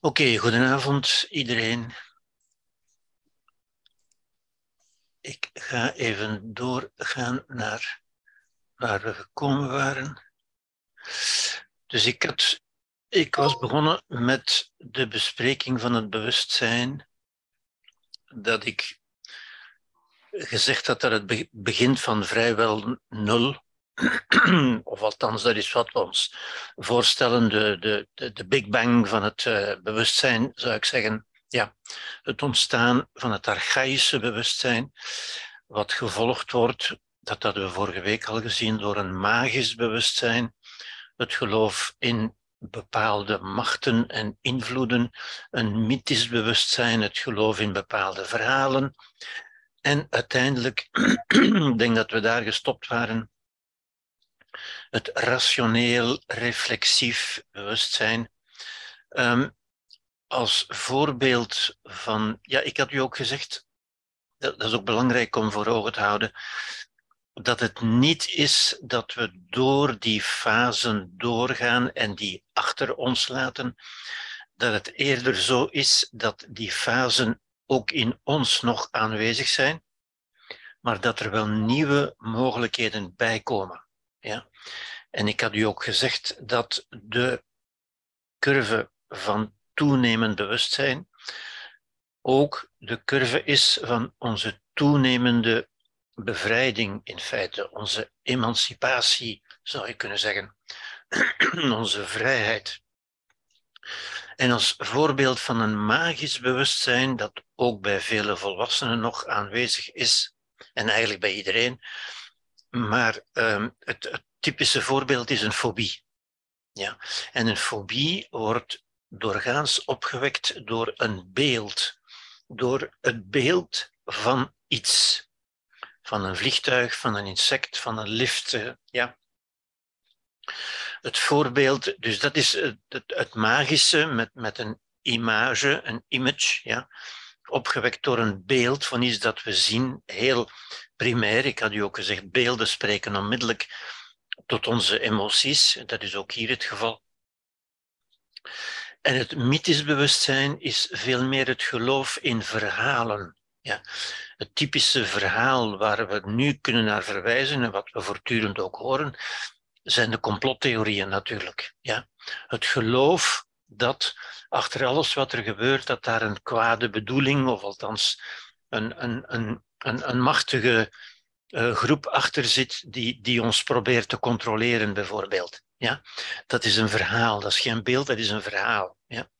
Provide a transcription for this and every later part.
Oké, goedenavond iedereen. Ik ga even doorgaan naar waar we gekomen waren. Dus ik, had, ik was begonnen met de bespreking van het bewustzijn, dat ik gezegd had dat het begint van vrijwel nul, of althans, dat is wat we ons voorstellen, de, de, de Big Bang van het uh, bewustzijn, zou ik zeggen. Ja, het ontstaan van het archaïsche bewustzijn, wat gevolgd wordt, dat hadden we vorige week al gezien, door een magisch bewustzijn, het geloof in bepaalde machten en invloeden, een mythisch bewustzijn, het geloof in bepaalde verhalen. En uiteindelijk, ik denk dat we daar gestopt waren, het rationeel, reflexief bewustzijn. Um, als voorbeeld van, ja, ik had u ook gezegd, dat, dat is ook belangrijk om voor ogen te houden, dat het niet is dat we door die fasen doorgaan en die achter ons laten, dat het eerder zo is dat die fasen ook in ons nog aanwezig zijn, maar dat er wel nieuwe mogelijkheden bijkomen. Ja? En ik had u ook gezegd dat de curve van toenemend bewustzijn ook de curve is van onze toenemende bevrijding in feite, onze emancipatie zou je kunnen zeggen, onze vrijheid. En als voorbeeld van een magisch bewustzijn dat ook bij vele volwassenen nog aanwezig is, en eigenlijk bij iedereen, maar het, het, typische voorbeeld is een fobie. Ja. En een fobie wordt doorgaans opgewekt door een beeld, door het beeld van iets. Van een vliegtuig, van een insect, van een lift. Eh, ja. Het voorbeeld, dus dat is het, het, het magische met, met een image, een image, ja, opgewekt door een beeld van iets dat we zien, heel primair. Ik had u ook gezegd, beelden spreken onmiddellijk tot onze emoties. Dat is ook hier het geval. En het mythisch bewustzijn is veel meer het geloof in verhalen. Ja. Het typische verhaal waar we nu kunnen naar verwijzen en wat we voortdurend ook horen, zijn de complottheorieën natuurlijk. Ja. Het geloof dat achter alles wat er gebeurt, dat daar een kwade bedoeling, of althans een, een, een, een, een machtige uh, groep achter zit die, die ons probeert te controleren, bijvoorbeeld. Ja? Dat is een verhaal, dat is geen beeld, dat is een verhaal. Ja?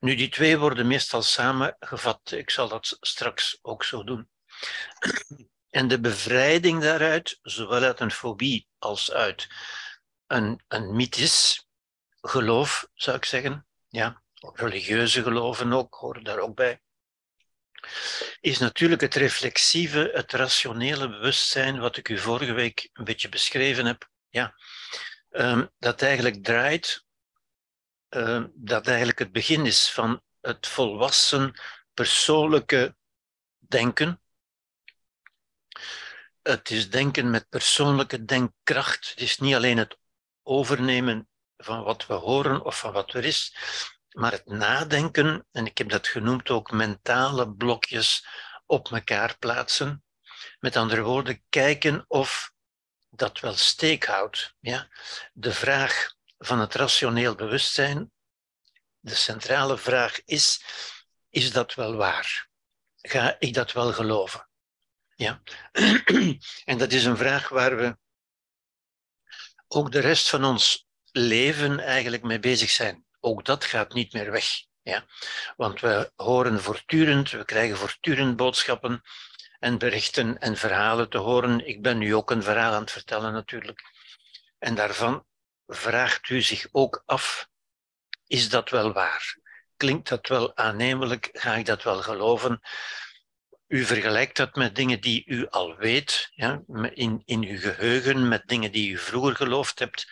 Nu, die twee worden meestal samengevat. Ik zal dat straks ook zo doen. En de bevrijding daaruit, zowel uit een fobie als uit een, een mythisch geloof, zou ik zeggen, ja, religieuze geloven ook, horen daar ook bij, is natuurlijk het reflexieve, het rationele bewustzijn, wat ik u vorige week een beetje beschreven heb. Ja, um, dat eigenlijk draait, um, dat eigenlijk het begin is van het volwassen persoonlijke denken. Het is denken met persoonlijke denkkracht. Het is niet alleen het overnemen van wat we horen of van wat er is, maar het nadenken, en ik heb dat genoemd ook mentale blokjes op elkaar plaatsen. Met andere woorden, kijken of dat wel steek houdt. Ja? De vraag van het rationeel bewustzijn, de centrale vraag is, is dat wel waar? Ga ik dat wel geloven? Ja? en dat is een vraag waar we ook de rest van ons leven eigenlijk mee bezig zijn ook dat gaat niet meer weg. Ja? Want we horen voortdurend, we krijgen voortdurend boodschappen en berichten en verhalen te horen. Ik ben nu ook een verhaal aan het vertellen natuurlijk. En daarvan vraagt u zich ook af, is dat wel waar? Klinkt dat wel aannemelijk? Ga ik dat wel geloven? U vergelijkt dat met dingen die u al weet, ja, in, in uw geheugen, met dingen die u vroeger geloofd hebt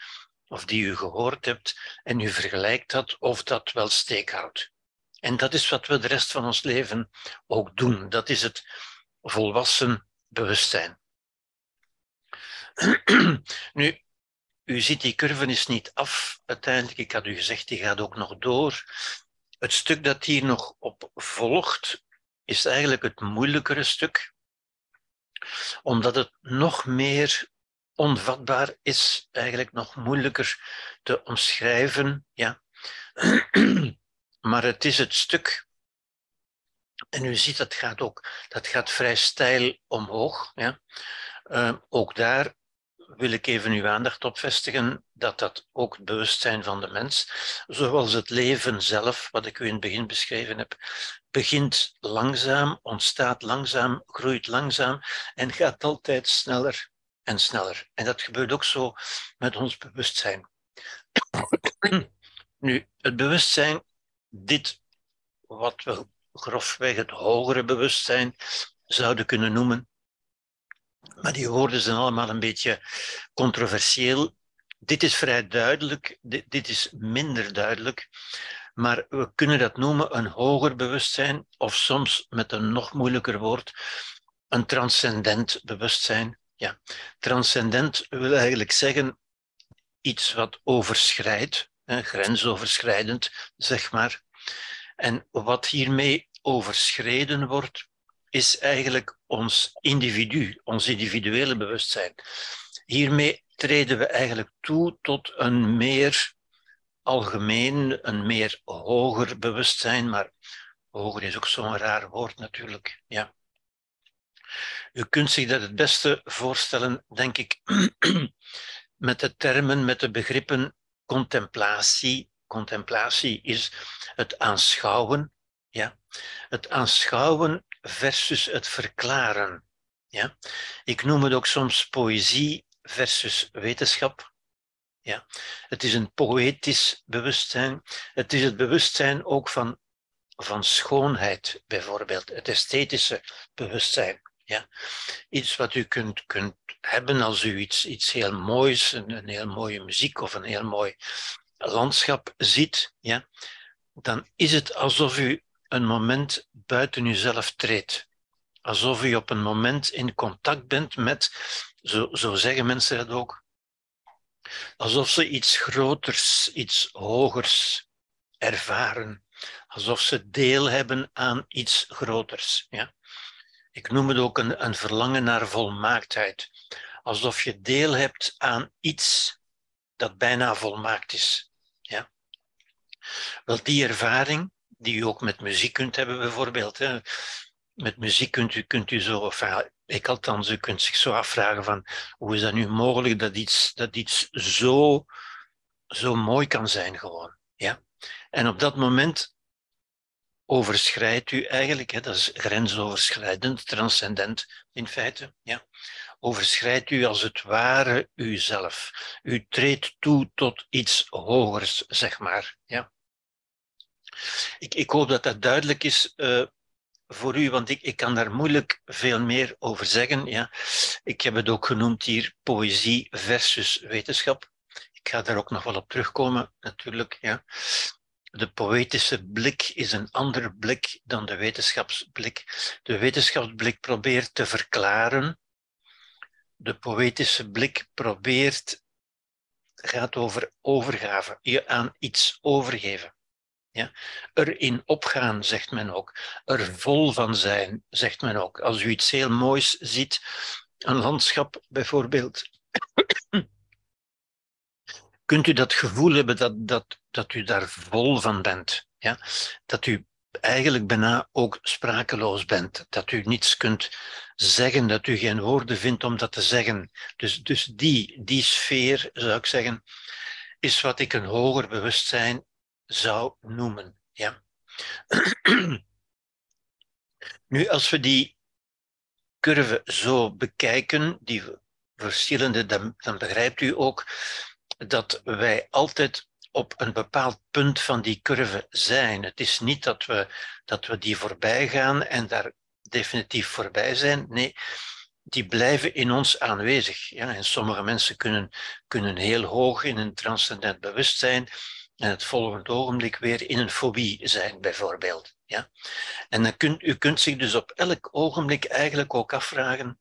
of die u gehoord hebt en u vergelijkt dat of dat wel steek houdt. En dat is wat we de rest van ons leven ook doen. Dat is het volwassen bewustzijn. nu, u ziet, die curve is niet af uiteindelijk. Ik had u gezegd, die gaat ook nog door. Het stuk dat hier nog op volgt, is eigenlijk het moeilijkere stuk, omdat het nog meer onvatbaar is, eigenlijk nog moeilijker te omschrijven. Ja. maar het is het stuk. En u ziet, dat gaat ook dat gaat vrij steil omhoog. Ja. Uh, ook daar wil ik even uw aandacht op vestigen dat dat ook het bewustzijn van de mens, zoals het leven zelf, wat ik u in het begin beschreven heb, begint langzaam, ontstaat langzaam, groeit langzaam en gaat altijd sneller en sneller. En dat gebeurt ook zo met ons bewustzijn. Nu, het bewustzijn, dit wat we grofweg het hogere bewustzijn zouden kunnen noemen, maar die woorden zijn allemaal een beetje controversieel. Dit is vrij duidelijk, dit, dit is minder duidelijk. Maar we kunnen dat noemen een hoger bewustzijn, of soms met een nog moeilijker woord, een transcendent bewustzijn. Ja. Transcendent wil eigenlijk zeggen iets wat overschrijdt, grensoverschrijdend, zeg maar. En wat hiermee overschreden wordt, is eigenlijk ons individu, ons individuele bewustzijn. Hiermee treden we eigenlijk toe tot een meer algemeen, een meer hoger bewustzijn, maar hoger is ook zo'n raar woord natuurlijk. Ja. U kunt zich dat het beste voorstellen, denk ik, met de termen, met de begrippen contemplatie. Contemplatie is het aanschouwen, ja. Het aanschouwen versus het verklaren. Ja? Ik noem het ook soms poëzie versus wetenschap. Ja? Het is een poëtisch bewustzijn. Het is het bewustzijn ook van, van schoonheid, bijvoorbeeld. Het esthetische bewustzijn. Iets wat u kunt, kunt hebben als u iets, iets heel moois, een, een heel mooie muziek of een heel mooi landschap ziet. Ja? Dan is het alsof u een moment buiten uzelf treedt. Alsof u op een moment in contact bent met, zo, zo zeggen mensen dat ook, alsof ze iets groters, iets hogers ervaren. Alsof ze deel hebben aan iets groters. Ja? Ik noem het ook een, een verlangen naar volmaaktheid. Alsof je deel hebt aan iets dat bijna volmaakt is. Ja? Wel, die ervaring die u ook met muziek kunt hebben, bijvoorbeeld. Hè. Met muziek kunt u, kunt u zo, of ik althans, u kunt zich zo afvragen van hoe is dat nu mogelijk dat iets, dat iets zo, zo mooi kan zijn gewoon. Ja? En op dat moment overschrijdt u eigenlijk, hè, dat is grensoverschrijdend, transcendent in feite, ja, overschrijdt u als het ware uzelf. U treedt toe tot iets hogers, zeg maar. Ja. Ik, ik hoop dat dat duidelijk is uh, voor u, want ik, ik kan daar moeilijk veel meer over zeggen. Ja. Ik heb het ook genoemd hier, poëzie versus wetenschap. Ik ga daar ook nog wel op terugkomen, natuurlijk. Ja. De poëtische blik is een ander blik dan de wetenschapsblik. De wetenschapsblik probeert te verklaren. De poëtische blik probeert, gaat over overgave, je aan iets overgeven. Ja? Erin opgaan, zegt men ook. Er vol van zijn, zegt men ook. Als u iets heel moois ziet, een landschap bijvoorbeeld, kunt u dat gevoel hebben dat, dat, dat u daar vol van bent. Ja? Dat u eigenlijk bijna ook sprakeloos bent. Dat u niets kunt zeggen, dat u geen woorden vindt om dat te zeggen. Dus, dus die, die sfeer, zou ik zeggen, is wat ik een hoger bewustzijn zou noemen. Ja. nu, als we die curve zo bekijken, die verschillende, dan, dan begrijpt u ook dat wij altijd op een bepaald punt van die curve zijn. Het is niet dat we, dat we die voorbij gaan en daar definitief voorbij zijn. Nee, die blijven in ons aanwezig. Ja, en sommige mensen kunnen, kunnen heel hoog in een transcendent bewustzijn en het volgende ogenblik weer in een fobie zijn, bijvoorbeeld. Ja? En dan kunt, u kunt zich dus op elk ogenblik eigenlijk ook afvragen,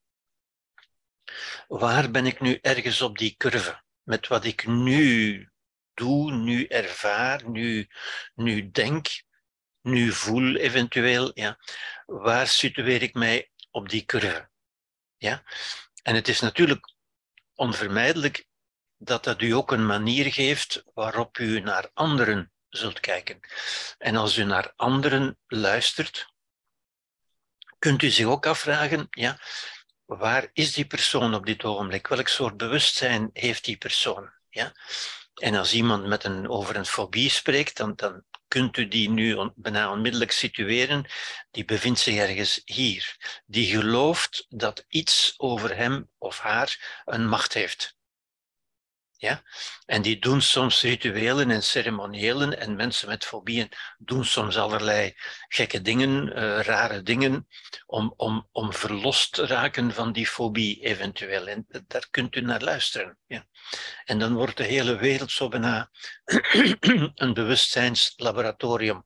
waar ben ik nu ergens op die curve? Met wat ik nu doe, nu ervaar, nu, nu denk, nu voel eventueel, ja, waar situeer ik mij op die curve? Ja? En het is natuurlijk onvermijdelijk dat dat u ook een manier geeft waarop u naar anderen zult kijken. En als u naar anderen luistert, kunt u zich ook afvragen, ja, waar is die persoon op dit ogenblik? Welk soort bewustzijn heeft die persoon? Ja? En als iemand met een, over een fobie spreekt, dan, dan kunt u die nu bijna onmiddellijk situeren. Die bevindt zich ergens hier. Die gelooft dat iets over hem of haar een macht heeft. Ja? En die doen soms rituelen en ceremoniëlen en mensen met fobieën doen soms allerlei gekke dingen, uh, rare dingen, om, om, om verlost te raken van die fobie eventueel. En daar kunt u naar luisteren. Ja? En dan wordt de hele wereld zo bijna een bewustzijnslaboratorium.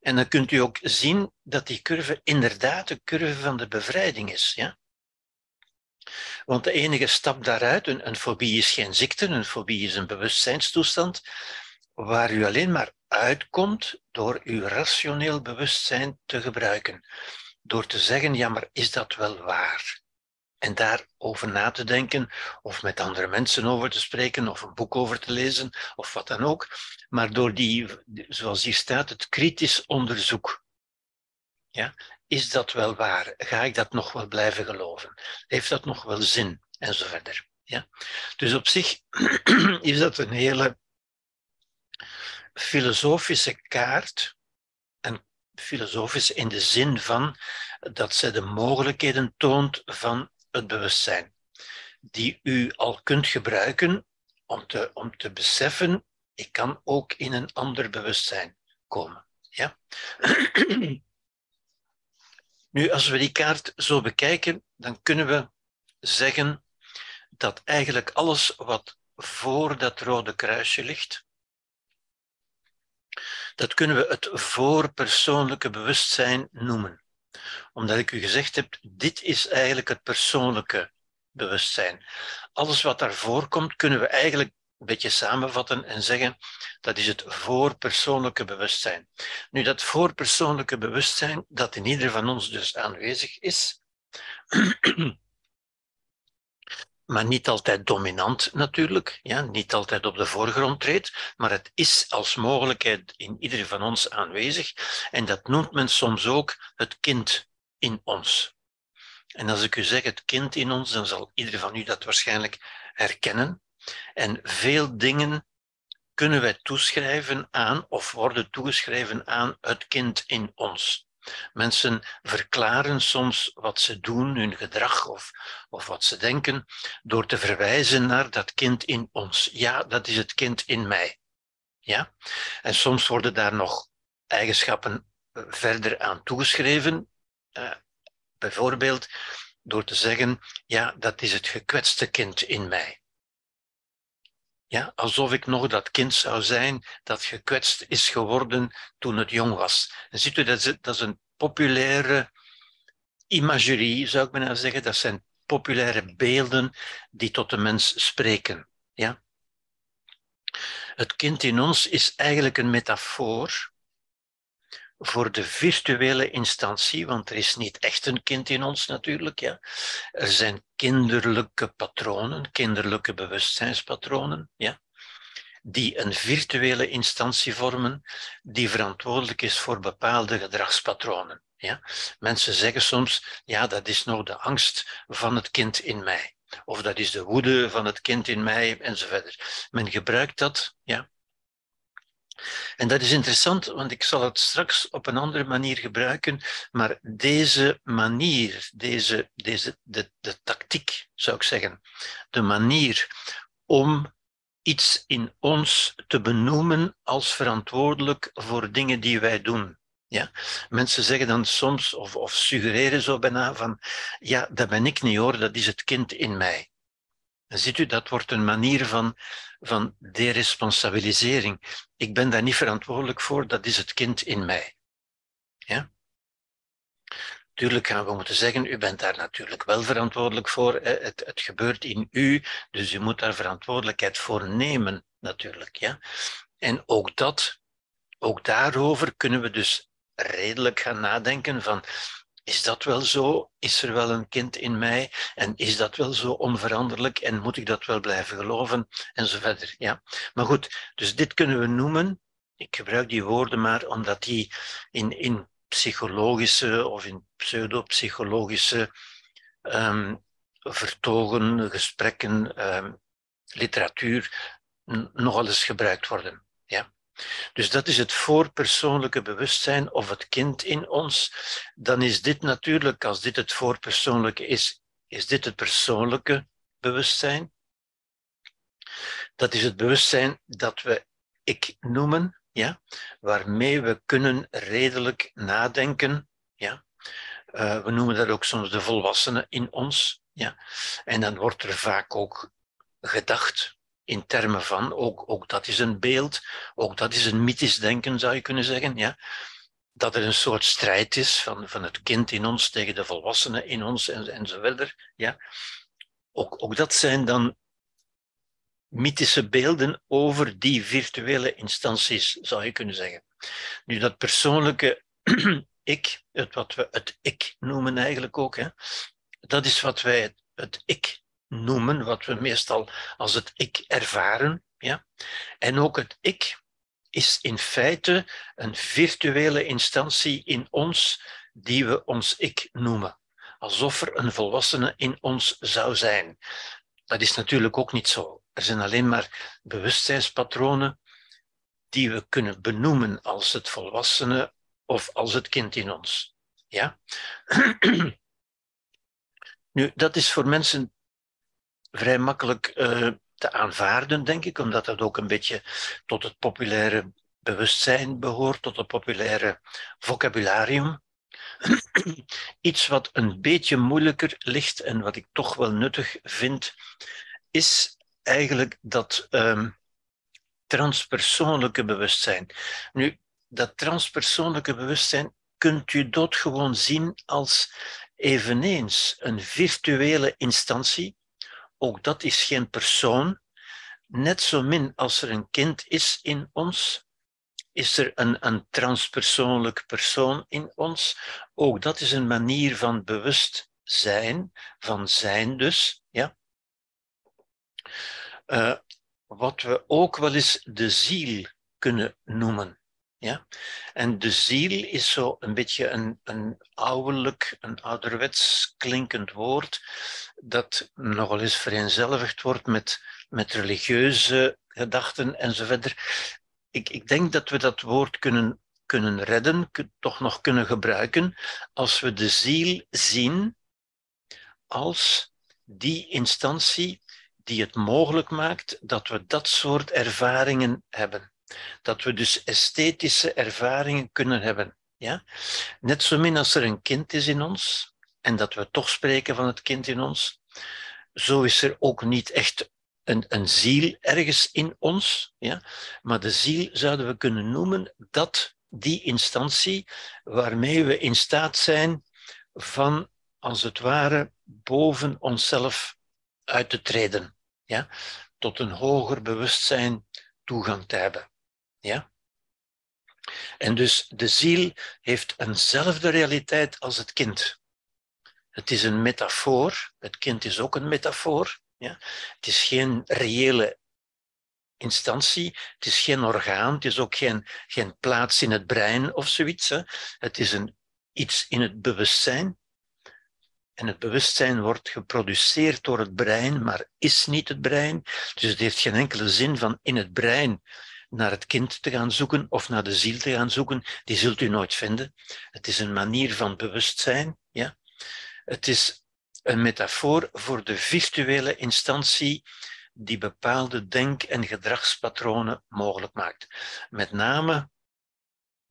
En dan kunt u ook zien dat die curve inderdaad de curve van de bevrijding is. Ja? Want de enige stap daaruit, een, een fobie is geen ziekte, een fobie is een bewustzijnstoestand, waar u alleen maar uitkomt door uw rationeel bewustzijn te gebruiken. Door te zeggen, ja, maar is dat wel waar? En daarover na te denken, of met andere mensen over te spreken, of een boek over te lezen, of wat dan ook. Maar door die, zoals hier staat, het kritisch onderzoek. Ja? Is dat wel waar? Ga ik dat nog wel blijven geloven? Heeft dat nog wel zin? En zo verder. Ja? Dus op zich is dat een hele filosofische kaart. En filosofisch in de zin van dat zij de mogelijkheden toont van het bewustzijn. Die u al kunt gebruiken om te, om te beseffen, ik kan ook in een ander bewustzijn komen. Ja? Nu, als we die kaart zo bekijken, dan kunnen we zeggen dat eigenlijk alles wat voor dat rode kruisje ligt, dat kunnen we het voorpersoonlijke bewustzijn noemen. Omdat ik u gezegd heb, dit is eigenlijk het persoonlijke bewustzijn. Alles wat daarvoor komt, kunnen we eigenlijk een beetje samenvatten en zeggen dat is het voorpersoonlijke bewustzijn. Nu, dat voorpersoonlijke bewustzijn, dat in ieder van ons dus aanwezig is, maar niet altijd dominant natuurlijk, ja, niet altijd op de voorgrond treedt, maar het is als mogelijkheid in ieder van ons aanwezig en dat noemt men soms ook het kind in ons. En als ik u zeg het kind in ons, dan zal ieder van u dat waarschijnlijk herkennen. En veel dingen kunnen wij toeschrijven aan of worden toegeschreven aan het kind in ons. Mensen verklaren soms wat ze doen, hun gedrag of, of wat ze denken, door te verwijzen naar dat kind in ons. Ja, dat is het kind in mij. Ja? En soms worden daar nog eigenschappen eh, verder aan toegeschreven. Uh, bijvoorbeeld door te zeggen, ja, dat is het gekwetste kind in mij. Ja, alsof ik nog dat kind zou zijn dat gekwetst is geworden toen het jong was. Ziet u, dat is, dat is een populaire imagerie, zou ik bijna zeggen. Dat zijn populaire beelden die tot de mens spreken. Ja? Het kind in ons is eigenlijk een metafoor voor de virtuele instantie, want er is niet echt een kind in ons natuurlijk. Ja. Er zijn kinderlijke patronen, kinderlijke bewustzijnspatronen, ja, die een virtuele instantie vormen, die verantwoordelijk is voor bepaalde gedragspatronen. Ja. Mensen zeggen soms, ja, dat is nog de angst van het kind in mij. Of dat is de woede van het kind in mij, enzovoort. Men gebruikt dat ja, en dat is interessant, want ik zal het straks op een andere manier gebruiken, maar deze manier, deze, deze, de, de tactiek zou ik zeggen, de manier om iets in ons te benoemen als verantwoordelijk voor dingen die wij doen. Ja? Mensen zeggen dan soms, of, of suggereren zo bijna van, ja, dat ben ik niet hoor, dat is het kind in mij. Dan ziet u, dat wordt een manier van, van deresponsabilisering. Ik ben daar niet verantwoordelijk voor, dat is het kind in mij. Ja? Tuurlijk gaan we moeten zeggen, u bent daar natuurlijk wel verantwoordelijk voor. Het, het gebeurt in u, dus u moet daar verantwoordelijkheid voor nemen, natuurlijk. Ja? En ook dat, ook daarover kunnen we dus redelijk gaan nadenken van is dat wel zo? Is er wel een kind in mij? En is dat wel zo onveranderlijk? En moet ik dat wel blijven geloven? En zo verder. Ja. Maar goed, dus dit kunnen we noemen. Ik gebruik die woorden maar omdat die in, in psychologische of in pseudopsychologische um, vertogen, gesprekken, um, literatuur nogal eens gebruikt worden. Ja. Dus dat is het voorpersoonlijke bewustzijn of het kind in ons. Dan is dit natuurlijk, als dit het voorpersoonlijke is, is dit het persoonlijke bewustzijn. Dat is het bewustzijn dat we ik noemen, ja, waarmee we kunnen redelijk nadenken. Ja. Uh, we noemen dat ook soms de volwassenen in ons. Ja. En dan wordt er vaak ook gedacht in termen van, ook, ook dat is een beeld, ook dat is een mythisch denken, zou je kunnen zeggen. Ja? Dat er een soort strijd is van, van het kind in ons tegen de volwassenen in ons en, en zo verder. Ja? Ook, ook dat zijn dan mythische beelden over die virtuele instanties, zou je kunnen zeggen. Nu, dat persoonlijke ik, het wat we het ik noemen eigenlijk ook, hè, dat is wat wij het, het ik noemen, wat we meestal als het ik ervaren. Ja? En ook het ik is in feite een virtuele instantie in ons die we ons ik noemen. Alsof er een volwassene in ons zou zijn. Dat is natuurlijk ook niet zo. Er zijn alleen maar bewustzijnspatronen die we kunnen benoemen als het volwassene of als het kind in ons. Ja? nu, dat is voor mensen vrij makkelijk uh, te aanvaarden, denk ik, omdat dat ook een beetje tot het populaire bewustzijn behoort, tot het populaire vocabularium. Iets wat een beetje moeilijker ligt en wat ik toch wel nuttig vind, is eigenlijk dat um, transpersoonlijke bewustzijn. Nu, dat transpersoonlijke bewustzijn kunt u doodgewoon zien als eveneens een virtuele instantie ook dat is geen persoon. Net zo min als er een kind is in ons, is er een, een transpersoonlijk persoon in ons. Ook dat is een manier van bewust zijn, van zijn dus. Ja? Uh, wat we ook wel eens de ziel kunnen noemen. Ja? En de ziel is zo een beetje een, een ouderlijk, een ouderwets klinkend woord, dat nogal eens vereenzelvigd wordt met, met religieuze gedachten enzovoort. Ik, ik denk dat we dat woord kunnen, kunnen redden, toch nog kunnen gebruiken, als we de ziel zien als die instantie die het mogelijk maakt dat we dat soort ervaringen hebben. Dat we dus esthetische ervaringen kunnen hebben. Ja? Net zo min als er een kind is in ons, en dat we toch spreken van het kind in ons, zo is er ook niet echt een, een ziel ergens in ons. Ja? Maar de ziel zouden we kunnen noemen dat die instantie waarmee we in staat zijn van, als het ware, boven onszelf uit te treden. Ja? Tot een hoger bewustzijn toegang te hebben. Ja? En dus de ziel heeft eenzelfde realiteit als het kind. Het is een metafoor. Het kind is ook een metafoor. Ja? Het is geen reële instantie. Het is geen orgaan. Het is ook geen, geen plaats in het brein of zoiets. Hè? Het is een, iets in het bewustzijn. En het bewustzijn wordt geproduceerd door het brein, maar is niet het brein. Dus het heeft geen enkele zin van in het brein naar het kind te gaan zoeken of naar de ziel te gaan zoeken, die zult u nooit vinden. Het is een manier van bewustzijn. Ja? Het is een metafoor voor de virtuele instantie die bepaalde denk- en gedragspatronen mogelijk maakt. Met name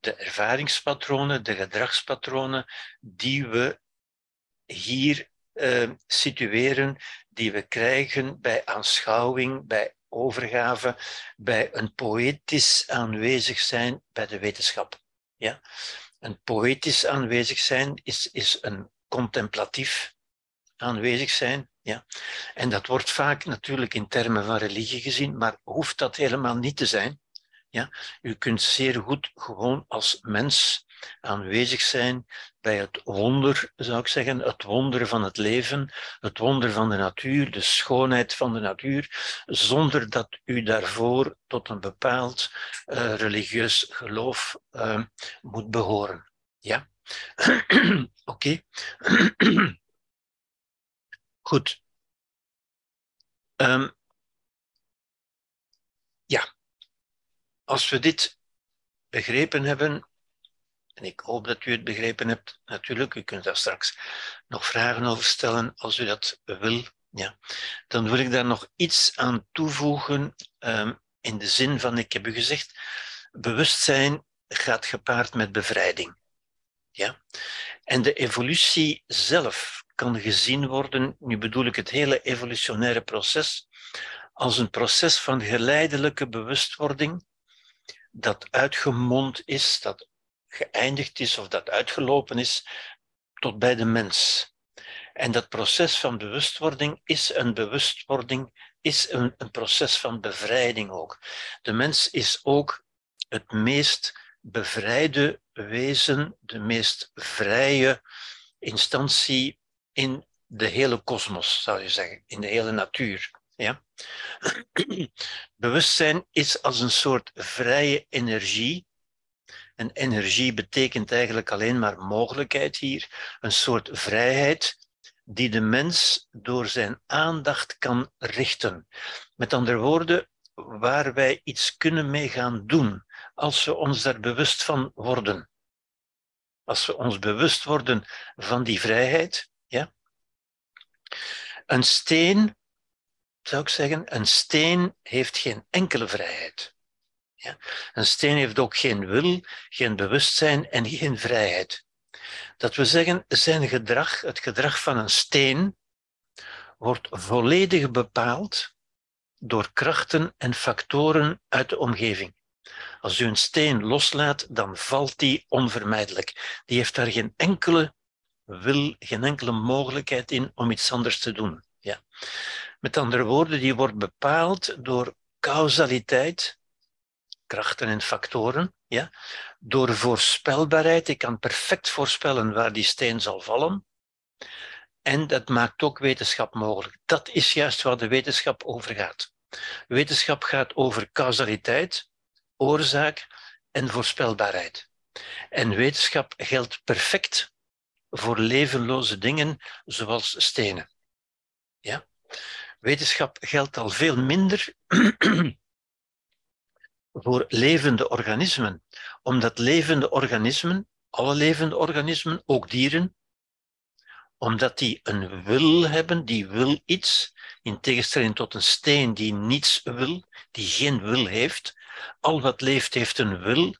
de ervaringspatronen, de gedragspatronen die we hier uh, situeren, die we krijgen bij aanschouwing, bij overgave bij een poëtisch aanwezig zijn bij de wetenschap. Ja? Een poëtisch aanwezig zijn is, is een contemplatief aanwezig zijn. Ja? En dat wordt vaak natuurlijk in termen van religie gezien, maar hoeft dat helemaal niet te zijn. Ja? U kunt zeer goed gewoon als mens aanwezig zijn bij het wonder, zou ik zeggen, het wonder van het leven, het wonder van de natuur, de schoonheid van de natuur, zonder dat u daarvoor tot een bepaald uh, religieus geloof uh, moet behoren. Ja? Oké. Goed. Um, ja, als we dit begrepen hebben, en ik hoop dat u het begrepen hebt, natuurlijk, u kunt daar straks nog vragen over stellen als u dat wil, ja, dan wil ik daar nog iets aan toevoegen um, in de zin van, ik heb u gezegd, bewustzijn gaat gepaard met bevrijding. Ja? En de evolutie zelf kan gezien worden, nu bedoel ik het hele evolutionaire proces, als een proces van geleidelijke bewustwording dat uitgemond is, dat geëindigd is of dat uitgelopen is tot bij de mens. En dat proces van bewustwording is een bewustwording, is een, een proces van bevrijding ook. De mens is ook het meest bevrijde wezen, de meest vrije instantie in de hele kosmos, zou je zeggen, in de hele natuur. Ja? Bewustzijn is als een soort vrije energie. En energie betekent eigenlijk alleen maar mogelijkheid hier, een soort vrijheid die de mens door zijn aandacht kan richten. Met andere woorden, waar wij iets kunnen mee gaan doen, als we ons daar bewust van worden. Als we ons bewust worden van die vrijheid, ja. Een steen zou ik zeggen, een steen heeft geen enkele vrijheid. Ja? Een steen heeft ook geen wil, geen bewustzijn en geen vrijheid. Dat we zeggen, zijn gedrag, het gedrag van een steen, wordt volledig bepaald door krachten en factoren uit de omgeving. Als u een steen loslaat, dan valt die onvermijdelijk. Die heeft daar geen enkele wil, geen enkele mogelijkheid in om iets anders te doen. Ja. Met andere woorden, die wordt bepaald door causaliteit, krachten en factoren, ja? door voorspelbaarheid. Ik kan perfect voorspellen waar die steen zal vallen. En dat maakt ook wetenschap mogelijk. Dat is juist waar de wetenschap over gaat. Wetenschap gaat over causaliteit, oorzaak en voorspelbaarheid. En wetenschap geldt perfect voor levenloze dingen zoals stenen. Ja? Wetenschap geldt al veel minder voor levende organismen, omdat levende organismen, alle levende organismen, ook dieren, omdat die een wil hebben, die wil iets, in tegenstelling tot een steen die niets wil, die geen wil heeft. Al wat leeft heeft een wil,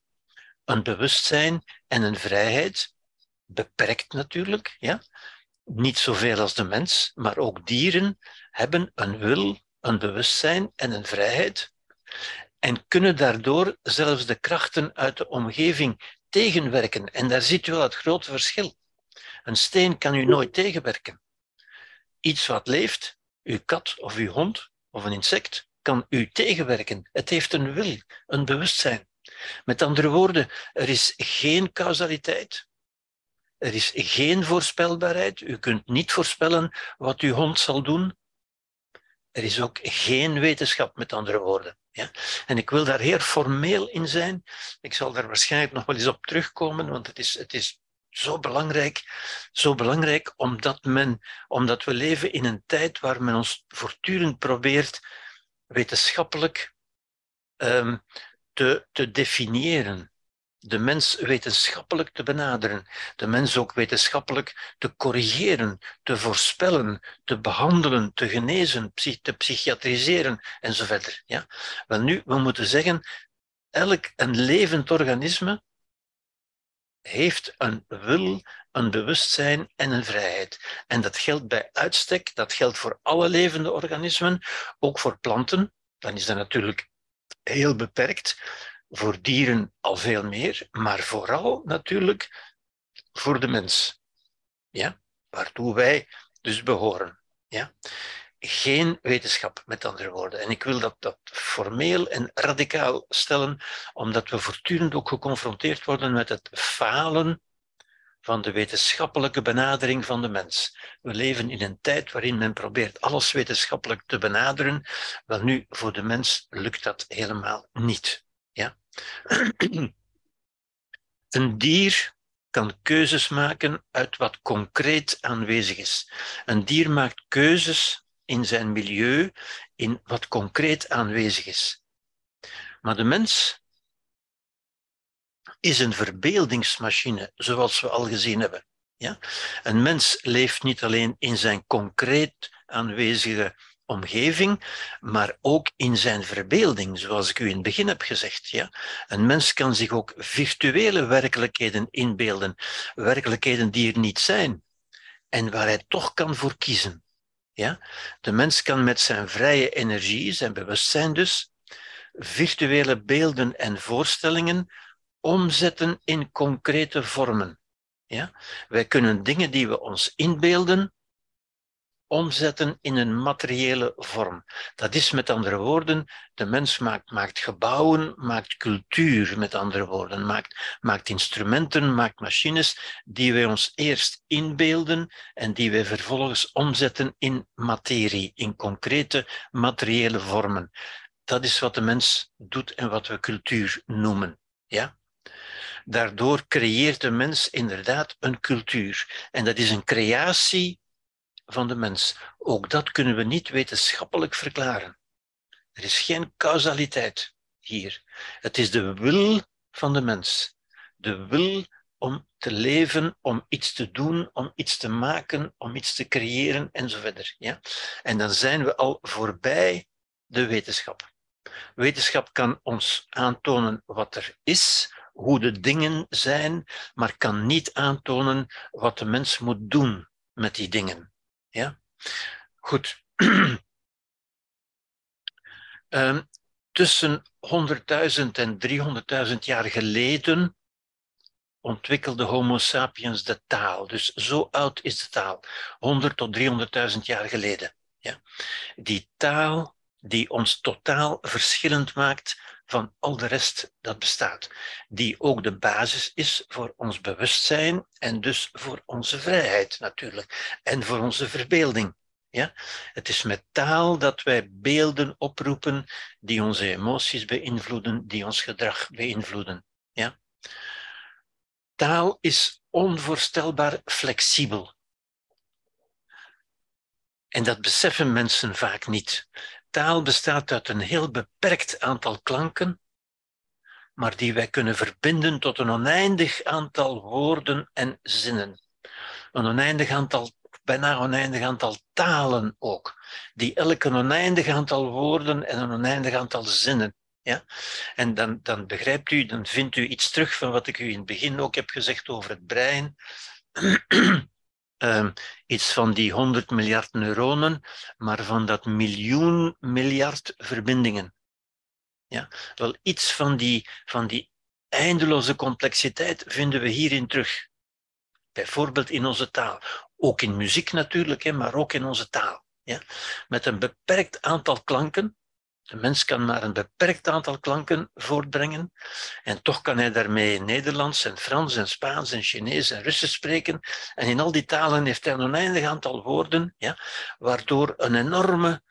een bewustzijn en een vrijheid, beperkt natuurlijk, ja? niet zoveel als de mens, maar ook dieren hebben een wil, een bewustzijn en een vrijheid en kunnen daardoor zelfs de krachten uit de omgeving tegenwerken. En daar ziet u wel het grote verschil. Een steen kan u nooit tegenwerken. Iets wat leeft, uw kat of uw hond of een insect, kan u tegenwerken. Het heeft een wil, een bewustzijn. Met andere woorden, er is geen causaliteit, er is geen voorspelbaarheid. U kunt niet voorspellen wat uw hond zal doen. Er is ook geen wetenschap, met andere woorden. En ik wil daar heel formeel in zijn. Ik zal daar waarschijnlijk nog wel eens op terugkomen, want het is, het is zo belangrijk, zo belangrijk omdat, men, omdat we leven in een tijd waar men ons voortdurend probeert wetenschappelijk um, te, te definiëren de mens wetenschappelijk te benaderen, de mens ook wetenschappelijk te corrigeren, te voorspellen, te behandelen, te genezen, te psychiatriseren enzovoort. Ja? Wel nu, we moeten zeggen, elk een levend organisme heeft een wil, een bewustzijn en een vrijheid. En dat geldt bij uitstek, dat geldt voor alle levende organismen, ook voor planten. Dan is dat natuurlijk heel beperkt voor dieren al veel meer, maar vooral natuurlijk voor de mens. Ja? Waartoe wij dus behoren. Ja? geen wetenschap, met andere woorden. En ik wil dat, dat formeel en radicaal stellen, omdat we voortdurend ook geconfronteerd worden met het falen van de wetenschappelijke benadering van de mens. We leven in een tijd waarin men probeert alles wetenschappelijk te benaderen. Wel nu, voor de mens lukt dat helemaal niet. Een dier kan keuzes maken uit wat concreet aanwezig is. Een dier maakt keuzes in zijn milieu, in wat concreet aanwezig is. Maar de mens is een verbeeldingsmachine, zoals we al gezien hebben. Ja? Een mens leeft niet alleen in zijn concreet aanwezige omgeving, maar ook in zijn verbeelding, zoals ik u in het begin heb gezegd. Ja? Een mens kan zich ook virtuele werkelijkheden inbeelden, werkelijkheden die er niet zijn en waar hij toch kan voor kiezen. Ja? De mens kan met zijn vrije energie, zijn bewustzijn dus, virtuele beelden en voorstellingen omzetten in concrete vormen. Ja? Wij kunnen dingen die we ons inbeelden, omzetten in een materiële vorm. Dat is met andere woorden, de mens maakt, maakt gebouwen, maakt cultuur, met andere woorden, maakt, maakt instrumenten, maakt machines die wij ons eerst inbeelden en die wij vervolgens omzetten in materie, in concrete materiële vormen. Dat is wat de mens doet en wat we cultuur noemen. Ja? Daardoor creëert de mens inderdaad een cultuur. En dat is een creatie van de mens. Ook dat kunnen we niet wetenschappelijk verklaren. Er is geen causaliteit hier. Het is de wil van de mens. De wil om te leven, om iets te doen, om iets te maken, om iets te creëren enzovoort. Ja? En dan zijn we al voorbij de wetenschap. Wetenschap kan ons aantonen wat er is, hoe de dingen zijn, maar kan niet aantonen wat de mens moet doen met die dingen. Ja? Goed. um, tussen 100.000 en 300.000 jaar geleden ontwikkelde Homo sapiens de taal. Dus zo oud is de taal. 100 tot 300.000 jaar geleden. Ja. Die taal die ons totaal verschillend maakt van al de rest dat bestaat. Die ook de basis is voor ons bewustzijn en dus voor onze vrijheid natuurlijk. En voor onze verbeelding. Ja? Het is met taal dat wij beelden oproepen die onze emoties beïnvloeden, die ons gedrag beïnvloeden. Ja? Taal is onvoorstelbaar flexibel. En dat beseffen mensen vaak niet taal bestaat uit een heel beperkt aantal klanken, maar die wij kunnen verbinden tot een oneindig aantal woorden en zinnen. Een oneindig aantal, bijna oneindig aantal talen ook, die elk een oneindig aantal woorden en een oneindig aantal zinnen. Ja? En dan, dan begrijpt u, dan vindt u iets terug van wat ik u in het begin ook heb gezegd over het brein. um, iets van die 100 miljard neuronen, maar van dat miljoen miljard verbindingen. Ja, wel iets van die, van die eindeloze complexiteit vinden we hierin terug. Bijvoorbeeld in onze taal. Ook in muziek natuurlijk, maar ook in onze taal. Ja? Met een beperkt aantal klanken, de mens kan maar een beperkt aantal klanken voortbrengen en toch kan hij daarmee Nederlands en Frans en Spaans en Chinees en Russisch spreken. En in al die talen heeft hij een oneindig aantal woorden, ja, waardoor een enorme,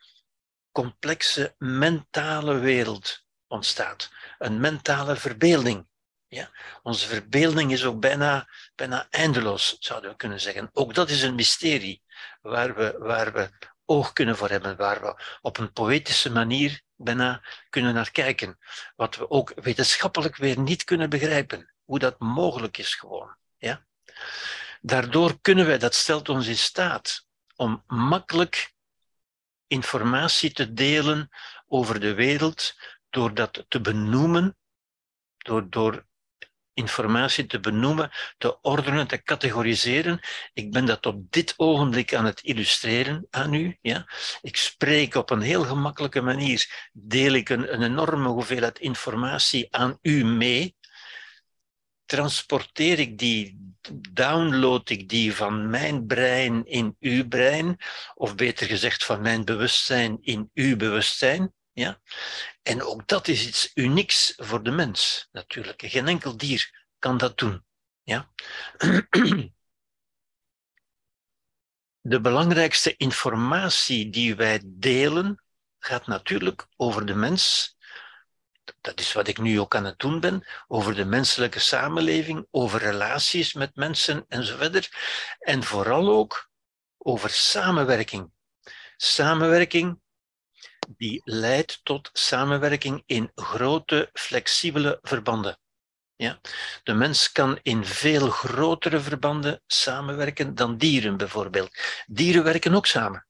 complexe mentale wereld ontstaat. Een mentale verbeelding. Ja? Onze verbeelding is ook bijna, bijna eindeloos, zouden we kunnen zeggen. Ook dat is een mysterie waar we, waar we oog kunnen voor hebben, waar we op een poëtische manier bijna kunnen naar kijken. Wat we ook wetenschappelijk weer niet kunnen begrijpen. Hoe dat mogelijk is gewoon. Ja? Daardoor kunnen wij, dat stelt ons in staat om makkelijk informatie te delen over de wereld, door dat te benoemen, door, door informatie te benoemen, te ordenen, te categoriseren. Ik ben dat op dit ogenblik aan het illustreren aan u. Ja? Ik spreek op een heel gemakkelijke manier, deel ik een, een enorme hoeveelheid informatie aan u mee. Transporteer ik die download ik die van mijn brein in uw brein, of beter gezegd van mijn bewustzijn in uw bewustzijn. Ja? En ook dat is iets unieks voor de mens, natuurlijk. Geen enkel dier kan dat doen. Ja? De belangrijkste informatie die wij delen gaat natuurlijk over de mens. Dat is wat ik nu ook aan het doen ben, over de menselijke samenleving, over relaties met mensen enzovoort. En vooral ook over samenwerking. Samenwerking die leidt tot samenwerking in grote, flexibele verbanden. Ja? De mens kan in veel grotere verbanden samenwerken dan dieren bijvoorbeeld. Dieren werken ook samen.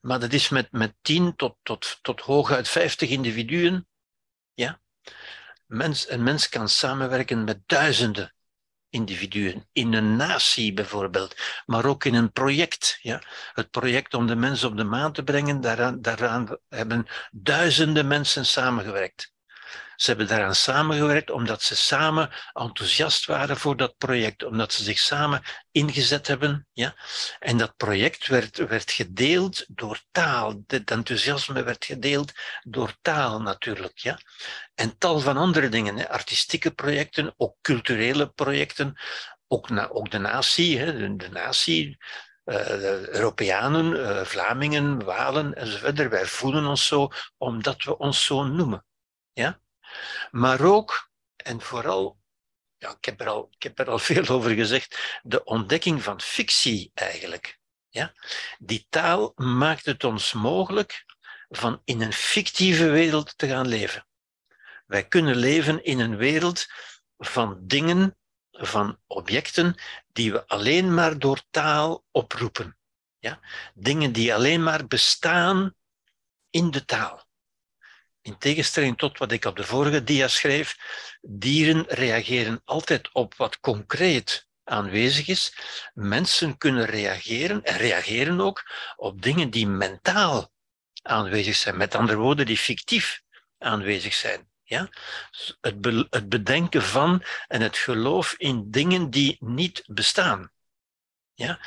Maar dat is met, met 10 tot, tot, tot hooguit 50 individuen. Ja? Mens, een mens kan samenwerken met duizenden individuen. In een natie bijvoorbeeld, maar ook in een project. Ja? Het project om de mens op de maan te brengen, daaraan, daaraan hebben duizenden mensen samengewerkt. Ze hebben daaraan samengewerkt omdat ze samen enthousiast waren voor dat project, omdat ze zich samen ingezet hebben. Ja? En dat project werd, werd gedeeld door taal. Het enthousiasme werd gedeeld door taal natuurlijk. Ja? En tal van andere dingen, hè? artistieke projecten, ook culturele projecten, ook, na, ook de natie, hè? De, de natie. De Europeanen, uh, Vlamingen, Walen enzovoort. Wij voelen ons zo omdat we ons zo noemen. Ja? Maar ook, en vooral, ja, ik, heb er al, ik heb er al veel over gezegd, de ontdekking van fictie eigenlijk. Ja? Die taal maakt het ons mogelijk van in een fictieve wereld te gaan leven. Wij kunnen leven in een wereld van dingen, van objecten, die we alleen maar door taal oproepen. Ja? Dingen die alleen maar bestaan in de taal. In tegenstelling tot wat ik op de vorige dia schreef, dieren reageren altijd op wat concreet aanwezig is. Mensen kunnen reageren en reageren ook op dingen die mentaal aanwezig zijn. Met andere woorden, die fictief aanwezig zijn. Ja? Het, het bedenken van en het geloof in dingen die niet bestaan. Ja?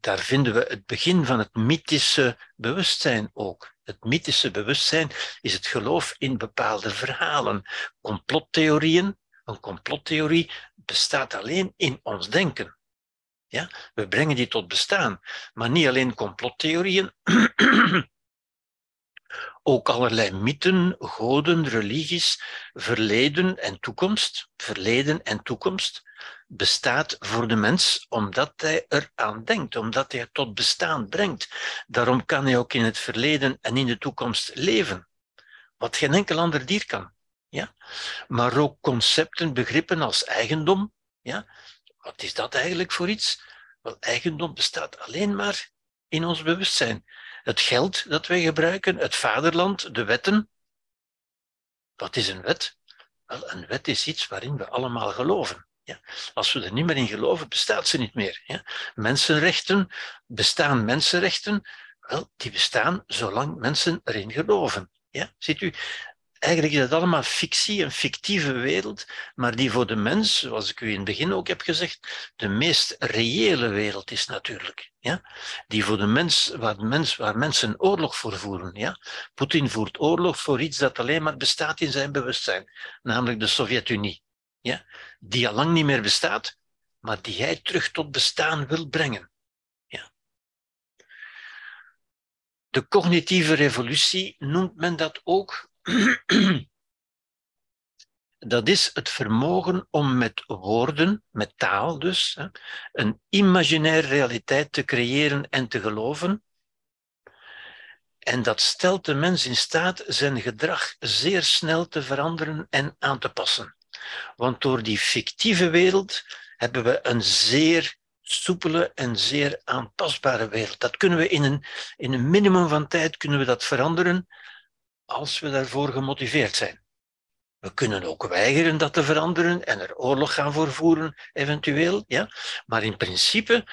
Daar vinden we het begin van het mythische bewustzijn ook. Het mythische bewustzijn is het geloof in bepaalde verhalen. Complottheorieën, een complottheorie bestaat alleen in ons denken. Ja? We brengen die tot bestaan. Maar niet alleen complottheorieën, ook allerlei mythen, goden, religies, verleden en toekomst, verleden en toekomst, bestaat voor de mens omdat hij eraan denkt, omdat hij het tot bestaan brengt. Daarom kan hij ook in het verleden en in de toekomst leven, wat geen enkel ander dier kan. Ja? Maar ook concepten, begrippen als eigendom. Ja? Wat is dat eigenlijk voor iets? Wel, eigendom bestaat alleen maar in ons bewustzijn. Het geld dat wij gebruiken, het vaderland, de wetten. Wat is een wet? Wel, een wet is iets waarin we allemaal geloven. Als we er niet meer in geloven, bestaat ze niet meer. Mensenrechten, bestaan mensenrechten? Wel, die bestaan zolang mensen erin geloven. Ja. Ziet u, eigenlijk is het allemaal fictie, een fictieve wereld, maar die voor de mens, zoals ik u in het begin ook heb gezegd, de meest reële wereld is natuurlijk. Ja? Die voor de mens, waar, de mens, waar mensen oorlog voor voeren. Ja? Poetin voert oorlog voor iets dat alleen maar bestaat in zijn bewustzijn, namelijk de Sovjet-Unie ja, die al lang niet meer bestaat, maar die hij terug tot bestaan wil brengen. Ja. De cognitieve revolutie noemt men dat ook. Dat is het vermogen om met woorden, met taal dus, een imaginaire realiteit te creëren en te geloven. En dat stelt de mens in staat zijn gedrag zeer snel te veranderen en aan te passen. Want door die fictieve wereld hebben we een zeer soepele en zeer aanpasbare wereld. Dat kunnen we in een, in een minimum van tijd kunnen we dat veranderen als we daarvoor gemotiveerd zijn. We kunnen ook weigeren dat te veranderen en er oorlog gaan voorvoeren, eventueel. Ja? Maar in principe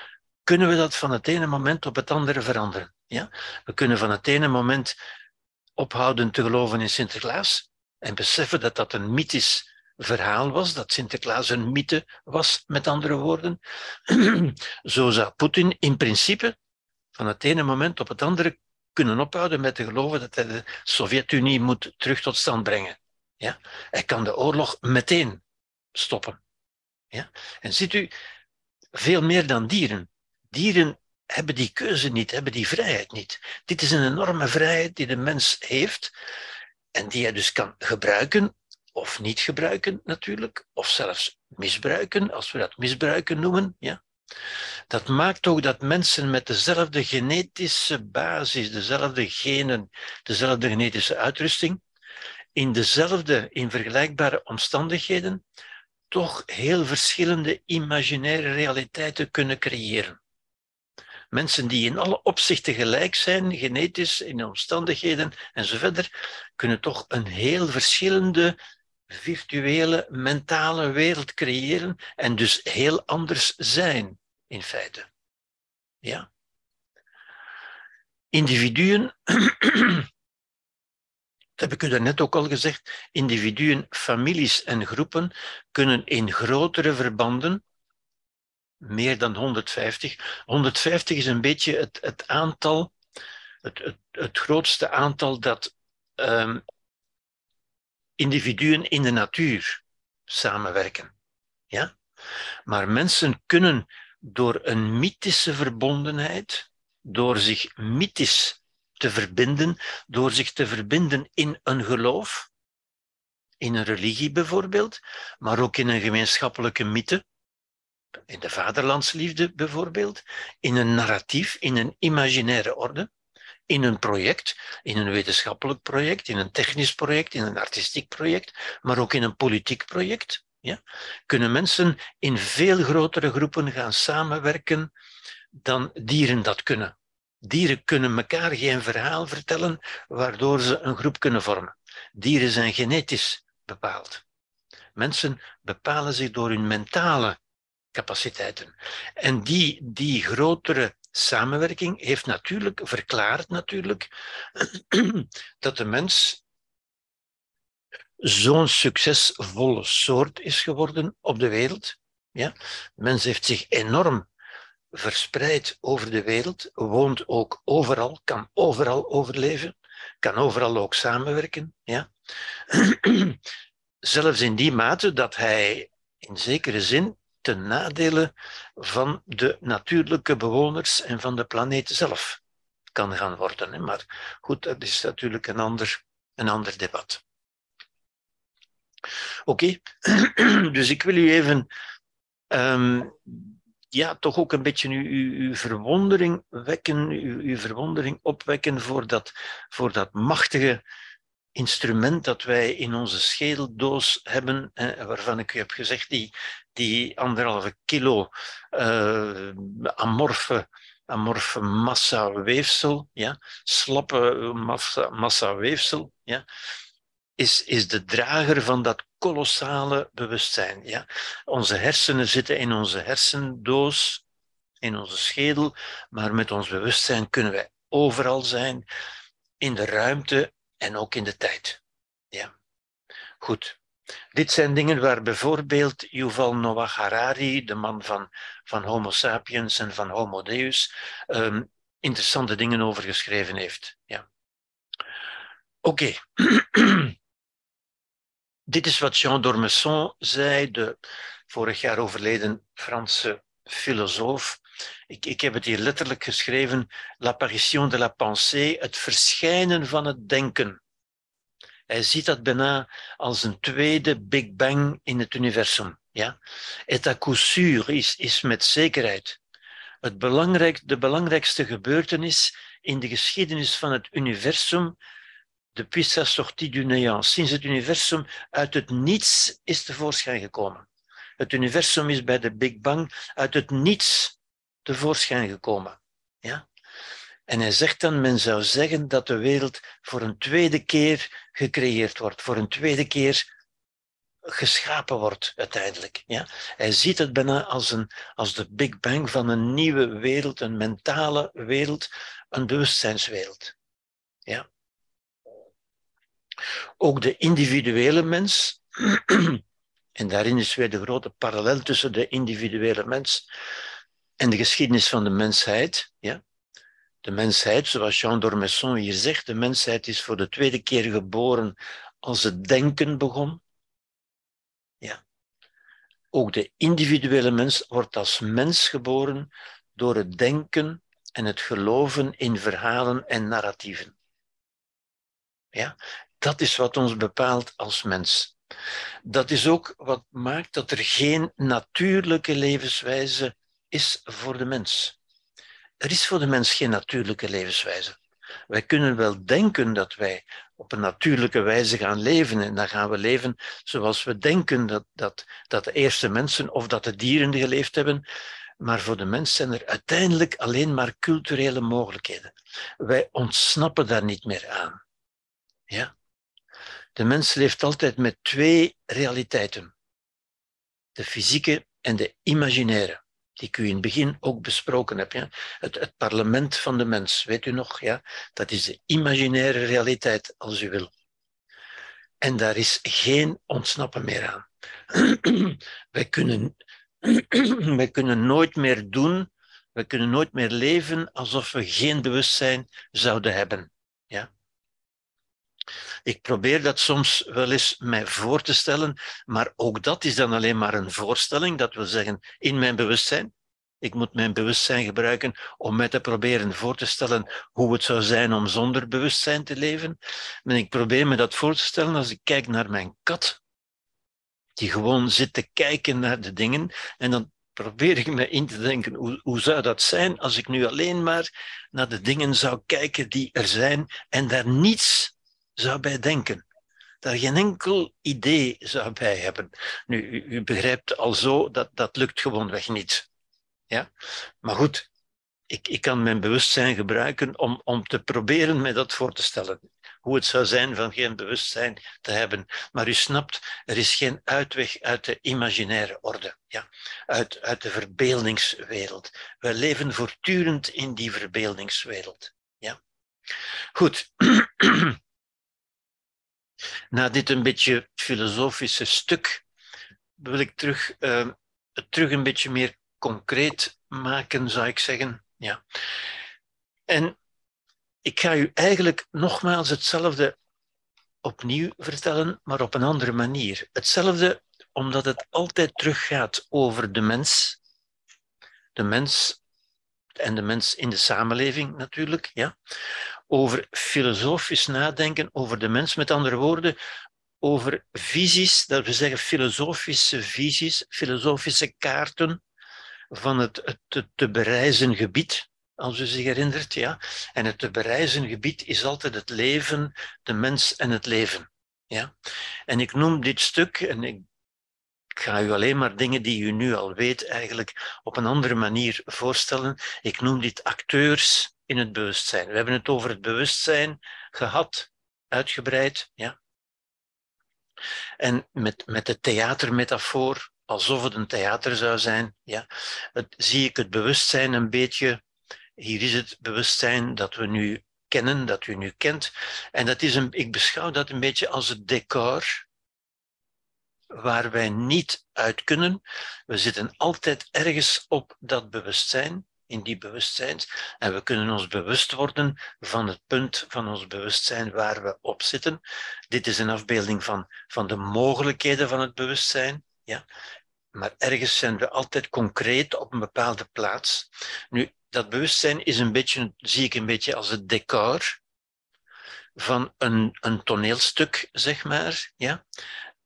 kunnen we dat van het ene moment op het andere veranderen. Ja? We kunnen van het ene moment ophouden te geloven in Sinterklaas en beseffen dat dat een mythisch verhaal was, dat Sinterklaas een mythe was, met andere woorden. Zo zou Poetin in principe van het ene moment op het andere kunnen ophouden met te geloven dat hij de Sovjet-Unie moet terug tot stand brengen. Ja? Hij kan de oorlog meteen stoppen. Ja? En ziet u, veel meer dan dieren. Dieren hebben die keuze niet, hebben die vrijheid niet. Dit is een enorme vrijheid die de mens heeft en die hij dus kan gebruiken of niet gebruiken natuurlijk, of zelfs misbruiken, als we dat misbruiken noemen. Ja? Dat maakt ook dat mensen met dezelfde genetische basis, dezelfde genen, dezelfde genetische uitrusting, in dezelfde, in vergelijkbare omstandigheden, toch heel verschillende imaginaire realiteiten kunnen creëren. Mensen die in alle opzichten gelijk zijn, genetisch, in omstandigheden enzovoort, kunnen toch een heel verschillende virtuele, mentale wereld creëren en dus heel anders zijn, in feite. Ja? Individuen, dat heb ik u net ook al gezegd, individuen, families en groepen kunnen in grotere verbanden, meer dan 150, 150 is een beetje het, het aantal, het, het, grootste aantal dat um, individuen in de natuur samenwerken. Ja? Maar mensen kunnen door een mythische verbondenheid, door zich mythisch te verbinden, door zich te verbinden in een geloof, in een religie bijvoorbeeld, maar ook in een gemeenschappelijke mythe, in de vaderlandsliefde bijvoorbeeld, in een narratief, in een imaginaire orde, in een project, in een wetenschappelijk project, in een technisch project, in een artistiek project, maar ook in een politiek project. Ja? Kunnen mensen in veel grotere groepen gaan samenwerken dan dieren dat kunnen. Dieren kunnen elkaar geen verhaal vertellen waardoor ze een groep kunnen vormen. Dieren zijn genetisch bepaald. Mensen bepalen zich door hun mentale capaciteiten. En die, die grotere samenwerking heeft natuurlijk verklaard natuurlijk dat de mens zo'n succesvolle soort is geworden op de wereld. Ja? De mens heeft zich enorm verspreid over de wereld, woont ook overal, kan overal overleven, kan overal ook samenwerken. Ja? Zelfs in die mate dat hij in zekere zin ten nadele van de natuurlijke bewoners en van de planeet zelf kan gaan worden. Maar goed, dat is natuurlijk een ander, een ander debat. Oké, dus ik wil u even um, ja, toch ook een beetje uw, uw, verwondering wekken, uw, uw, verwondering opwekken voor dat, voor dat machtige instrument dat wij in onze schedeldoos hebben, eh, waarvan ik u heb gezegd, die, die anderhalve kilo uh, amorfe, amorfe massa weefsel, ja, slappe massa, massa weefsel, ja, is, is de drager van dat kolossale bewustzijn. Ja. Onze hersenen zitten in onze hersendoos, in onze schedel, maar met ons bewustzijn kunnen wij overal zijn, in de ruimte en ook in de tijd. Ja. Goed. Dit zijn dingen waar bijvoorbeeld Yuval Noah Harari, de man van, van Homo sapiens en van Homo Deus, um, interessante dingen over geschreven heeft. Ja. Oké. Dit is wat Jean d'Ormesson zei, de vorig jaar overleden Franse filosoof. Ik, ik heb het hier letterlijk geschreven, l'apparition de la pensée, het verschijnen van het denken. Hij ziet dat bijna als een tweede Big Bang in het universum. Ja? Et à coup sûr is, is met zekerheid het belangrijk, de belangrijkste gebeurtenis in de geschiedenis van het universum depuis sa sortie du néant. Sinds het universum uit het niets is tevoorschijn gekomen. Het universum is bij de Big Bang uit het niets tevoorschijn gekomen. Ja? En hij zegt dan, men zou zeggen dat de wereld voor een tweede keer gecreëerd wordt, voor een tweede keer geschapen wordt uiteindelijk. Ja? Hij ziet het bijna als, een, als de Big Bang van een nieuwe wereld, een mentale wereld, een bewustzijnswereld. Ja? Ook de individuele mens En daarin is weer de grote parallel tussen de individuele mens en de geschiedenis van de mensheid. Ja? De mensheid, zoals Jean d'Ormesson hier zegt, de mensheid is voor de tweede keer geboren als het denken begon. Ja. Ook de individuele mens wordt als mens geboren door het denken en het geloven in verhalen en narratieven. Ja, dat is wat ons bepaalt als mens. Dat is ook wat maakt dat er geen natuurlijke levenswijze is voor de mens. Er is voor de mens geen natuurlijke levenswijze. Wij kunnen wel denken dat wij op een natuurlijke wijze gaan leven en dan gaan we leven zoals we denken dat, dat, dat de eerste mensen of dat de dieren geleefd hebben. Maar voor de mens zijn er uiteindelijk alleen maar culturele mogelijkheden. Wij ontsnappen daar niet meer aan. Ja? De mens leeft altijd met twee realiteiten. De fysieke en de imaginaire die ik u in het begin ook besproken heb. Ja? Het, het parlement van de mens, weet u nog? Ja? Dat is de imaginaire realiteit, als u wil. En daar is geen ontsnappen meer aan. wij, kunnen, wij kunnen nooit meer doen, wij kunnen nooit meer leven alsof we geen bewustzijn zouden hebben. Ja? Ik probeer dat soms wel eens mij voor te stellen, maar ook dat is dan alleen maar een voorstelling. Dat wil zeggen, in mijn bewustzijn. Ik moet mijn bewustzijn gebruiken om mij te proberen voor te stellen hoe het zou zijn om zonder bewustzijn te leven. En ik probeer me dat voor te stellen als ik kijk naar mijn kat, die gewoon zit te kijken naar de dingen. En dan probeer ik me in te denken, hoe, hoe zou dat zijn als ik nu alleen maar naar de dingen zou kijken die er zijn en daar niets zou bij denken. Daar geen enkel idee zou bij hebben. Nu, u, begrijpt al zo dat dat lukt gewoonweg niet. Ja? Maar goed, ik, ik kan mijn bewustzijn gebruiken om, om te proberen mij dat voor te stellen. Hoe het zou zijn van geen bewustzijn te hebben. Maar u snapt, er is geen uitweg uit de imaginaire orde. Ja? Uit, uit de verbeeldingswereld. Wij leven voortdurend in die verbeeldingswereld. Ja? Goed. Na dit een beetje filosofische stuk wil ik terug, uh, terug een beetje meer concreet maken, zou ik zeggen. Ja. En ik ga u eigenlijk nogmaals hetzelfde opnieuw vertellen, maar op een andere manier. Hetzelfde omdat het altijd teruggaat over de mens. De mens en de mens in de samenleving natuurlijk. Ja over filosofisch nadenken over de mens. Met andere woorden, over visies, dat we zeggen filosofische visies, filosofische kaarten van het, te bereizen gebied, als u zich herinnert. Ja? En het te bereizen gebied is altijd het leven, de mens en het leven. Ja? En ik noem dit stuk, en ik ga u alleen maar dingen die u nu al weet eigenlijk op een andere manier voorstellen. Ik noem dit acteurs in het bewustzijn. We hebben het over het bewustzijn gehad, uitgebreid. Ja. En met, met de theatermetafoor, alsof het een theater zou zijn, ja, het, zie ik het bewustzijn een beetje. Hier is het bewustzijn dat we nu kennen, dat u nu kent. En dat is een, ik beschouw dat een beetje als het decor waar wij niet uit kunnen. We zitten altijd ergens op dat bewustzijn in die bewustzijn. En we kunnen ons bewust worden van het punt van ons bewustzijn waar we op zitten. Dit is een afbeelding van, van de mogelijkheden van het bewustzijn. Ja? Maar ergens zijn we altijd concreet op een bepaalde plaats. Nu, dat bewustzijn is een beetje, zie ik een beetje als het decor van een, een toneelstuk, zeg maar, ja?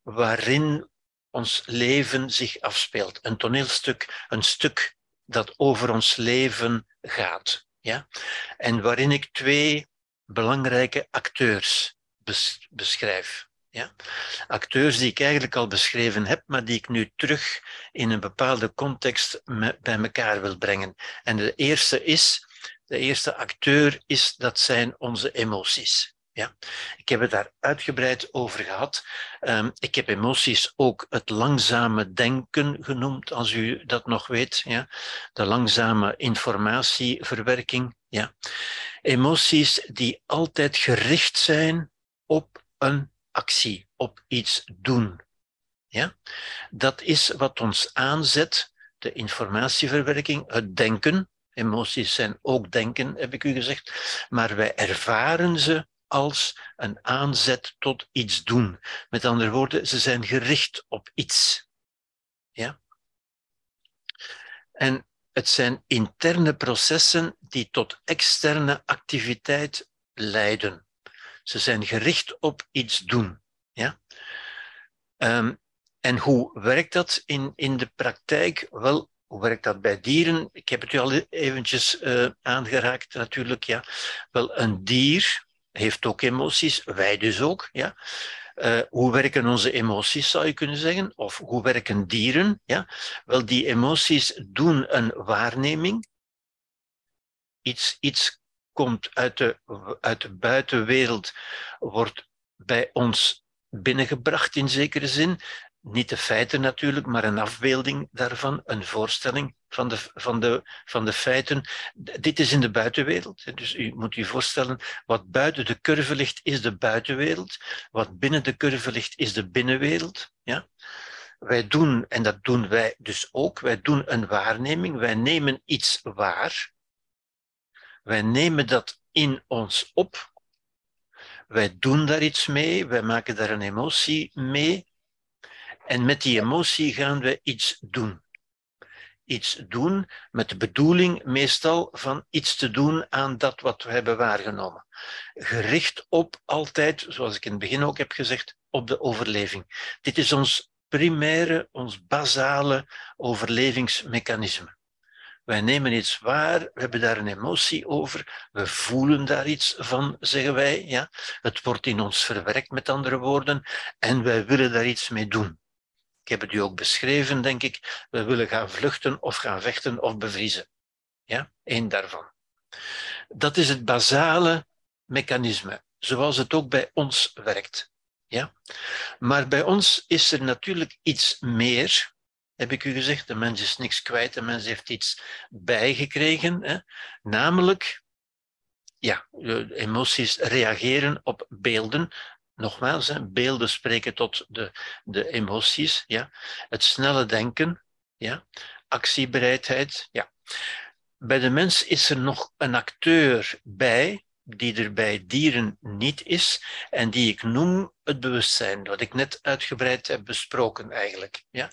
waarin ons leven zich afspeelt. Een toneelstuk, een stuk dat over ons leven gaat. Ja? En waarin ik twee belangrijke acteurs beschrijf. Ja? Acteurs die ik eigenlijk al beschreven heb, maar die ik nu terug in een bepaalde context bij elkaar wil brengen. En de eerste is, de eerste acteur is, dat zijn onze emoties. Ja, ik heb het daar uitgebreid over gehad. Um, ik heb emoties ook het langzame denken genoemd, als u dat nog weet. Ja? De langzame informatieverwerking. Ja? Emoties die altijd gericht zijn op een actie, op iets doen. Ja? Dat is wat ons aanzet, de informatieverwerking, het denken. Emoties zijn ook denken, heb ik u gezegd. Maar wij ervaren ze als een aanzet tot iets doen. Met andere woorden, ze zijn gericht op iets. Ja? En het zijn interne processen die tot externe activiteit leiden. Ze zijn gericht op iets doen. Ja? Um, en hoe werkt dat in, in de praktijk? Wel, hoe werkt dat bij dieren? Ik heb het u al eventjes uh, aangeraakt natuurlijk. Ja. Wel, een dier heeft ook emoties, wij dus ook. Ja. Uh, hoe werken onze emoties, zou je kunnen zeggen? Of hoe werken dieren? Ja? Wel, die emoties doen een waarneming. Iets, iets komt uit de, uit de buitenwereld, wordt bij ons binnengebracht in zekere zin niet de feiten natuurlijk, maar een afbeelding daarvan, een voorstelling van de, van de, van de feiten. Dit is in de buitenwereld. Dus u moet u voorstellen, wat buiten de curve ligt, is de buitenwereld. Wat binnen de curve ligt, is de binnenwereld. Ja? Wij doen, en dat doen wij dus ook, wij doen een waarneming, wij nemen iets waar. Wij nemen dat in ons op. Wij doen daar iets mee, wij maken daar een emotie mee. En met die emotie gaan we iets doen. Iets doen met de bedoeling meestal van iets te doen aan dat wat we hebben waargenomen. Gericht op altijd, zoals ik in het begin ook heb gezegd, op de overleving. Dit is ons primaire, ons basale overlevingsmechanisme. Wij nemen iets waar, we hebben daar een emotie over, we voelen daar iets van, zeggen wij. Ja? Het wordt in ons verwerkt, met andere woorden, en wij willen daar iets mee doen. Ik heb het u ook beschreven, denk ik. We willen gaan vluchten of gaan vechten of bevriezen. Ja, één daarvan. Dat is het basale mechanisme, zoals het ook bij ons werkt. Ja? Maar bij ons is er natuurlijk iets meer, heb ik u gezegd. De mens is niks kwijt, de mens heeft iets bijgekregen. Hè? Namelijk, ja, emoties reageren op beelden nogmaals, hè, beelden spreken tot de, de emoties, ja. het snelle denken, ja. actiebereidheid. Ja. Bij de mens is er nog een acteur bij, die er bij dieren niet is en die ik noem het bewustzijn, wat ik net uitgebreid heb besproken eigenlijk. Ja?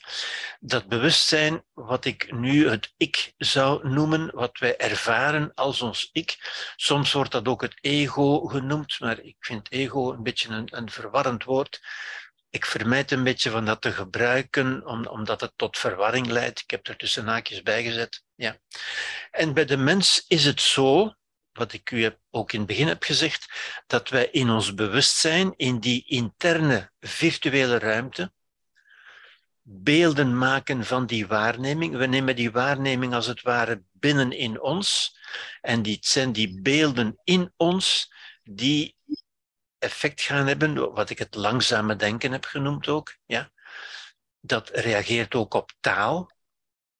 Dat bewustzijn, wat ik nu het ik zou noemen, wat wij ervaren als ons ik. Soms wordt dat ook het ego genoemd, maar ik vind ego een beetje een, een verwarrend woord. Ik vermijd een beetje van dat te gebruiken, omdat het tot verwarring leidt. Ik heb er tussen haakjes bij gezet. Ja. En bij de mens is het zo, wat ik u ook in het begin heb gezegd, dat wij in ons bewustzijn, in die interne virtuele ruimte, beelden maken van die waarneming. We nemen die waarneming als het ware binnen in ons. En die, zijn die beelden in ons die effect gaan hebben, wat ik het langzame denken heb genoemd ook. Ja? Dat reageert ook op taal,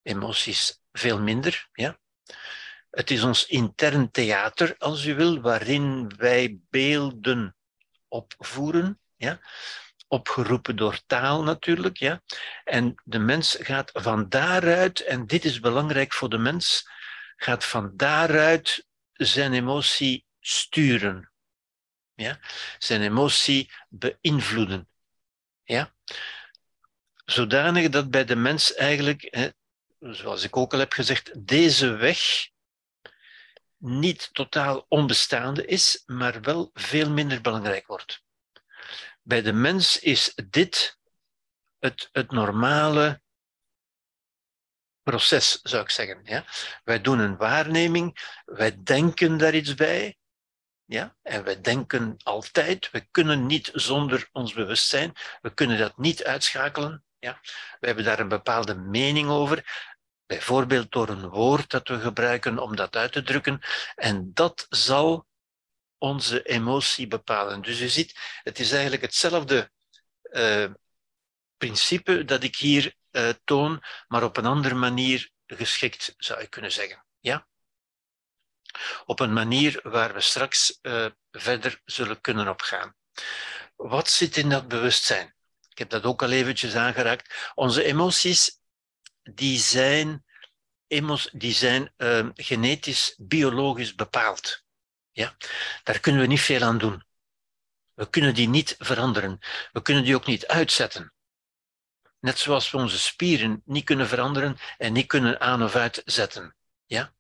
emoties veel minder. Ja? Het is ons intern theater, als u wil, waarin wij beelden opvoeren, ja? opgeroepen door taal natuurlijk. Ja? En de mens gaat van daaruit, en dit is belangrijk voor de mens, gaat van daaruit zijn emotie sturen. Ja? Zijn emotie beïnvloeden. Ja? Zodanig dat bij de mens eigenlijk, hè, zoals ik ook al heb gezegd, deze weg niet totaal onbestaande is, maar wel veel minder belangrijk wordt. Bij de mens is dit het, het normale proces, zou ik zeggen. Ja? Wij doen een waarneming, wij denken daar iets bij, ja? en wij denken altijd, we kunnen niet zonder ons bewustzijn, we kunnen dat niet uitschakelen. Ja? We hebben daar een bepaalde mening over. Bijvoorbeeld door een woord dat we gebruiken om dat uit te drukken. En dat zal onze emotie bepalen. Dus u ziet, het is eigenlijk hetzelfde uh, principe dat ik hier uh, toon, maar op een andere manier geschikt, zou ik kunnen zeggen. Ja? Op een manier waar we straks uh, verder zullen kunnen opgaan. Wat zit in dat bewustzijn? Ik heb dat ook al eventjes aangeraakt. Onze emoties, die zijn, die zijn uh, genetisch, biologisch bepaald. Ja? Daar kunnen we niet veel aan doen. We kunnen die niet veranderen. We kunnen die ook niet uitzetten. Net zoals we onze spieren niet kunnen veranderen en niet kunnen aan of uitzetten. Ja?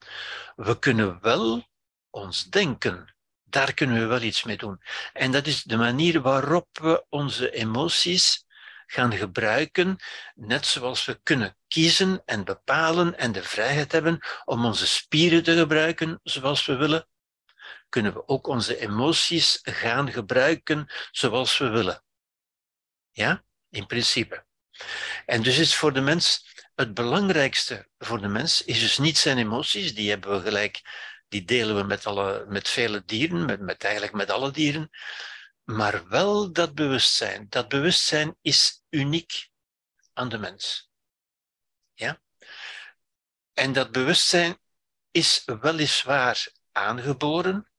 We kunnen wel ons denken, daar kunnen we wel iets mee doen. En dat is de manier waarop we onze emoties gaan gebruiken, net zoals we kunnen kiezen en bepalen en de vrijheid hebben om onze spieren te gebruiken zoals we willen, kunnen we ook onze emoties gaan gebruiken zoals we willen. Ja, in principe. En dus is voor de mens het belangrijkste voor de mens is dus niet zijn emoties, die hebben we gelijk, die delen we met, alle, met vele dieren, met, met eigenlijk met alle dieren, maar wel dat bewustzijn. Dat bewustzijn is uniek aan de mens. En dat bewustzijn is weliswaar aangeboren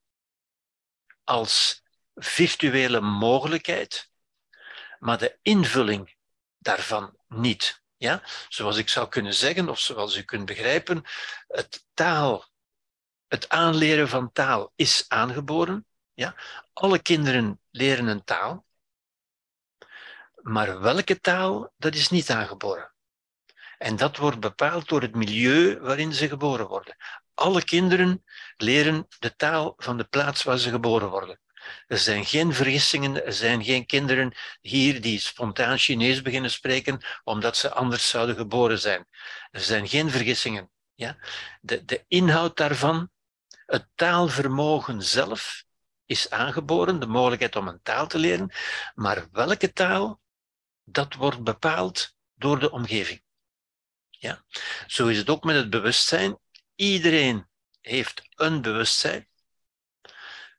als virtuele mogelijkheid, maar de invulling daarvan niet. Ja? Zoals ik zou kunnen zeggen, of zoals u kunt begrijpen, het taal, het aanleren van taal is aangeboren. Ja? Alle kinderen leren een taal, maar welke taal, dat is niet aangeboren. En dat wordt bepaald door het milieu waarin ze geboren worden. Alle kinderen leren de taal van de plaats waar ze geboren worden. Er zijn geen vergissingen, er zijn geen kinderen hier die spontaan Chinees beginnen spreken omdat ze anders zouden geboren zijn. Er zijn geen vergissingen. Ja? De, de inhoud daarvan, het taalvermogen zelf, is aangeboren, de mogelijkheid om een taal te leren, maar welke taal, dat wordt bepaald door de omgeving. Ja? Zo is het ook met het bewustzijn. Iedereen heeft een bewustzijn.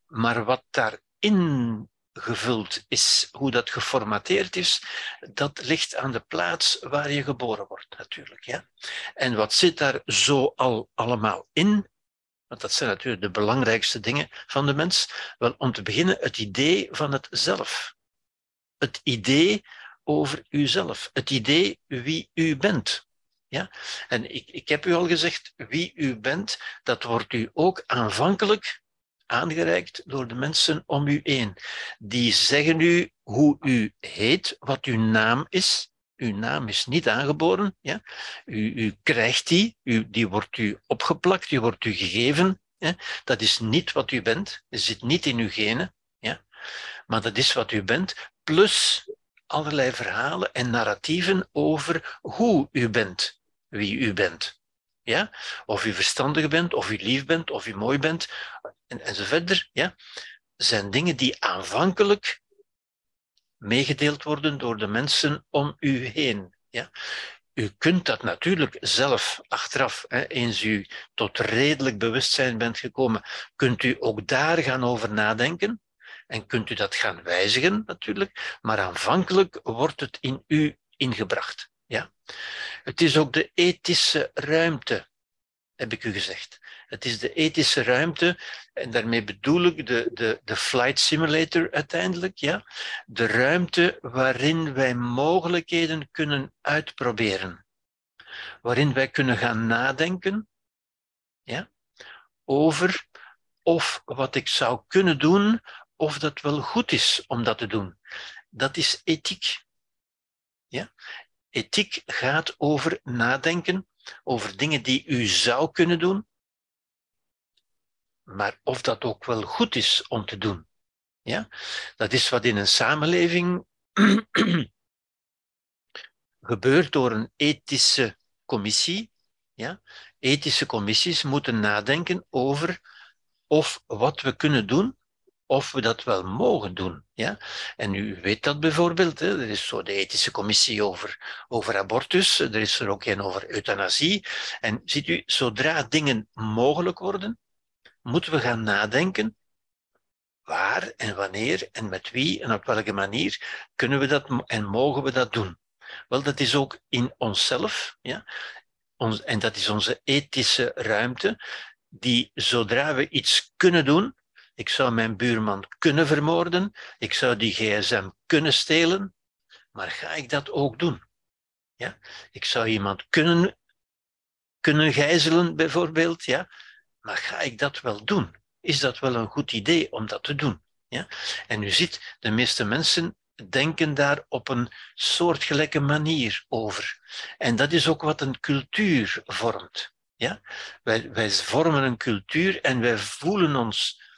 Maar wat daarin gevuld is, hoe dat geformateerd is, dat ligt aan de plaats waar je geboren wordt, natuurlijk. Ja? En wat zit daar zo al allemaal in? Want dat zijn natuurlijk de belangrijkste dingen van de mens. Wel, om te beginnen, het idee van het zelf. Het idee over uzelf. Het idee wie u bent. Ja? En ik, ik heb u al gezegd, wie u bent, dat wordt u ook aanvankelijk aangereikt door de mensen om u heen. Die zeggen u hoe u heet, wat uw naam is. Uw naam is niet aangeboren. Ja? U, u krijgt die, u, die wordt u opgeplakt, die wordt u gegeven. Dat is niet wat u bent, dat zit niet in uw genen. Ja? Maar dat is wat u bent, plus allerlei verhalen en narratieven over hoe u bent, wie u bent. Ja? Of u verstandig bent, of u lief bent, of u mooi bent, en, en. Ja? Zijn dingen die aanvankelijk meegedeeld worden door de mensen om u heen. Ja? U kunt dat natuurlijk zelf achteraf, hè, eens u tot redelijk bewustzijn bent gekomen, kunt u ook daar gaan over nadenken. En kunt u dat gaan wijzigen natuurlijk, maar aanvankelijk wordt het in u ingebracht. Ja? Het is ook de ethische ruimte, heb ik u gezegd. Het is de ethische ruimte, en daarmee bedoel ik de, de, de flight simulator uiteindelijk, ja? de ruimte waarin wij mogelijkheden kunnen uitproberen, waarin wij kunnen gaan nadenken ja? over of wat ik zou kunnen doen, of dat wel goed is om dat te doen. Dat is ethiek. Ja? Ethiek gaat over nadenken over dingen die u zou kunnen doen, maar of dat ook wel goed is om te doen. Ja? Dat is wat in een samenleving gebeurt door een ethische commissie. Ja? Ethische commissies moeten nadenken over of wat we kunnen doen, of we dat wel mogen doen. Ja? En u weet dat bijvoorbeeld, hè? er is zo de ethische commissie over, over abortus, er is er ook een over euthanasie. En ziet u, zodra dingen mogelijk worden, moeten we gaan nadenken waar en wanneer en met wie en op welke manier kunnen we dat en mogen we dat doen. Wel, dat is ook in onszelf, ja? Ons, en dat is onze ethische ruimte, die zodra we iets kunnen doen, ik zou mijn buurman kunnen vermoorden, ik zou die gsm kunnen stelen, maar ga ik dat ook doen? Ja? Ik zou iemand kunnen, kunnen gijzelen, bijvoorbeeld, ja? maar ga ik dat wel doen? Is dat wel een goed idee om dat te doen? Ja? En u ziet, de meeste mensen denken daar op een soortgelijke manier over. En dat is ook wat een cultuur vormt. Ja? Wij, wij vormen een cultuur en wij voelen ons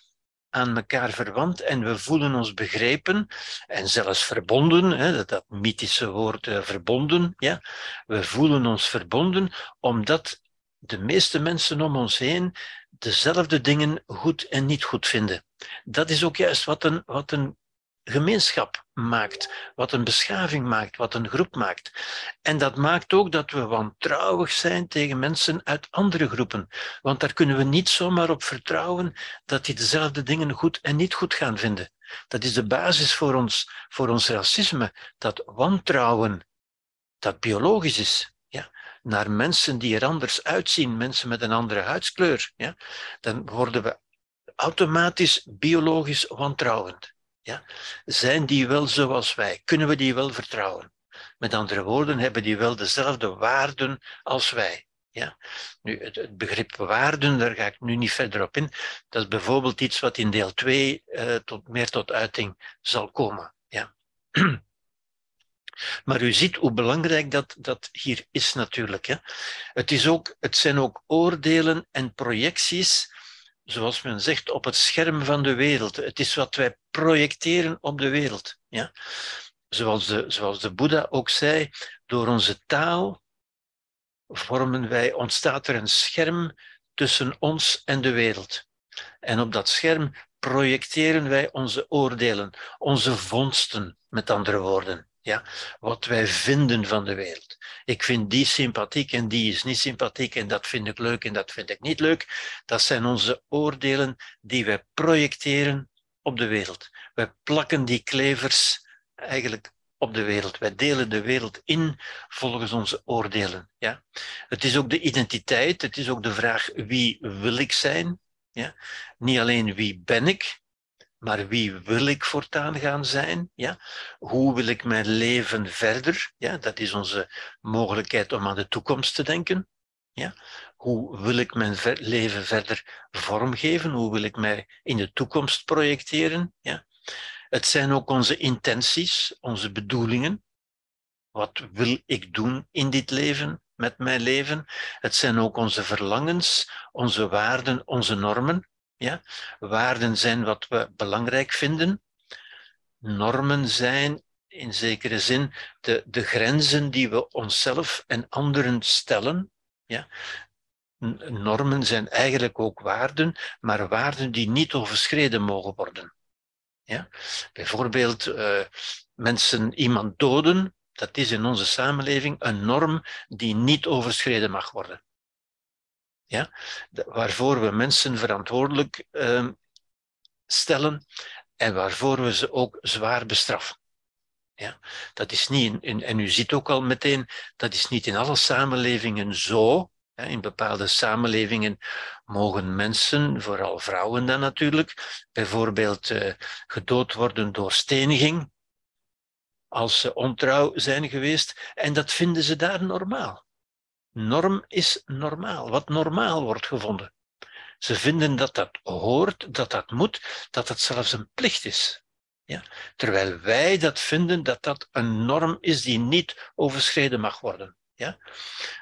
aan elkaar verwant en we voelen ons begrepen en zelfs verbonden, hè, dat, dat mythische woord uh, verbonden, ja, we voelen ons verbonden omdat de meeste mensen om ons heen dezelfde dingen goed en niet goed vinden. Dat is ook juist wat een, wat een gemeenschap maakt, wat een beschaving maakt, wat een groep maakt. En dat maakt ook dat we wantrouwig zijn tegen mensen uit andere groepen. Want daar kunnen we niet zomaar op vertrouwen dat die dezelfde dingen goed en niet goed gaan vinden. Dat is de basis voor ons, voor ons racisme, dat wantrouwen, dat biologisch is. Ja? Naar mensen die er anders uitzien, mensen met een andere huidskleur. Ja? Dan worden we automatisch biologisch wantrouwend. Ja? Zijn die wel zoals wij? Kunnen we die wel vertrouwen? Met andere woorden, hebben die wel dezelfde waarden als wij? Ja? Nu, het, begrip waarden, daar ga ik nu niet verder op in. Dat is bijvoorbeeld iets wat in deel 2 uh, eh, tot, meer tot uiting zal komen. Ja? Maar u ziet hoe belangrijk dat, dat hier is natuurlijk. Hè? Het, is ook, het zijn ook oordelen en projecties zoals men zegt, op het scherm van de wereld. Het is wat wij projecteren op de wereld. Ja? Zoals, de, zoals de Boeddha ook zei, door onze taal vormen wij, ontstaat er een scherm tussen ons en de wereld. En op dat scherm projecteren wij onze oordelen, onze vondsten, met andere woorden. Ja, wat wij vinden van de wereld. Ik vind die sympathiek en die is niet sympathiek en dat vind ik leuk en dat vind ik niet leuk. Dat zijn onze oordelen die wij projecteren op de wereld. Wij plakken die klevers eigenlijk op de wereld. Wij delen de wereld in volgens onze oordelen. Ja? Het is ook de identiteit, het is ook de vraag wie wil ik zijn. Ja? Niet alleen wie ben ik, maar wie wil ik voortaan gaan zijn? Ja? Hoe wil ik mijn leven verder? Ja, dat is onze mogelijkheid om aan de toekomst te denken. Ja? Hoe wil ik mijn leven verder vormgeven? Hoe wil ik mij in de toekomst projecteren? Ja? Het zijn ook onze intenties, onze bedoelingen. Wat wil ik doen in dit leven, met mijn leven? Het zijn ook onze verlangens, onze waarden, onze normen. Ja? Waarden zijn wat we belangrijk vinden. Normen zijn in zekere zin de, de grenzen die we onszelf en anderen stellen. Ja? Normen zijn eigenlijk ook waarden, maar waarden die niet overschreden mogen worden. Ja? Bijvoorbeeld uh, mensen iemand doden, dat is in onze samenleving een norm die niet overschreden mag worden ja, waarvoor we mensen verantwoordelijk uh, stellen en waarvoor we ze ook zwaar bestraffen. Ja, dat is niet en u ziet ook al meteen, dat is niet in alle samenlevingen zo. In bepaalde samenlevingen mogen mensen, vooral vrouwen dan natuurlijk, bijvoorbeeld uh, gedood worden door steniging, als ze ontrouw zijn geweest, en dat vinden ze daar normaal. Norm is normaal, wat normaal wordt gevonden. Ze vinden dat dat hoort, dat dat moet, dat dat zelfs een plicht is. Ja? Terwijl wij dat vinden dat dat een norm is die niet overschreden mag worden. Ja?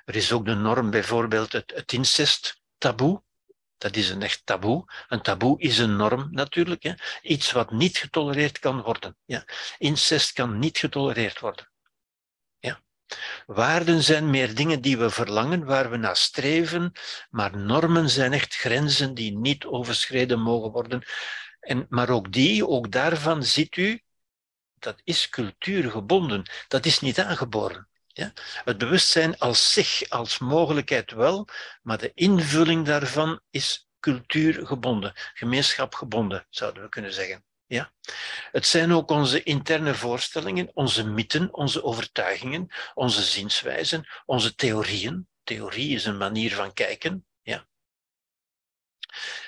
Er is ook de norm bijvoorbeeld het, het incest taboe. Dat is een echt taboe. Een taboe is een norm natuurlijk. Iets wat niet getolereerd kan worden. Ja? Incest kan niet getolereerd worden. Waarden zijn meer dingen die we verlangen, waar we naar streven, maar normen zijn echt grenzen die niet overschreden mogen worden. En, maar ook die, ook daarvan ziet u, dat is cultuurgebonden, dat is niet aangeboren. Ja? Het bewustzijn als zich, als mogelijkheid wel, maar de invulling daarvan is cultuurgebonden, gemeenschapgebonden, zouden we kunnen zeggen. Ja? Het zijn ook onze interne voorstellingen, onze mythen, onze overtuigingen, onze zienswijzen, onze theorieën. Theorie is een manier van kijken. Ja?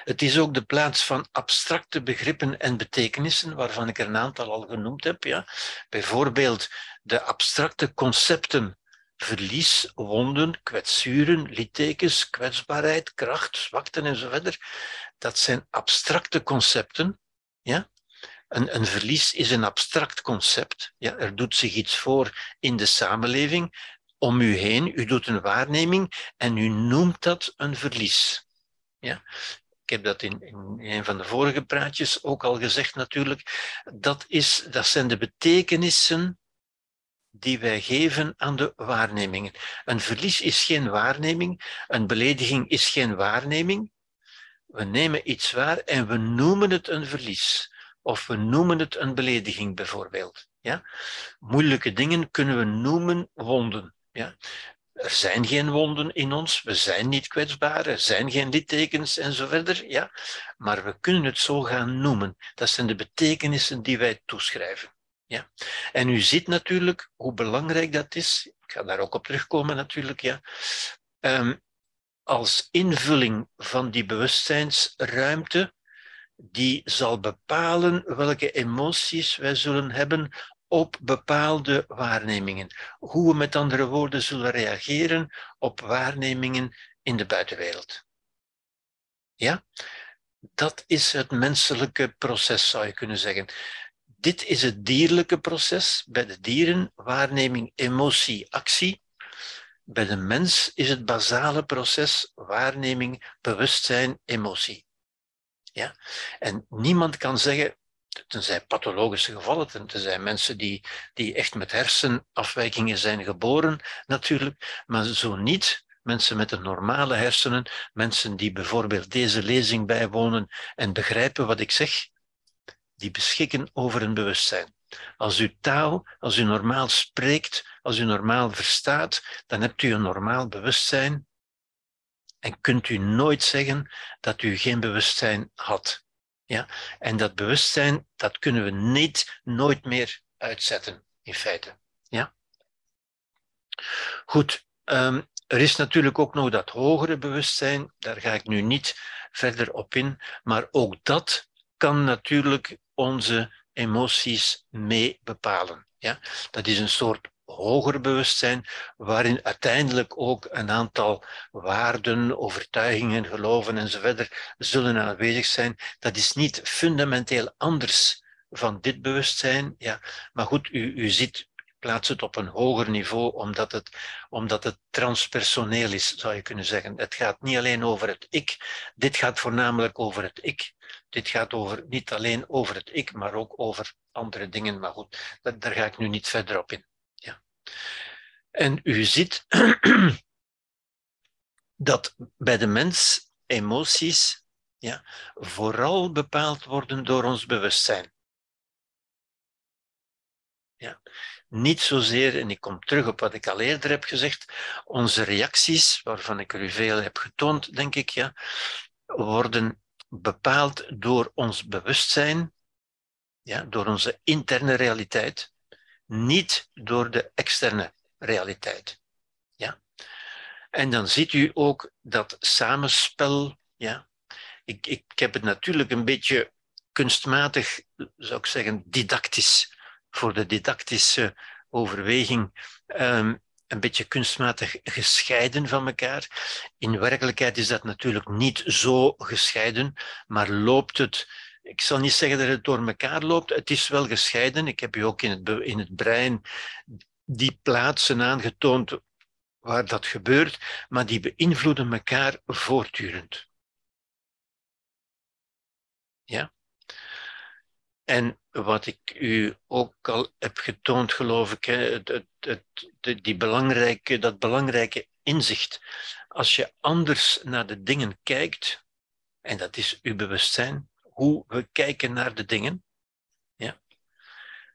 Het is ook de plaats van abstracte begrippen en betekenissen, waarvan ik er een aantal al genoemd heb. Ja. Bijvoorbeeld de abstracte concepten verlies, wonden, kwetsuren, littekens, kwetsbaarheid, kracht, zwakte enzovoort. Dat zijn abstracte concepten. Ja? Een, een, verlies is een abstract concept. Ja? Er doet zich iets voor in de samenleving, om u heen. U doet een waarneming en u noemt dat een verlies. Ja? Ik heb dat in, in een van de vorige praatjes ook al gezegd natuurlijk. Dat, is, dat zijn de betekenissen die wij geven aan de waarnemingen. Een verlies is geen waarneming, een belediging is geen waarneming. We nemen iets waar en we noemen het een verlies. Of we noemen het een belediging bijvoorbeeld. Ja? Moeilijke dingen kunnen we noemen wonden. Ja? Er zijn geen wonden in ons, we zijn niet kwetsbaar, er zijn geen littekens en zo verder. Ja? Maar we kunnen het zo gaan noemen. Dat zijn de betekenissen die wij toeschrijven. Ja. En u ziet natuurlijk hoe belangrijk dat is. Ik ga daar ook op terugkomen natuurlijk. Ja. Um, als invulling van die bewustzijnsruimte, die zal bepalen welke emoties wij zullen hebben op bepaalde waarnemingen. Hoe we met andere woorden zullen reageren op waarnemingen in de buitenwereld. Ja? Dat is het menselijke proces, zou je kunnen zeggen. Dit is het dierlijke proces. Bij de dieren waarneming, emotie, actie. Bij de mens is het basale proces waarneming, bewustzijn, emotie. Ja? En niemand kan zeggen, tenzij pathologische gevallen, tenzij mensen die, die echt met hersenafwijkingen zijn geboren natuurlijk, maar zo niet mensen met een normale hersenen, mensen die bijvoorbeeld deze lezing bijwonen en begrijpen wat ik zeg, die beschikken over een bewustzijn. Als u taal, als u normaal spreekt, als u normaal verstaat, dan hebt u een normaal bewustzijn en kunt u nooit zeggen dat u geen bewustzijn had. Ja? En dat bewustzijn, dat kunnen we niet, nooit meer uitzetten, in feite. Ja? Goed, um, er is natuurlijk ook nog dat hogere bewustzijn, daar ga ik nu niet verder op in, maar ook dat kan natuurlijk onze emoties mee bepalen. Ja? Dat is een soort hoger bewustzijn, waarin uiteindelijk ook een aantal waarden, overtuigingen, geloven enzovoort zullen aanwezig zijn. Dat is niet fundamenteel anders van dit bewustzijn. Ja. Maar goed, u, u ziet plaats het op een hoger niveau, omdat het, omdat het transpersoneel is, zou je kunnen zeggen. Het gaat niet alleen over het ik, dit gaat voornamelijk over het ik. Dit gaat over, niet alleen over het ik, maar ook over andere dingen. Maar goed, daar ga ik nu niet verder op in. En u ziet dat bij de mens emoties ja, vooral bepaald worden door ons bewustzijn. Ja. Niet zozeer, en ik kom terug op wat ik al eerder heb gezegd, onze reacties, waarvan ik er u veel heb getoond, denk ik, ja, worden bepaald door ons bewustzijn, ja, door onze interne realiteit, niet door de externe realiteit. Ja. En dan ziet u ook dat samenspel, ja, ik, ik heb het natuurlijk een beetje kunstmatig, zou ik zeggen, didactisch voor de didactische overweging um, een beetje kunstmatig gescheiden van elkaar. In werkelijkheid is dat natuurlijk niet zo gescheiden, maar loopt het. Ik zal niet zeggen dat het door elkaar loopt. Het is wel gescheiden. Ik heb u ook in het, in het brein die plaatsen aangetoond waar dat gebeurt, maar die beïnvloeden elkaar voortdurend. Ja? En wat ik u ook al heb getoond, geloof ik, het, het, die belangrijke, dat belangrijke inzicht. Als je anders naar de dingen kijkt, en dat is uw bewustzijn, hoe we kijken naar de dingen, ja,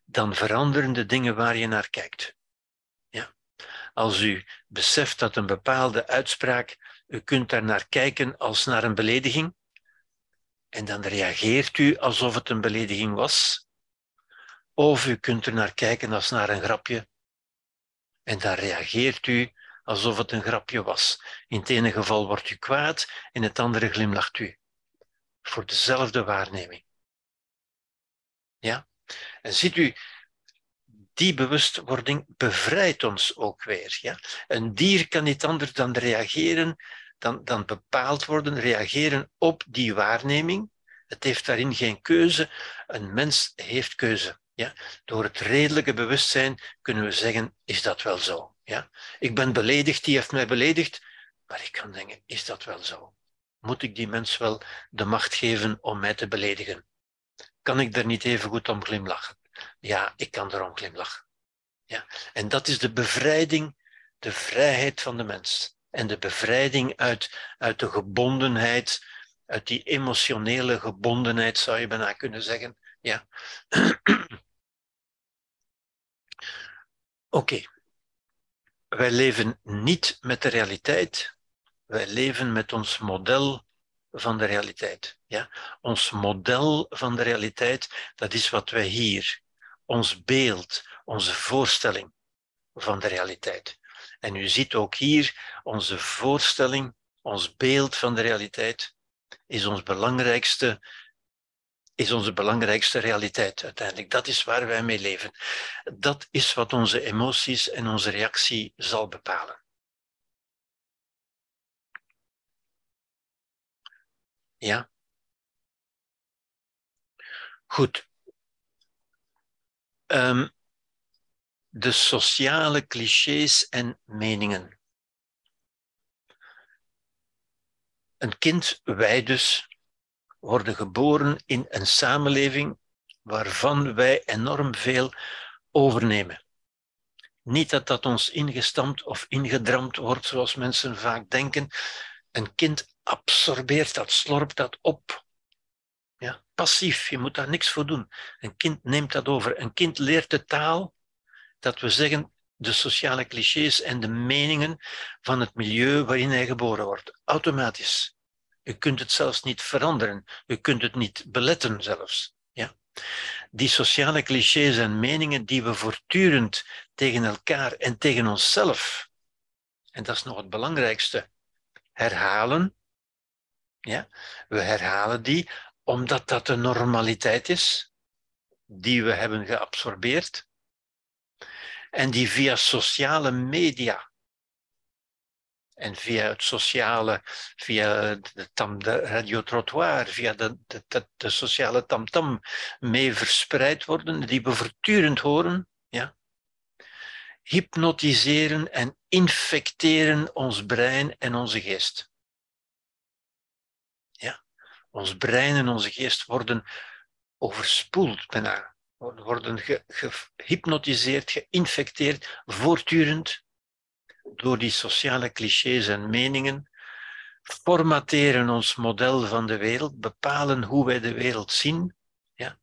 dan veranderen de dingen waar je naar kijkt. Ja. Als u beseft dat een bepaalde uitspraak, u kunt daar naar kijken als naar een belediging, en dan reageert u alsof het een belediging was. Of u kunt er naar kijken als naar een grapje. En dan reageert u alsof het een grapje was. In het ene geval wordt u kwaad, in het andere glimlacht u. voor dezelfde waarneming. Ja? En ziet u, die bewustwording bevrijdt ons ook weer. Ja? Een dier kan niet anders dan reageren, dan, dan bepaald worden, reageren op die waarneming. Het heeft daarin geen keuze. Een mens heeft keuze. Ja? Door het redelijke bewustzijn kunnen we zeggen, is dat wel zo? Ja? Ik ben beledigd, die heeft mij beledigd, maar ik kan denken, is dat wel zo? Moet ik die mens wel de macht geven om mij te beledigen? Kan ik er niet even goed om glimlachen? Ja, ik kan erom glimlachen. Ja. En dat is de bevrijding, de vrijheid van de mens. En de bevrijding uit, uit de gebondenheid, uit die emotionele gebondenheid zou je bijna kunnen zeggen. Ja. Oké. Wij leven niet met de realiteit, wij leven met ons model van de realiteit. Ja? Ons model van de realiteit, dat is wat wij hier, ons beeld, onze voorstelling van de realiteit. En u ziet ook hier onze voorstelling, ons beeld van de realiteit, is ons belangrijkste is onze belangrijkste realiteit uiteindelijk. Dat is waar wij mee leven. Dat is wat onze emoties en onze reactie zal bepalen. Ja? Goed. Um, de sociale clichés en meningen. Een kind, wij dus, worden geboren in een samenleving waarvan wij enorm veel overnemen. Niet dat dat ons ingestampt of ingedramd wordt, zoals mensen vaak denken. Een kind absorbeert dat, slorpt dat op. Ja, passief, je moet daar niks voor doen. Een kind neemt dat over. Een kind leert de taal, dat we zeggen, de sociale clichés en de meningen van het milieu waarin hij geboren wordt. Automatisch. U kunt het zelfs niet veranderen. U kunt het niet beletten zelfs. Ja? Die sociale clichés en meningen die we voortdurend tegen elkaar en tegen onszelf, en dat is nog het belangrijkste, herhalen. Ja? We herhalen die omdat dat de normaliteit is die we hebben geabsorbeerd en die via sociale media en via het sociale, via de, tam, de radiotrottoir, via de, de, sociale tamtam mee verspreid worden, die we voortdurend horen, ja, hypnotiseren en infecteren ons brein en onze geest. Ons brein en onze geest worden overspoeld bijna, worden gehypnotiseerd, geïnfecteerd, voortdurend door die sociale clichés en meningen, formateren ons model van de wereld, bepalen hoe wij de wereld zien, ja,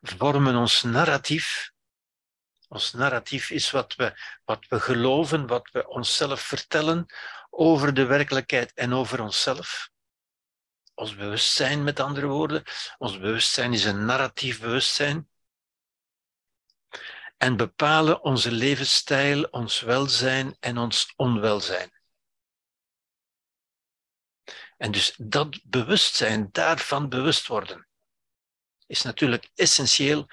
vormen ons narratief. Ons narratief is wat we, wat we geloven, wat we onszelf vertellen over de werkelijkheid en over onszelf. Ons bewustzijn, met andere woorden. Ons bewustzijn is een narratief bewustzijn en bepalen onze levensstijl, ons welzijn en ons onwelzijn. En dus dat bewustzijn, daarvan bewust worden, is natuurlijk essentieel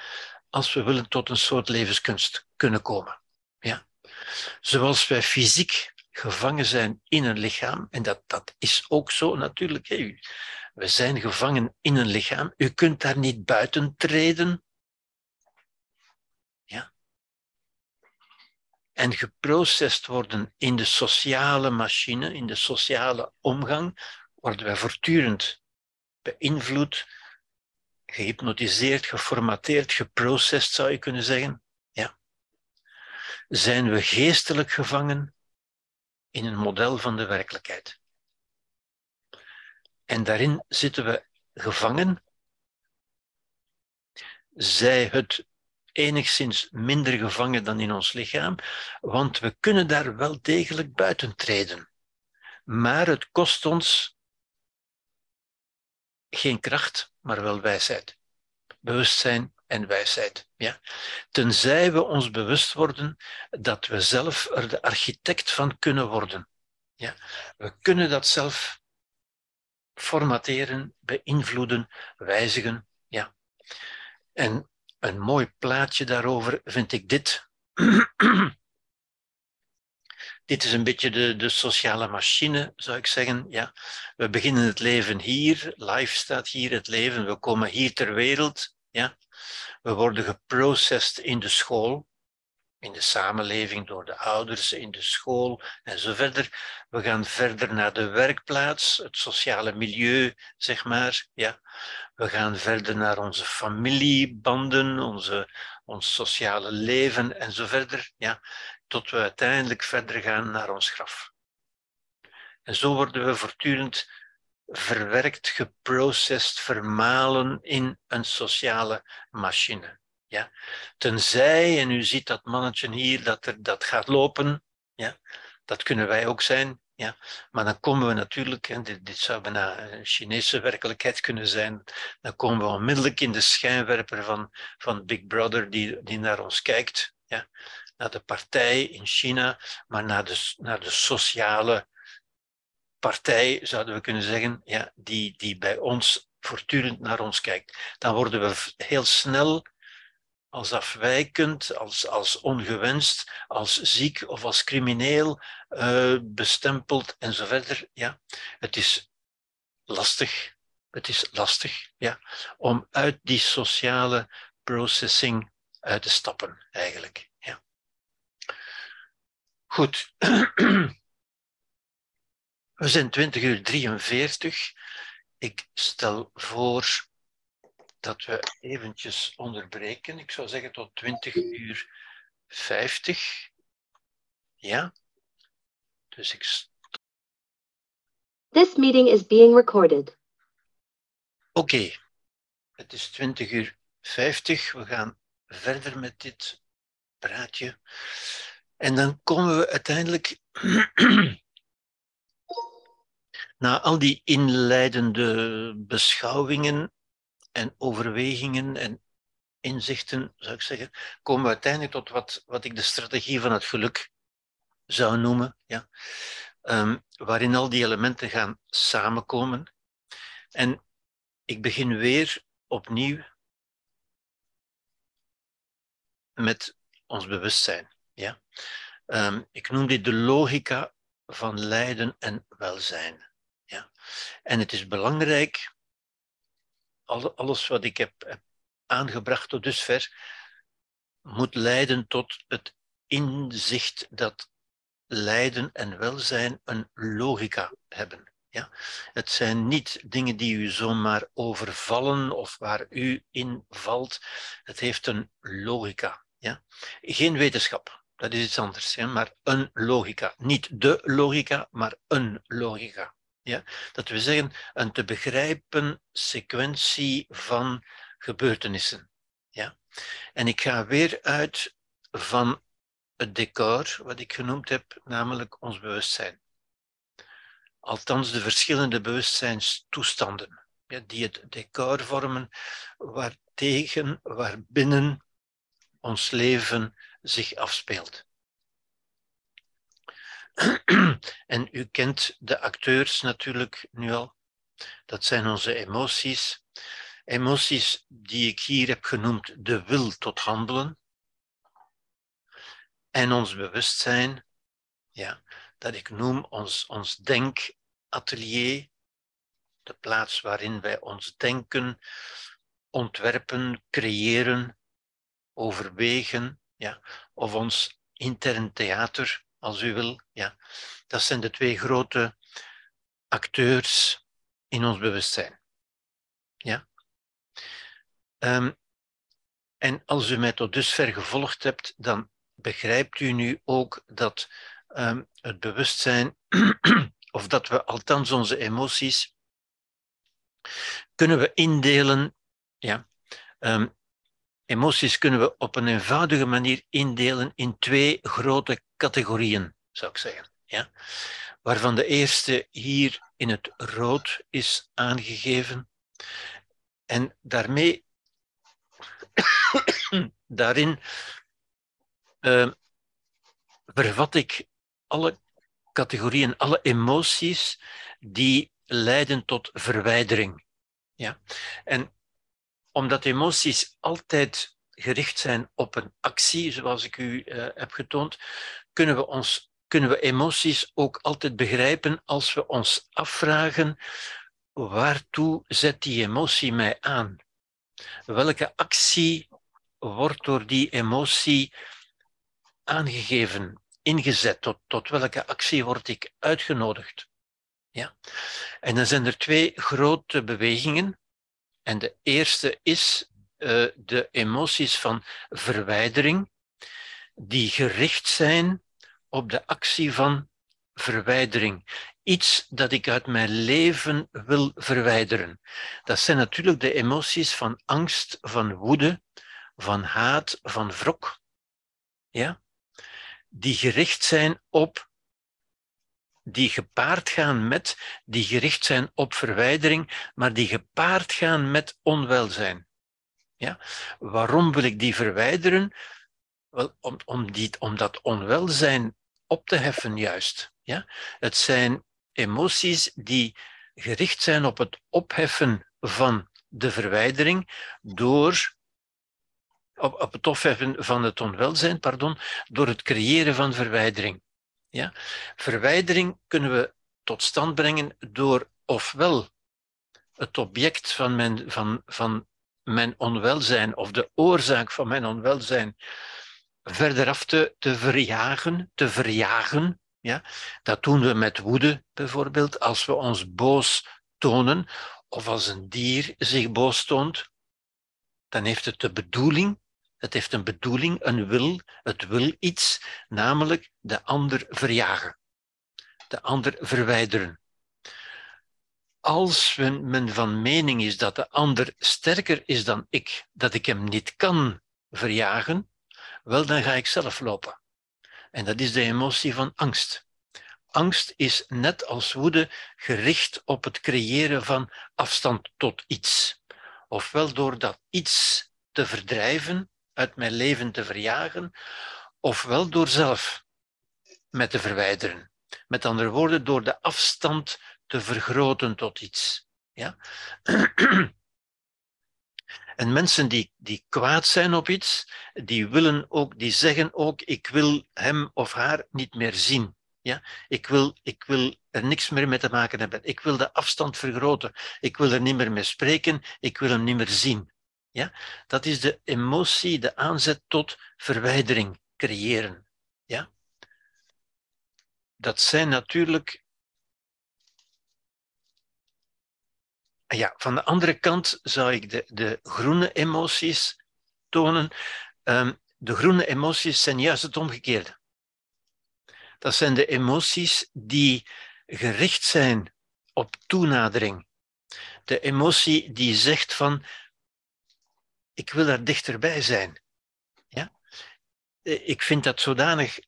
als we willen tot een soort levenskunst kunnen komen. Ja? Zoals wij fysiek gevangen zijn in een lichaam, en dat, dat is ook zo natuurlijk. We zijn gevangen in een lichaam. U kunt daar niet buiten treden. en geprocessed worden in de sociale machine, in de sociale omgang, worden wij voortdurend beïnvloed, gehypnotiseerd, geformateerd, geprocessed zou je kunnen zeggen. Ja. Zijn we geestelijk gevangen in een model van de werkelijkheid? En daarin zitten we gevangen, zij het enigszins minder gevangen dan in ons lichaam, want we kunnen daar wel degelijk buiten treden. Maar het kost ons geen kracht, maar wel wijsheid. Bewustzijn en wijsheid. Ja? Tenzij we ons bewust worden dat we zelf er de architect van kunnen worden. Ja? We kunnen dat zelf formateren, beïnvloeden, wijzigen. Ja. En een mooi plaatje daarover vind ik dit. dit is een beetje de, de sociale machine, zou ik zeggen. Ja. We beginnen het leven hier, life staat hier, het leven. We komen hier ter wereld. Ja. We worden geprocessed in de school, in de samenleving, door de ouders, in de school en zo verder. We gaan verder naar de werkplaats, het sociale milieu, zeg maar. Ja. We gaan verder naar onze familiebanden, onze, ons sociale leven en zo verder. Ja. Tot we uiteindelijk verder gaan naar ons graf. En zo worden we voortdurend verwerkt, geprocessed, vermalen in een sociale machine. Ja. Tenzij, en u ziet dat mannetje hier, dat, er, dat gaat lopen, ja. dat kunnen wij ook zijn. Ja. Maar dan komen we natuurlijk, en dit, dit zou bijna een Chinese werkelijkheid kunnen zijn, dan komen we onmiddellijk in de schijnwerper van, van Big Brother die, die naar ons kijkt. Ja. Naar de partij in China, maar naar de, naar de sociale partij, zouden we kunnen zeggen, ja, die, die bij ons voortdurend naar ons kijkt. Dan worden we heel snel als afwijkend, als, als ongewenst, als ziek of als crimineel uh, bestempeld en zo verder. Ja. Het is lastig, het is lastig ja, om uit die sociale processing uit te stappen, eigenlijk. Ja. Goed. We zijn 20 uur 43. Ik stel voor dat we eventjes onderbreken. Ik zou zeggen tot 20 uur 50. Ja? Dus ik. This meeting is being recorded. Oké. Okay. Het is 20 uur 50. We gaan verder met dit praatje. En dan komen we uiteindelijk na al die inleidende beschouwingen en overwegingen en inzichten, zou ik zeggen, komen we uiteindelijk tot wat, wat ik de strategie van het geluk zou noemen, ja? Um, waarin al die elementen gaan samenkomen. En ik begin weer opnieuw met ons bewustzijn. Ja? Um, ik noem dit de logica van lijden en welzijn. En het is belangrijk, alles wat ik heb, aangebracht tot dusver, moet leiden tot het inzicht dat lijden en welzijn een logica hebben. Ja? Het zijn niet dingen die u zomaar overvallen of waar u in valt. Het heeft een logica. Ja? Geen wetenschap, dat is iets anders, ja? maar een logica. Niet de logica, maar een logica. Ja? Dat we zeggen, een te begrijpen sequentie van gebeurtenissen. Ja? En ik ga weer uit van het decor, wat ik genoemd heb, namelijk ons bewustzijn. Althans, de verschillende bewustzijnstoestanden ja, die het decor vormen, waartegen, waarbinnen ons leven zich afspeelt. En u kent de acteurs natuurlijk nu al. Dat zijn onze emoties. Emoties die ik hier heb genoemd de wil tot handelen. En ons bewustzijn, ja, dat ik noem ons, ons denkatelier, de plaats waarin wij ons denken, ontwerpen, creëren, overwegen, ja, of ons intern theater, als u wil. Ja. Dat zijn de twee grote acteurs in ons bewustzijn. Ja. Um, en als u mij tot dusver gevolgd hebt, dan begrijpt u nu ook dat um, het bewustzijn, of dat we althans onze emoties, kunnen we indelen ja, um, Emoties kunnen we op een eenvoudige manier indelen in twee grote categorieën, zou ik zeggen. Ja? Waarvan de eerste hier in het rood is aangegeven. En daarmee, daarin uh, vervat ik alle categorieën, alle emoties die leiden tot verwijdering. Ja? En omdat emoties altijd gericht zijn op een actie, zoals ik u uh, heb getoond, kunnen we, ons, kunnen we emoties ook altijd begrijpen als we ons afvragen waartoe zet die emotie mij aan? Welke actie wordt door die emotie aangegeven, ingezet? Tot, tot welke actie word ik uitgenodigd? Ja? En dan zijn er twee grote bewegingen. En de eerste is uh, de emoties van verwijdering, die gericht zijn op de actie van verwijdering. Iets dat ik uit mijn leven wil verwijderen. Dat zijn natuurlijk de emoties van angst, van woede, van haat, van wrok. Ja? Die gericht zijn op, die gepaard gaan met, die gericht zijn op verwijdering, maar die gepaard gaan met onwelzijn. Ja? Waarom wil ik die verwijderen? Wel, om, om, die, om dat onwelzijn op te heffen, juist. Ja? Het zijn emoties die gericht zijn op het opheffen van de verwijdering door op, op het opheffen van het onwelzijn, pardon, door het creëren van verwijdering. Ja? Verwijdering kunnen we tot stand brengen door ofwel het object van mijn, van, van mijn onwelzijn of de oorzaak van mijn onwelzijn verderaf te, te verjagen, te verjagen. Ja? Dat doen we met woede bijvoorbeeld, als we ons boos tonen, of als een dier zich boos toont, dan heeft het de bedoeling, het heeft een bedoeling, een wil, het wil iets, namelijk de ander verjagen, de ander verwijderen. Als men van mening is dat de ander sterker is dan ik, dat ik hem niet kan verjagen, wel dan ga ik zelf lopen. En dat is de emotie van angst. Angst is net als woede gericht op het creëren van afstand tot iets. Ofwel door dat iets te verdrijven, uit mijn leven te verjagen, ofwel door zelf met te verwijderen. Met andere woorden, door de afstand te vergroten tot iets. Ja? En mensen die, die kwaad zijn op iets, die willen ook, die zeggen ook, ik wil hem of haar niet meer zien. Ja? Ik, wil, ik wil er niks meer mee te maken hebben. Ik wil de afstand vergroten. Ik wil er niet meer mee spreken. Ik wil hem niet meer zien. Ja? Dat is de emotie, de aanzet tot verwijdering creëren. Ja? Dat zijn natuurlijk ja, van de andere kant zou ik de, de groene emoties tonen. Um, de groene emoties zijn juist het omgekeerde. Dat zijn de emoties die gericht zijn op toenadering. De emotie die zegt van, ik wil daar dichterbij zijn. Ja? Ik vind dat zodanig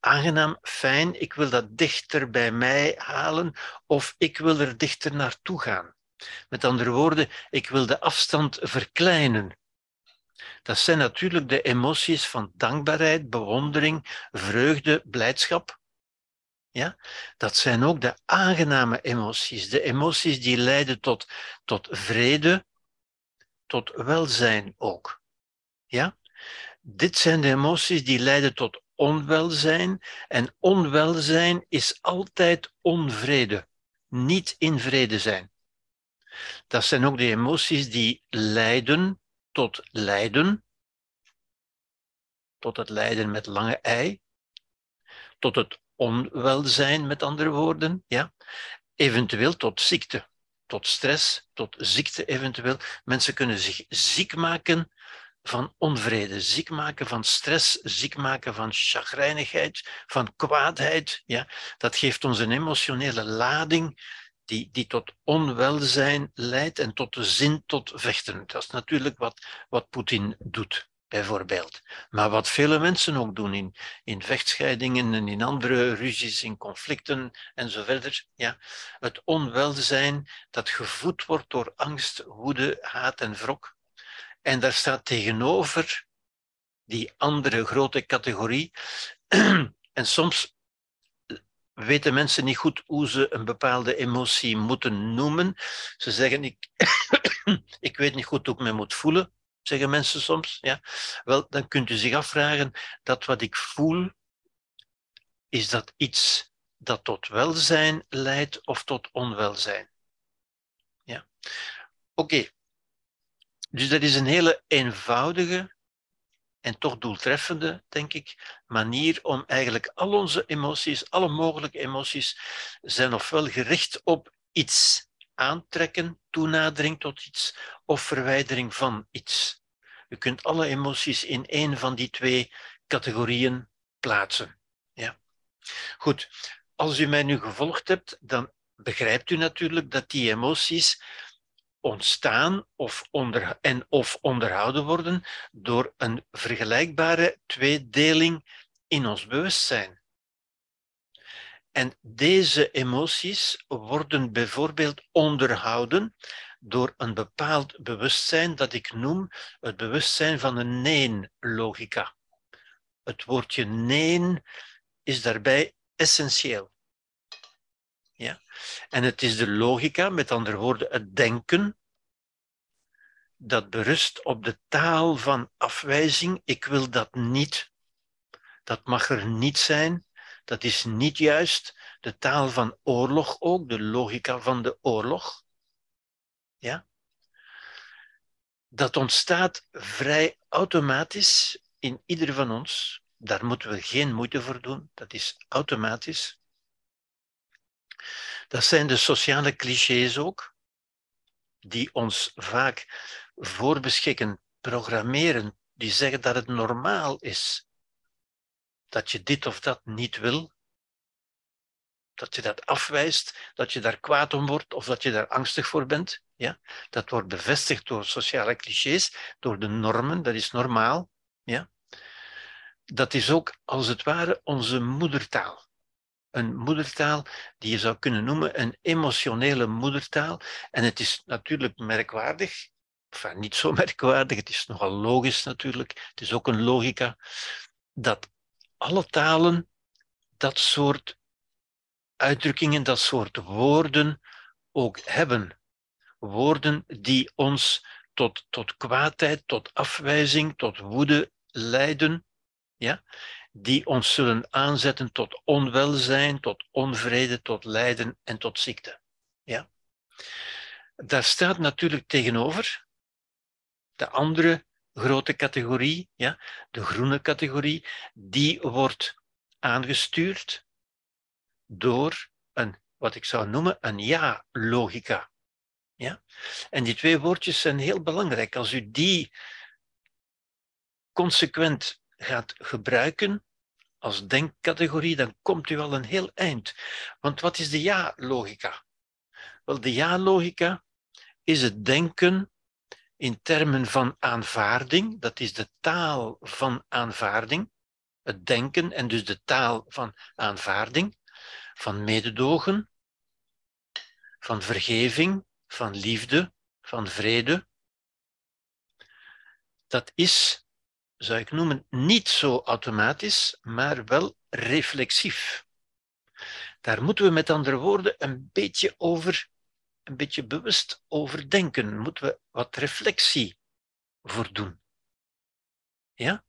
aangenaam, fijn, ik wil dat dichter bij mij halen of ik wil er dichter naartoe gaan. Met andere woorden, ik wil de afstand verkleinen. Dat zijn natuurlijk de emoties van dankbaarheid, bewondering, vreugde, blijdschap. Ja? Dat zijn ook de aangename emoties, de emoties die leiden tot, tot vrede, tot welzijn ook. Ja? Dit zijn de emoties die leiden tot onwelzijn en onwelzijn is altijd onvrede, niet in vrede zijn. Dat zijn ook de emoties die leiden tot lijden, tot het lijden met lange ei, tot het onwelzijn, met andere woorden, ja? eventueel tot ziekte, tot stress, tot ziekte eventueel. Mensen kunnen zich ziek maken van onvrede, ziek maken van stress, ziek maken van chagrijnigheid, van kwaadheid. Ja? Dat geeft ons een emotionele lading die, die tot onwelzijn leidt en tot de zin tot vechten. Dat is natuurlijk wat, wat Poetin doet, bijvoorbeeld. Maar wat vele mensen ook doen in, in vechtscheidingen en in andere ruzies, in conflicten en zo verder. Ja. Het onwelzijn dat gevoed wordt door angst, woede, haat en wrok. En daar staat tegenover die andere grote categorie. en soms weten mensen niet goed hoe ze een bepaalde emotie moeten noemen. Ze zeggen, ik, ik weet niet goed hoe ik me moet voelen, zeggen mensen soms. Ja? Wel, dan kunt u zich afvragen, dat wat ik voel, is dat iets dat tot welzijn leidt of tot onwelzijn? Ja. Oké. Dus dat is een hele eenvoudige en toch doeltreffende, denk ik, manier om eigenlijk al onze emoties, alle mogelijke emoties, zijn ofwel gericht op iets aantrekken, toenadering tot iets, of verwijdering van iets. U kunt alle emoties in één van die twee categorieën plaatsen. Ja. Goed, als u mij nu gevolgd hebt, dan begrijpt u natuurlijk dat die emoties ontstaan of, onder, en of onderhouden worden door een vergelijkbare tweedeling in ons bewustzijn. En deze emoties worden bijvoorbeeld onderhouden door een bepaald bewustzijn dat ik noem het bewustzijn van een neen-logica. Het woordje neen is daarbij essentieel. Ja? En het is de logica, met andere woorden het denken, dat berust op de taal van afwijzing. Ik wil dat niet. Dat mag er niet zijn. Dat is niet juist. De taal van oorlog ook, de logica van de oorlog. Ja? Dat ontstaat vrij automatisch in ieder van ons. Daar moeten we geen moeite voor doen. Dat is automatisch. Dat zijn de sociale clichés ook, die ons vaak voorbeschikken, programmeren, die zeggen dat het normaal is dat je dit of dat niet wil, dat je dat afwijst, dat je daar kwaad om wordt of dat je daar angstig voor bent. Ja? Dat wordt bevestigd door sociale clichés, door de normen, dat is normaal. Ja? Dat is ook als het ware onze moedertaal een moedertaal die je zou kunnen noemen een emotionele moedertaal. En het is natuurlijk merkwaardig, enfin niet zo merkwaardig, het is nogal logisch natuurlijk, het is ook een logica, dat alle talen dat soort uitdrukkingen, dat soort woorden ook hebben. Woorden die ons tot, tot kwaadheid, tot afwijzing, tot woede leiden. Ja? die ons zullen aanzetten tot onwelzijn, tot onvrede, tot lijden en tot ziekte. Ja? Daar staat natuurlijk tegenover de andere grote categorie, ja, de groene categorie, die wordt aangestuurd door een, wat ik zou noemen, een ja-logica. Ja? En die twee woordjes zijn heel belangrijk. Als u die consequent gaat gebruiken als denkcategorie, dan komt u al een heel eind. Want wat is de ja-logica? Wel, de ja-logica is het denken in termen van aanvaarding, dat is de taal van aanvaarding, het denken en dus de taal van aanvaarding, van mededogen, van vergeving, van liefde, van vrede. Dat is zou ik noemen, niet zo automatisch, maar wel reflexief. Daar moeten we met andere woorden een beetje over, een beetje bewust over denken. Moeten we wat reflectie voor doen. Ja?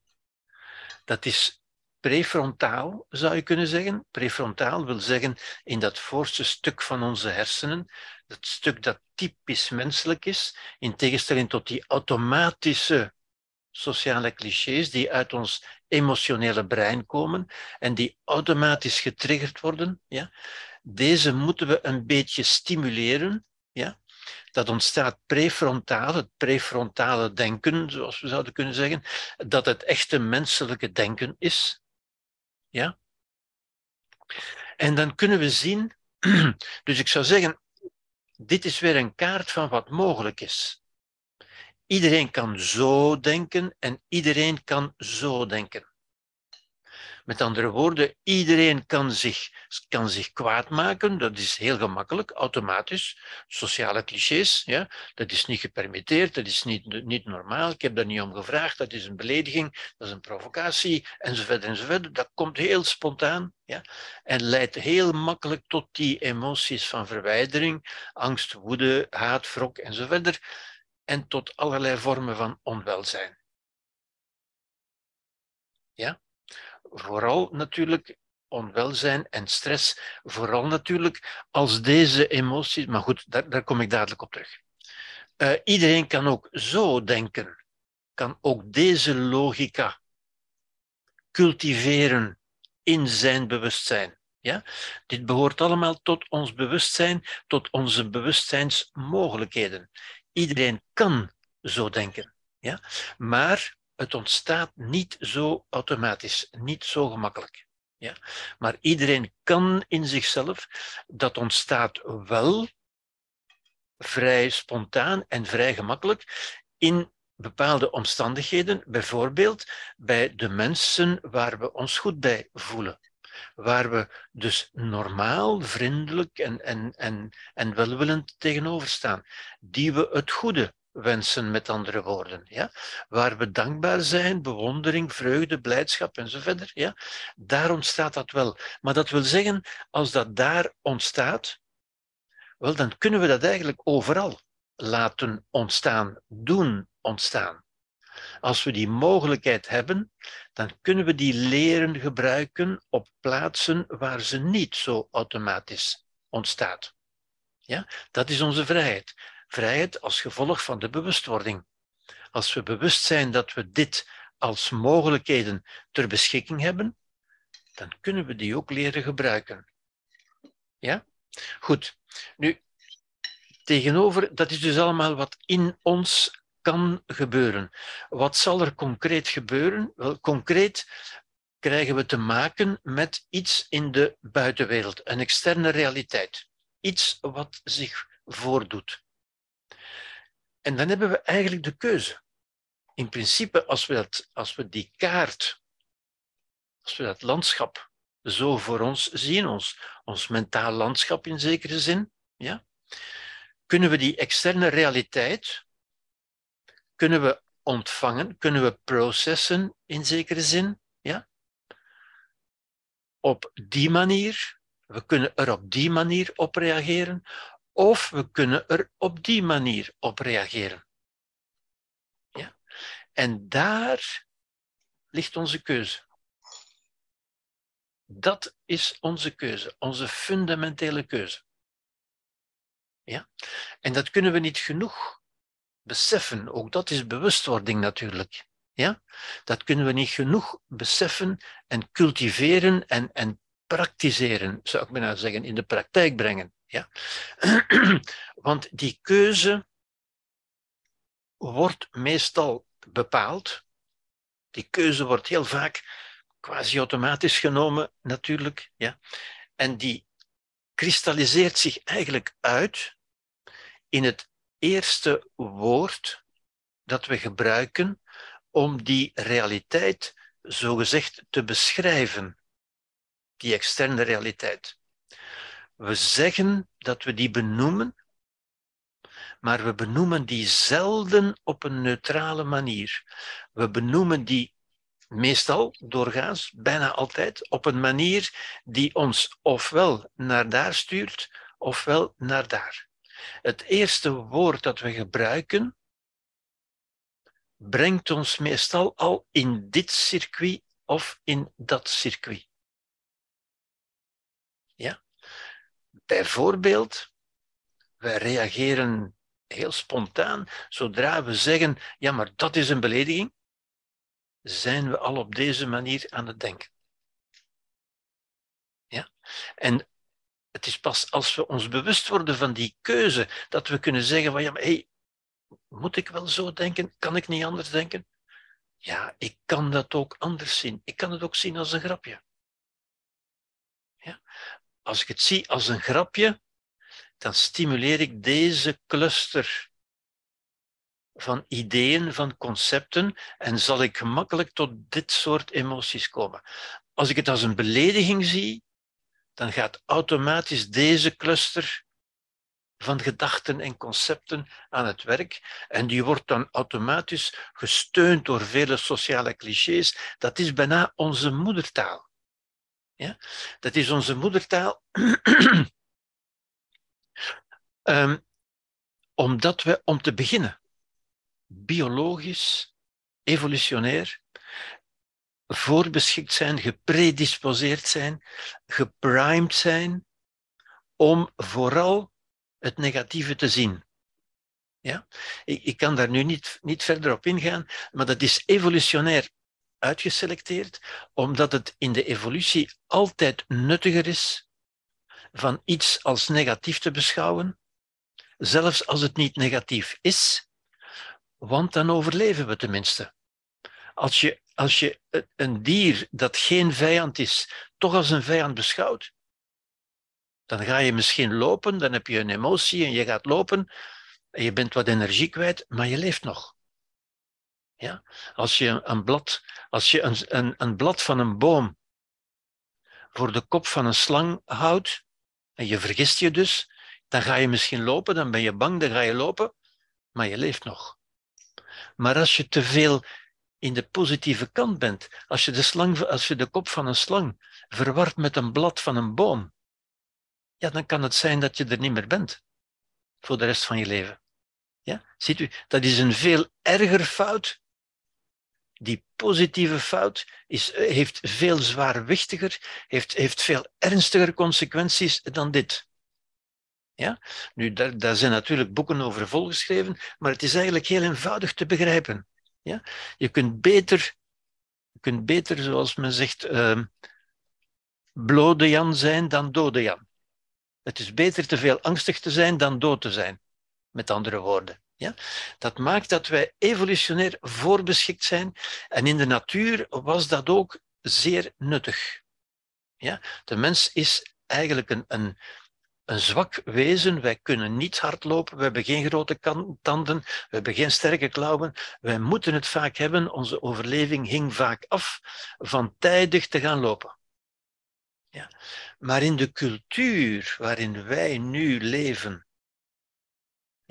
Dat is prefrontaal, zou je kunnen zeggen. Prefrontaal wil zeggen in dat voorste stuk van onze hersenen, dat stuk dat typisch menselijk is, in tegenstelling tot die automatische sociale clichés die uit ons emotionele brein komen en die automatisch getriggerd worden. Ja? Deze moeten we een beetje stimuleren. Ja? Dat ontstaat prefrontaal, het prefrontale denken, zoals we zouden kunnen zeggen, dat het echte menselijke denken is. Ja? En dan kunnen we zien, dus ik zou zeggen, dit is weer een kaart van wat mogelijk is. Iedereen kan zo denken en iedereen kan zo denken. Met andere woorden, iedereen kan zich, kan zich kwaad maken. Dat is heel gemakkelijk, automatisch. Sociale clichés, ja? dat is niet gepermitteerd, dat is niet, niet normaal. Ik heb daar niet om gevraagd, dat is een belediging, dat is een provocatie, enzovoort, enzovoort. Dat komt heel spontaan ja? en leidt heel makkelijk tot die emoties van verwijdering, angst, woede, haat, wrok, enzovoort. En tot allerlei vormen van onwelzijn. Ja? Vooral natuurlijk onwelzijn en stress, vooral natuurlijk als deze emoties, maar goed, daar, daar kom ik dadelijk op terug. Uh, iedereen kan ook zo denken, kan ook deze logica cultiveren in zijn bewustzijn. Ja? Dit behoort allemaal tot ons bewustzijn, tot onze bewustzijnsmogelijkheden. Iedereen kan zo denken. Ja? Maar het ontstaat niet zo automatisch, niet zo gemakkelijk. Ja? Maar iedereen kan in zichzelf, dat ontstaat wel vrij spontaan en vrij gemakkelijk in bepaalde omstandigheden, bijvoorbeeld bij de mensen waar we ons goed bij voelen. Waar we dus normaal, vriendelijk en, en, en, en welwillend tegenover staan. Die we het goede wensen, met andere woorden. Ja? Waar we dankbaar zijn, bewondering, vreugde, blijdschap enzovoort. Ja? Daar ontstaat dat wel. Maar dat wil zeggen, als dat daar ontstaat, wel, dan kunnen we dat eigenlijk overal laten ontstaan, doen ontstaan. Als we die mogelijkheid hebben, dan kunnen we die leren gebruiken op plaatsen waar ze niet zo automatisch ontstaat. Ja? Dat is onze vrijheid vrijheid als gevolg van de bewustwording. Als we bewust zijn dat we dit als mogelijkheden ter beschikking hebben, dan kunnen we die ook leren gebruiken. Ja? Goed. Nu, tegenover, dat is dus allemaal wat in ons kan gebeuren. Wat zal er concreet gebeuren? Wel, concreet krijgen we te maken met iets in de buitenwereld, een externe realiteit. Iets wat zich voordoet. En dan hebben we eigenlijk de keuze. In principe, als we, dat, als we die kaart, als we dat landschap zo voor ons zien, ons, ons mentaal landschap in zekere zin, ja, kunnen we die externe realiteit, kunnen we ontvangen, kunnen we processen in zekere zin, ja, op die manier, we kunnen er op die manier op reageren, of we kunnen er op die manier op reageren. Ja? En daar ligt onze keuze. Dat is onze keuze, onze fundamentele keuze. Ja? En dat kunnen we niet genoeg beseffen. Ook dat is bewustwording natuurlijk. Ja? Dat kunnen we niet genoeg beseffen en cultiveren en, en praktiseren, zou ik bijna zeggen, in de praktijk brengen. Ja? Want die keuze wordt meestal bepaald. Die keuze wordt heel vaak quasi automatisch genomen, natuurlijk. Ja? En die kristalliseert zich eigenlijk uit in het eerste woord dat we gebruiken om die realiteit zogezegd te beschrijven, die externe realiteit. We zeggen dat we die benoemen, maar we benoemen die zelden op een neutrale manier. We benoemen die meestal, doorgaans, bijna altijd, op een manier die ons ofwel naar daar stuurt, ofwel naar daar. Het eerste woord dat we gebruiken, brengt ons meestal al in dit circuit of in dat circuit. Bijvoorbeeld, wij reageren heel spontaan zodra we zeggen, ja, maar dat is een belediging, zijn we al op deze manier aan het denken. Ja? En het is pas als we ons bewust worden van die keuze, dat we kunnen zeggen van, ja, maar hey, moet ik wel zo denken? Kan ik niet anders denken? Ja, ik kan dat ook anders zien. Ik kan het ook zien als een grapje. Als ik het zie als een grapje, dan stimuleer ik deze cluster van ideeën, van concepten, en zal ik gemakkelijk tot dit soort emoties komen. Als ik het als een belediging zie, dan gaat automatisch deze cluster van gedachten en concepten aan het werk. En die wordt dan automatisch gesteund door vele sociale clichés. Dat is bijna onze moedertaal. Ja? Dat is onze moedertaal. um, omdat we, om te beginnen, biologisch, evolutionair, voorbeschikt zijn, gepredisposeerd zijn, geprimed zijn om vooral het negatieve te zien. Ja? Ik, ik kan daar nu niet, niet verder op ingaan, maar dat is evolutionair uitgeselecteerd, omdat het in de evolutie altijd nuttiger is van iets als negatief te beschouwen, zelfs als het niet negatief is, want dan overleven we tenminste. Als je, als je een dier dat geen vijand is, toch als een vijand beschouwt, dan ga je misschien lopen, dan heb je een emotie en je gaat lopen en je bent wat energie kwijt, maar je leeft nog. Ja? Als je een blad, als je een, een, een blad van een boom voor de kop van een slang houdt, en je vergist je dus, dan ga je misschien lopen, dan ben je bang, dan ga je lopen, maar je leeft nog. Maar als je te veel in de positieve kant bent, als je de, slang, als je de kop van een slang verwart met een blad van een boom, ja, dan kan het zijn dat je er niet meer bent voor de rest van je leven. Ja? Ziet u, dat is een veel erger fout. Die positieve fout is, heeft veel zwaarwichtiger, heeft, heeft veel ernstiger consequenties dan dit. Ja? Nu, daar, daar zijn natuurlijk boeken over volgeschreven, maar het is eigenlijk heel eenvoudig te begrijpen. Ja? Je, kunt beter, je kunt beter, zoals men zegt, uh, blode Jan zijn dan dode Jan. Het is beter te veel angstig te zijn dan dood te zijn, met andere woorden. Ja? Dat maakt dat wij evolutionair voorbeschikt zijn en in de natuur was dat ook zeer nuttig. Ja? De mens is eigenlijk een, een, een zwak wezen. Wij kunnen niet hardlopen, we hebben geen grote tanden, we hebben geen sterke klauwen. Wij moeten het vaak hebben. Onze overleving hing vaak af van tijdig te gaan lopen. Ja. Maar in de cultuur waarin wij nu leven,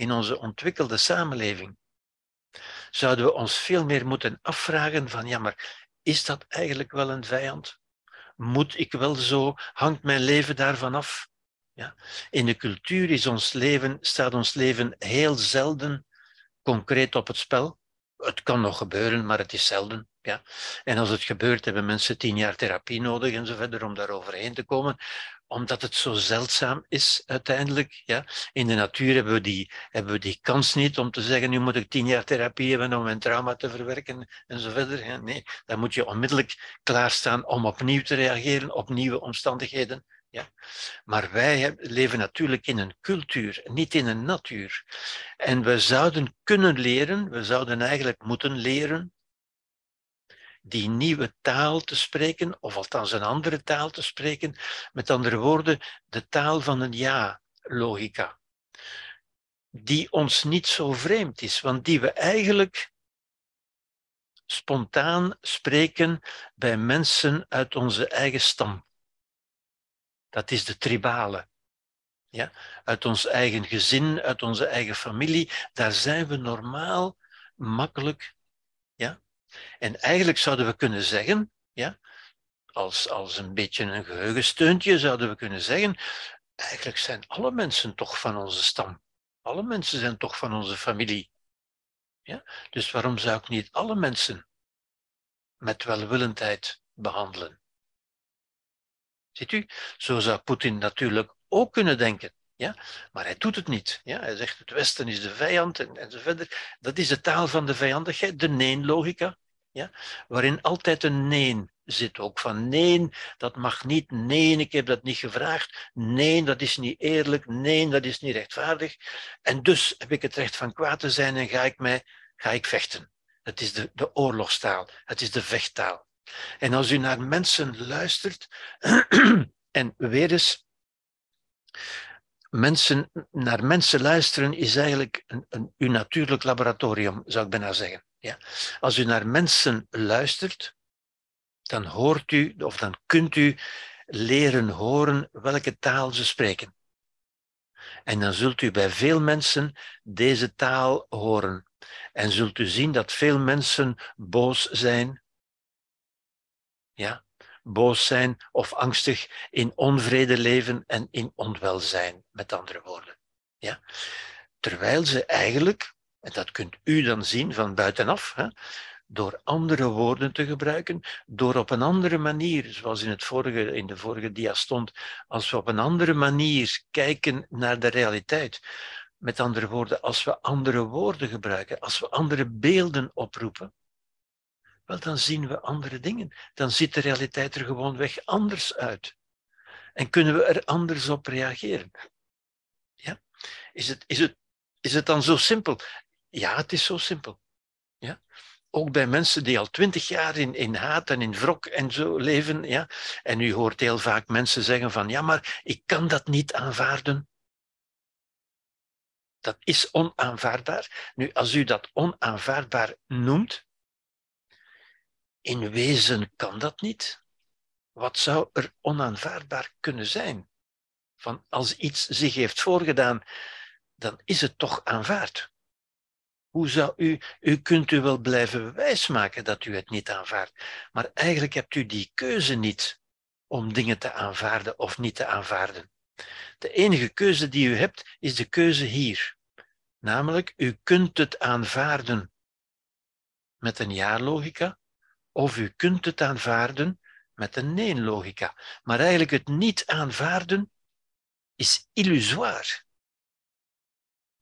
in onze ontwikkelde samenleving, zouden we ons veel meer moeten afvragen van ja, maar is dat eigenlijk wel een vijand? Moet ik wel zo? Hangt mijn leven daarvan af? Ja? In de cultuur is ons leven, staat ons leven heel zelden concreet op het spel. Het kan nog gebeuren, maar het is zelden. Ja. En als het gebeurt, hebben mensen tien jaar therapie nodig en verder om daar overheen te komen, omdat het zo zeldzaam is uiteindelijk. Ja. In de natuur hebben we, die, hebben we die kans niet om te zeggen, nu moet ik tien jaar therapie hebben om mijn trauma te verwerken en zo verder. Nee, dan moet je onmiddellijk klaarstaan om opnieuw te reageren op nieuwe omstandigheden. Ja. Maar wij leven natuurlijk in een cultuur, niet in een natuur. En we zouden kunnen leren, we zouden eigenlijk moeten leren, die nieuwe taal te spreken, of althans een andere taal te spreken, met andere woorden, de taal van een ja-logica. Die ons niet zo vreemd is, want die we eigenlijk spontaan spreken bij mensen uit onze eigen stam. Dat is de tribale. Ja? Uit ons eigen gezin, uit onze eigen familie, daar zijn we normaal makkelijk en eigenlijk zouden we kunnen zeggen, ja, als, als een beetje een geheugensteuntje zouden we kunnen zeggen, eigenlijk zijn alle mensen toch van onze stam. Alle mensen zijn toch van onze familie. Ja? Dus waarom zou ik niet alle mensen met welwillendheid behandelen? Ziet u, zo zou Poetin natuurlijk ook kunnen denken. Ja? Maar hij doet het niet. Ja? Hij zegt het Westen is de vijand en, en zo verder. Dat is de taal van de vijandigheid, de nee-logica. Ja? Waarin altijd een nee zit ook. Van nee, dat mag niet. Nee, ik heb dat niet gevraagd. Nee, dat is niet eerlijk. Nee, dat is niet rechtvaardig. En dus heb ik het recht van kwaad te zijn en ga ik, mij, ga ik vechten. Het is de, de oorlogstaal. Het is de vechttaal. En als u naar mensen luistert, en weer eens, mensen, naar mensen luisteren is eigenlijk een, een, uw natuurlijk laboratorium, zou ik bijna zeggen. Ja. Als u naar mensen luistert, dan hoort u of dan kunt u leren horen welke taal ze spreken. En dan zult u bij veel mensen deze taal horen. En zult u zien dat veel mensen boos zijn. Ja, boos zijn of angstig in onvrede leven en in onwelzijn, met andere woorden. Ja? Terwijl ze eigenlijk, en dat kunt u dan zien van buitenaf, hè, door andere woorden te gebruiken, door op een andere manier, zoals in, het vorige, in de vorige dia stond, als we op een andere manier kijken naar de realiteit, met andere woorden, als we andere woorden gebruiken, als we andere beelden oproepen, wel, dan zien we andere dingen. Dan ziet de realiteit er gewoon weg anders uit. En kunnen we er anders op reageren. Ja? Is, het, is, het, is het dan zo simpel? Ja, het is zo simpel. Ja? Ook bij mensen die al twintig jaar in, in haat en in wrok en zo leven. Ja? En u hoort heel vaak mensen zeggen van, ja, maar ik kan dat niet aanvaarden. Dat is onaanvaardbaar. Nu, als u dat onaanvaardbaar noemt, in wezen kan dat niet. Wat zou er onaanvaardbaar kunnen zijn? Van als iets zich heeft voorgedaan, dan is het toch aanvaard. Hoe zou u, u kunt u wel blijven wijsmaken dat u het niet aanvaardt, maar eigenlijk hebt u die keuze niet om dingen te aanvaarden of niet te aanvaarden. De enige keuze die u hebt is de keuze hier. Namelijk, u kunt het aanvaarden met een ja-logica, of u kunt het aanvaarden met een nee-logica. Maar eigenlijk het niet aanvaarden is illusoir,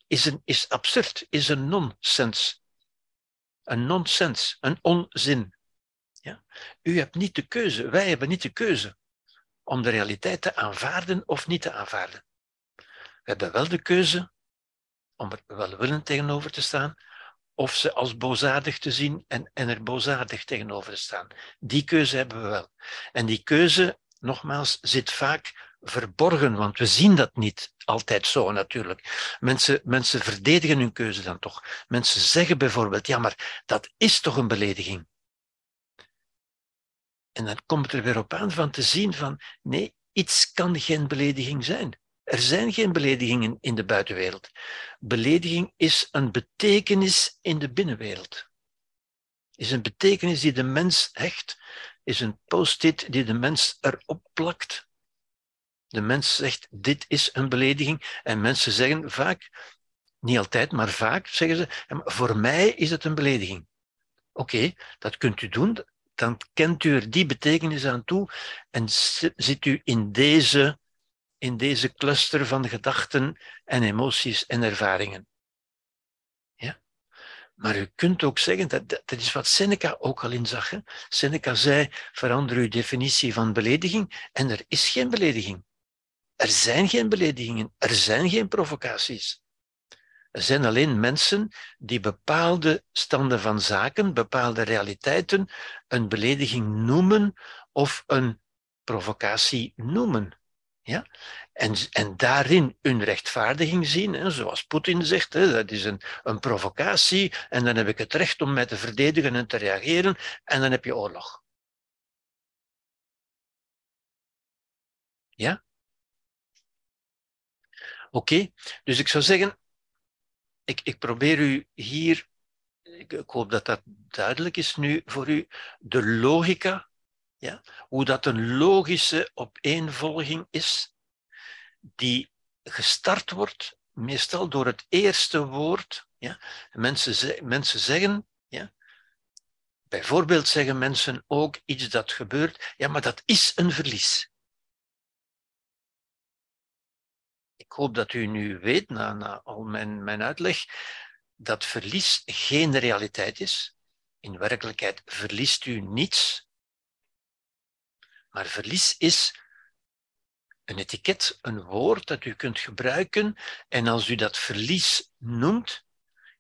is, een, is absurd, is een nonsens. Een nonsens, een onzin. Ja? U hebt niet de keuze, wij hebben niet de keuze om de realiteit te aanvaarden of niet te aanvaarden. We hebben wel de keuze om er welwillend tegenover te staan, of ze als boosaardig te zien en, en er boosaardig tegenover te staan. Die keuze hebben we wel. En die keuze, nogmaals, zit vaak verborgen, want we zien dat niet altijd zo natuurlijk. Mensen, mensen verdedigen hun keuze dan toch. Mensen zeggen bijvoorbeeld, ja, maar dat is toch een belediging. En dan komt het er weer op aan van te zien van, nee, iets kan geen belediging zijn. Er zijn geen beledigingen in de buitenwereld. Belediging is een betekenis in de binnenwereld. Is een betekenis die de mens hecht, is een post-it die de mens erop plakt. De mens zegt, dit is een belediging. En mensen zeggen vaak, niet altijd, maar vaak zeggen ze, voor mij is het een belediging. Oké, dat kunt u doen. Dan kent u er die betekenis aan toe en zit u in deze in deze cluster van gedachten en emoties en ervaringen. Ja? Maar u kunt ook zeggen, dat, dat is wat Seneca ook al inzag. Hè? Seneca zei, verander uw definitie van belediging en er is geen belediging. Er zijn geen beledigingen, er zijn geen provocaties. Er zijn alleen mensen die bepaalde standen van zaken, bepaalde realiteiten, een belediging noemen of een provocatie noemen. Ja? En, en daarin hun rechtvaardiging zien, hè, zoals Poetin zegt, hè, dat is een, een provocatie en dan heb ik het recht om mij te verdedigen en te reageren en dan heb je oorlog. Ja? Oké, dus ik zou zeggen, ik, ik probeer u hier, ik, ik hoop dat dat duidelijk is nu voor u, de logica ja? Hoe dat een logische opeenvolging is, die gestart wordt, meestal door het eerste woord. Ja? Mensen, mensen zeggen, ja? bijvoorbeeld zeggen mensen ook iets dat gebeurt, ja, maar dat is een verlies. Ik hoop dat u nu weet, na, na al mijn, mijn uitleg, dat verlies geen realiteit is. In werkelijkheid verliest u niets, maar verlies is een etiket, een woord dat u kunt gebruiken. En als u dat verlies noemt,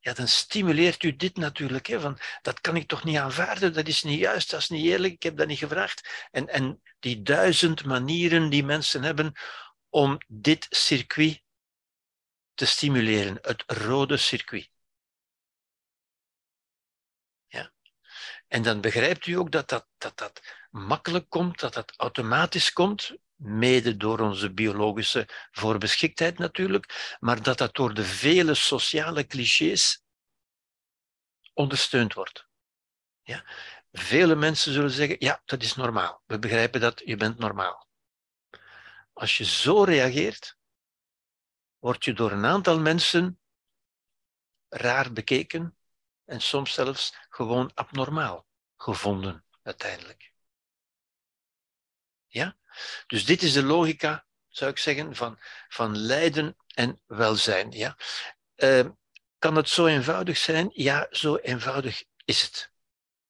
ja, dan stimuleert u dit natuurlijk. Hè, van, dat kan ik toch niet aanvaarden, dat is niet juist, dat is niet eerlijk, ik heb dat niet gevraagd. En, en die duizend manieren die mensen hebben om dit circuit te stimuleren, het rode circuit. Ja. En dan begrijpt u ook dat dat, dat, dat makkelijk komt, dat dat automatisch komt, mede door onze biologische voorbeschiktheid natuurlijk, maar dat dat door de vele sociale clichés ondersteund wordt. Ja? Vele mensen zullen zeggen, ja, dat is normaal. We begrijpen dat, je bent normaal. Als je zo reageert, word je door een aantal mensen raar bekeken en soms zelfs gewoon abnormaal gevonden uiteindelijk. Ja? Dus dit is de logica, zou ik zeggen, van, van lijden en welzijn. Ja? Uh, kan het zo eenvoudig zijn? Ja, zo eenvoudig is het.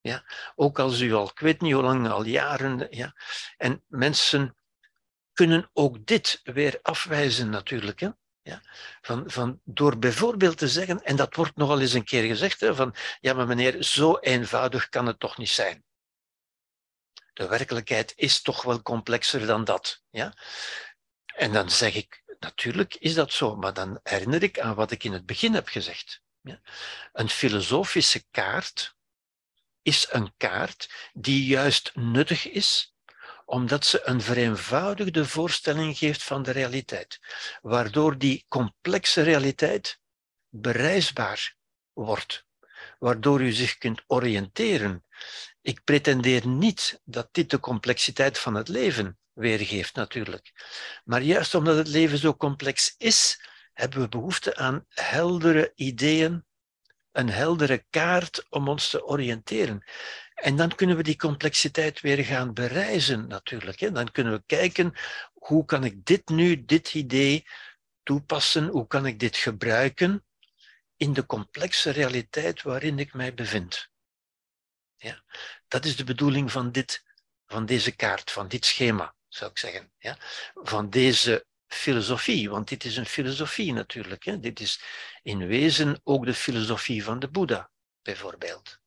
Ja? Ook als u al, ik weet niet hoe lang, al jaren. Ja? En mensen kunnen ook dit weer afwijzen natuurlijk. Hè? Ja, van, van, door bijvoorbeeld te zeggen, en dat wordt nogal eens een keer gezegd, hè, van ja, maar meneer, zo eenvoudig kan het toch niet zijn. De werkelijkheid is toch wel complexer dan dat. Ja? En dan zeg ik, natuurlijk is dat zo, maar dan herinner ik aan wat ik in het begin heb gezegd. Ja? Een filosofische kaart is een kaart die juist nuttig is omdat ze een vereenvoudigde voorstelling geeft van de realiteit, waardoor die complexe realiteit bereisbaar wordt, waardoor u zich kunt oriënteren. Ik pretendeer niet dat dit de complexiteit van het leven weergeeft, natuurlijk. Maar juist omdat het leven zo complex is, hebben we behoefte aan heldere ideeën, een heldere kaart om ons te oriënteren. En dan kunnen we die complexiteit weer gaan bereizen, natuurlijk. Dan kunnen we kijken, hoe kan ik dit nu, dit idee toepassen? Hoe kan ik dit gebruiken in de complexe realiteit waarin ik mij bevind? Ja, dat is de bedoeling van, dit, van deze kaart, van dit schema, zou ik zeggen. Ja? Van deze filosofie, want dit is een filosofie natuurlijk. Hè? Dit is in wezen ook de filosofie van de Boeddha, bijvoorbeeld,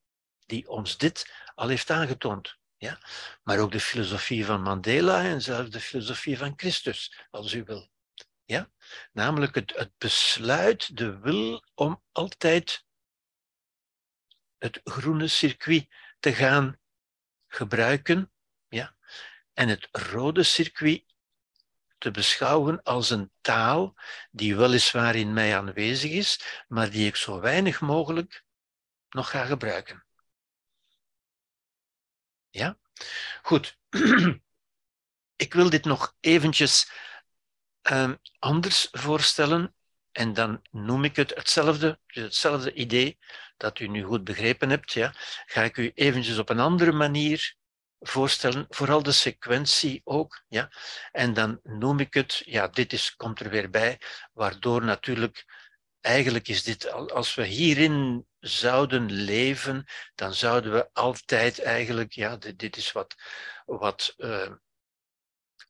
die ons dit al heeft aangetoond. Ja? Maar ook de filosofie van Mandela en zelfs de filosofie van Christus, als u wil. Ja? Namelijk het, het besluit, de wil om altijd het groene circuit te gaan gebruiken ja? en het rode circuit te beschouwen als een taal die weliswaar in mij aanwezig is, maar die ik zo weinig mogelijk nog ga gebruiken. Ja? Goed. Ik wil dit nog eventjes um, anders voorstellen en dan noem ik het hetzelfde, dus hetzelfde idee dat u nu goed begrepen hebt. Ja? Ga ik u eventjes op een andere manier voorstellen, vooral de sequentie ook. Ja? En dan noem ik het, ja, dit is, komt er weer bij, waardoor natuurlijk, eigenlijk is dit, als we hierin zouden leven, dan zouden we altijd eigenlijk, ja, dit, is wat, wat uh,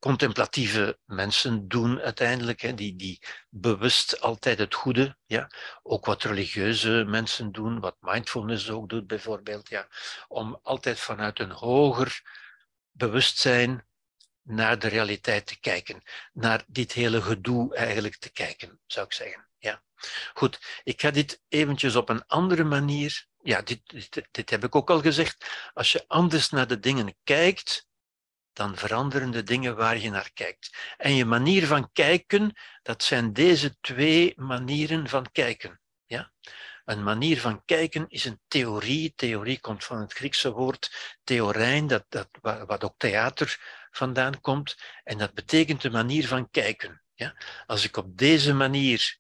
contemplatieve mensen doen uiteindelijk, hè, die, die bewust altijd het goede, ja, ook wat religieuze mensen doen, wat mindfulness ook doet bijvoorbeeld, ja, om altijd vanuit een hoger bewustzijn naar de realiteit te kijken, naar dit hele gedoe eigenlijk te kijken, zou ik zeggen. Ja. Goed, ik ga dit eventjes op een andere manier. Ja, dit, dit, dit heb ik ook al gezegd. Als je anders naar de dingen kijkt, dan veranderen de dingen waar je naar kijkt. En je manier van kijken, dat zijn deze twee manieren van kijken. Ja? Een manier van kijken is een theorie. Theorie komt van het Griekse woord theorein, dat, dat, wat ook theater vandaan komt. En dat betekent de manier van kijken. Ja? Als ik op deze manier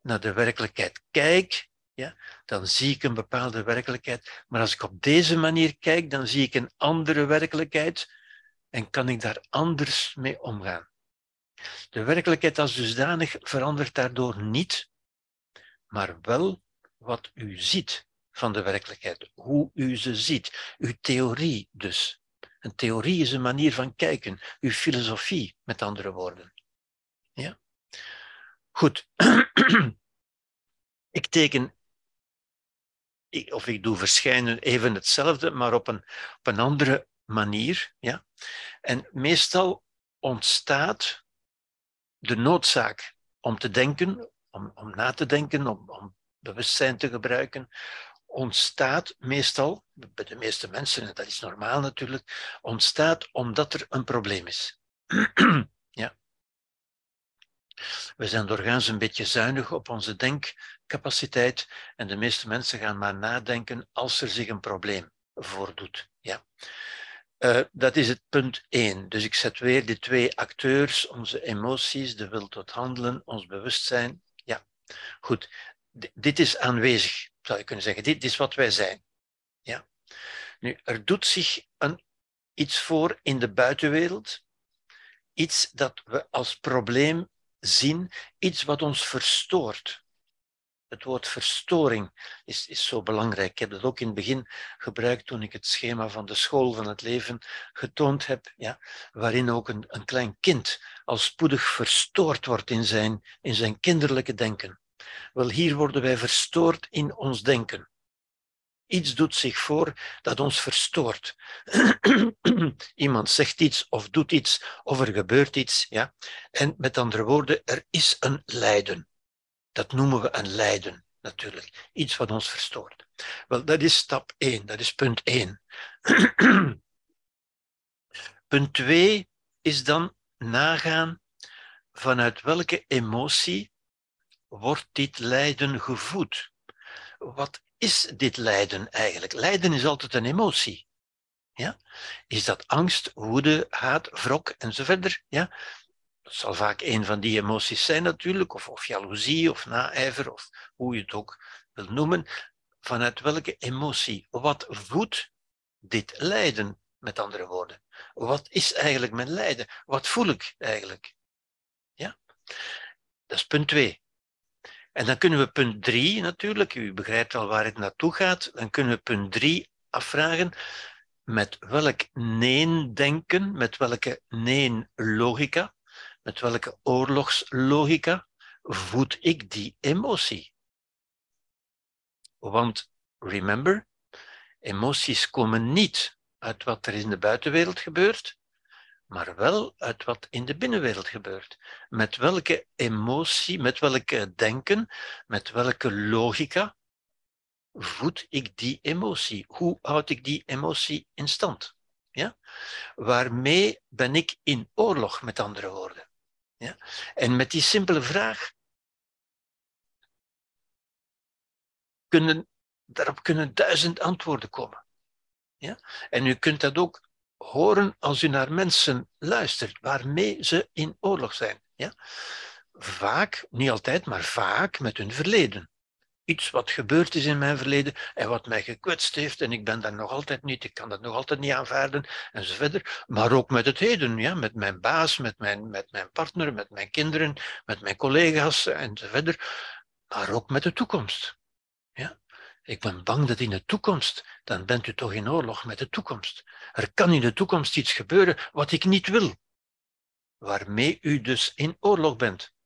naar de werkelijkheid kijk, ja, dan zie ik een bepaalde werkelijkheid. Maar als ik op deze manier kijk, dan zie ik een andere werkelijkheid en kan ik daar anders mee omgaan. De werkelijkheid als dusdanig verandert daardoor niet, maar wel wat u ziet van de werkelijkheid, hoe u ze ziet, uw theorie dus. Een theorie is een manier van kijken, uw filosofie, met andere woorden. Ja? Goed. ik teken, of ik doe verschijnen even hetzelfde, maar op een, op een andere manier. Ja? En meestal ontstaat de noodzaak om te denken, om, om na te denken, om, om bewustzijn te gebruiken, ontstaat meestal, bij de meeste mensen, en dat is normaal natuurlijk, ontstaat omdat er een probleem is. ja. We zijn doorgaans een beetje zuinig op onze denkcapaciteit en de meeste mensen gaan maar nadenken als er zich een probleem voordoet. Ja. Uh, dat is het punt 1. Dus ik zet weer die twee acteurs, onze emoties, de wil tot handelen, ons bewustzijn. Ja, goed. Dit is aanwezig, zou je kunnen zeggen. Dit is wat wij zijn. Ja. Nu, er doet zich een, iets voor in de buitenwereld, iets dat we als probleem zien, iets wat ons verstoort. Het woord verstoring is, is zo belangrijk. Ik heb dat ook in het begin gebruikt toen ik het schema van de school van het leven getoond heb, ja, waarin ook een, een klein kind al spoedig verstoord wordt in zijn, in zijn kinderlijke denken. Wel, hier worden wij verstoord in ons denken. Iets doet zich voor dat ons verstoort. Iemand zegt iets of doet iets of er gebeurt iets. Ja? En met andere woorden, er is een lijden. Dat noemen we een lijden, natuurlijk. Iets wat ons verstoort. Wel, dat is stap 1, dat is punt 1. punt 2 is dan nagaan vanuit welke emotie wordt dit lijden gevoed. Wat is dit lijden eigenlijk? Lijden is altijd een emotie. Ja? Is dat angst, woede, haat, wrok enzovoort? Ja? Dat zal vaak een van die emoties zijn natuurlijk, of, of jaloezie of naijver, of hoe je het ook wil noemen. Vanuit welke emotie? Wat voedt dit lijden, met andere woorden? Wat is eigenlijk mijn lijden? Wat voel ik eigenlijk? Ja? Dat is punt 2. En dan kunnen we punt 3 natuurlijk, u begrijpt al waar het naartoe gaat, dan kunnen we punt 3 afvragen met welk nee-denken, met welke nee-logica met welke oorlogslogica voed ik die emotie? Want remember, emoties komen niet uit wat er in de buitenwereld gebeurt, maar wel uit wat in de binnenwereld gebeurt. Met welke emotie, met welke denken, met welke logica voed ik die emotie? Hoe houd ik die emotie in stand? Ja? Waarmee ben ik in oorlog, met andere woorden? Ja? En met die simpele vraag kunnen, daarop kunnen duizend antwoorden komen. Ja? En u kunt dat ook horen als u naar mensen luistert, waarmee ze in oorlog zijn. Ja? Vaak, niet altijd, maar vaak met hun verleden iets wat gebeurd is in mijn verleden en wat mij gekwetst heeft en ik ben daar nog altijd niet, ik kan dat nog altijd niet aanvaarden enzovoort. Maar ook met het heden, ja, met mijn baas, met mijn, met mijn partner, met mijn kinderen, met mijn collega's enzovoort. Maar ook met de toekomst. Ja? Ik ben bang dat in de toekomst, dan bent u toch in oorlog met de toekomst. Er kan in de toekomst iets gebeuren wat ik niet wil, waarmee u dus in oorlog bent.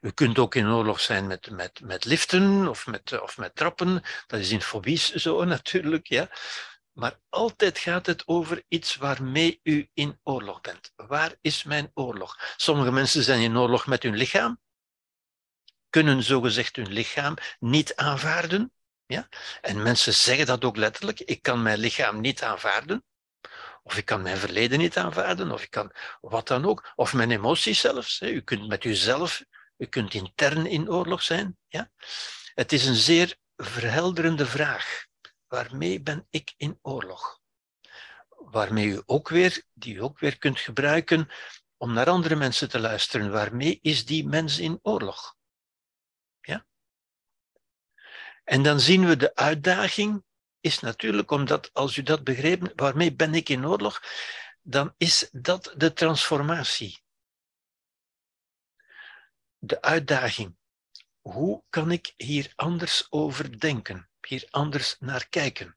U kunt ook in oorlog zijn met, met, met liften of met, of met trappen. Dat is in fobies zo natuurlijk. Ja? Maar altijd gaat het over iets waarmee u in oorlog bent. Waar is mijn oorlog? Sommige mensen zijn in oorlog met hun lichaam, kunnen zogezegd hun lichaam niet aanvaarden. Ja? En mensen zeggen dat ook letterlijk. Ik kan mijn lichaam niet aanvaarden. Of ik kan mijn verleden niet aanvaarden, of ik kan wat dan ook. Of mijn emoties zelfs. U kunt met uzelf, u kunt intern in oorlog zijn. Ja? Het is een zeer verhelderende vraag. Waarmee ben ik in oorlog? Waarmee u ook weer, die u ook weer kunt gebruiken om naar andere mensen te luisteren. Waarmee is die mens in oorlog? Ja? En dan zien we de uitdaging is natuurlijk omdat als u dat begrepen, waarmee ben ik in oorlog, dan is dat de transformatie. De uitdaging. Hoe kan ik hier anders over denken, hier anders naar kijken?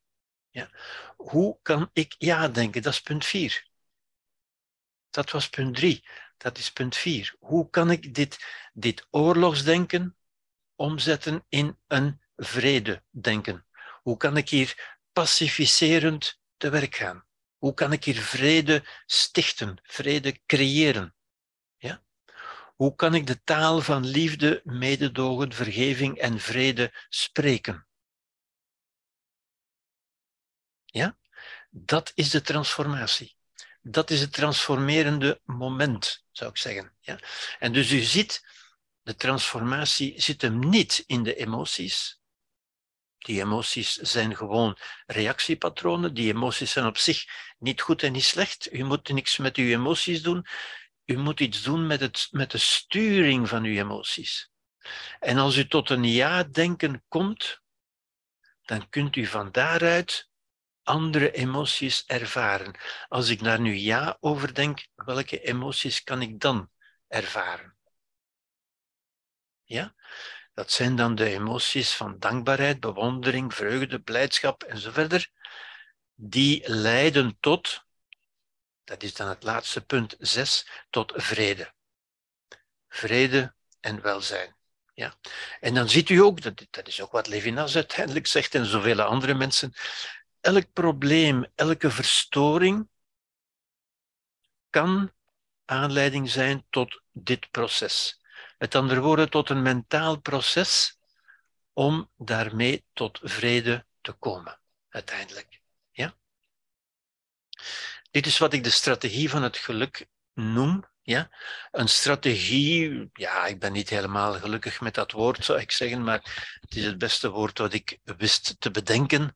Ja. Hoe kan ik ja denken? Dat is punt 4. Dat was punt 3. Dat is punt 4. Hoe kan ik dit, dit oorlogsdenken omzetten in een vrede denken? Hoe kan ik hier pacificerend te werk gaan? Hoe kan ik hier vrede stichten, vrede creëren? Ja? Hoe kan ik de taal van liefde, mededogen, vergeving en vrede spreken? Ja? Dat is de transformatie. Dat is het transformerende moment, zou ik zeggen. Ja? En dus u ziet, de transformatie zit hem niet in de emoties. Die emoties zijn gewoon reactiepatronen. Die emoties zijn op zich niet goed en niet slecht. U moet niks met uw emoties doen. U moet iets doen met, het, met de sturing van uw emoties. En als u tot een ja-denken komt, dan kunt u van daaruit andere emoties ervaren. Als ik daar nu ja over denk, welke emoties kan ik dan ervaren? Ja? Dat zijn dan de emoties van dankbaarheid, bewondering, vreugde, blijdschap enzovoort. Die leiden tot, dat is dan het laatste punt 6, tot vrede. Vrede en welzijn. Ja. En dan ziet u ook, dat, dat is ook wat Levinas uiteindelijk zegt en zoveel andere mensen, elk probleem, elke verstoring kan aanleiding zijn tot dit proces. Met andere woorden, tot een mentaal proces om daarmee tot vrede te komen, uiteindelijk. Ja? Dit is wat ik de strategie van het geluk noem. Ja? Een strategie, ja, ik ben niet helemaal gelukkig met dat woord, zou ik zeggen, maar het is het beste woord wat ik wist te bedenken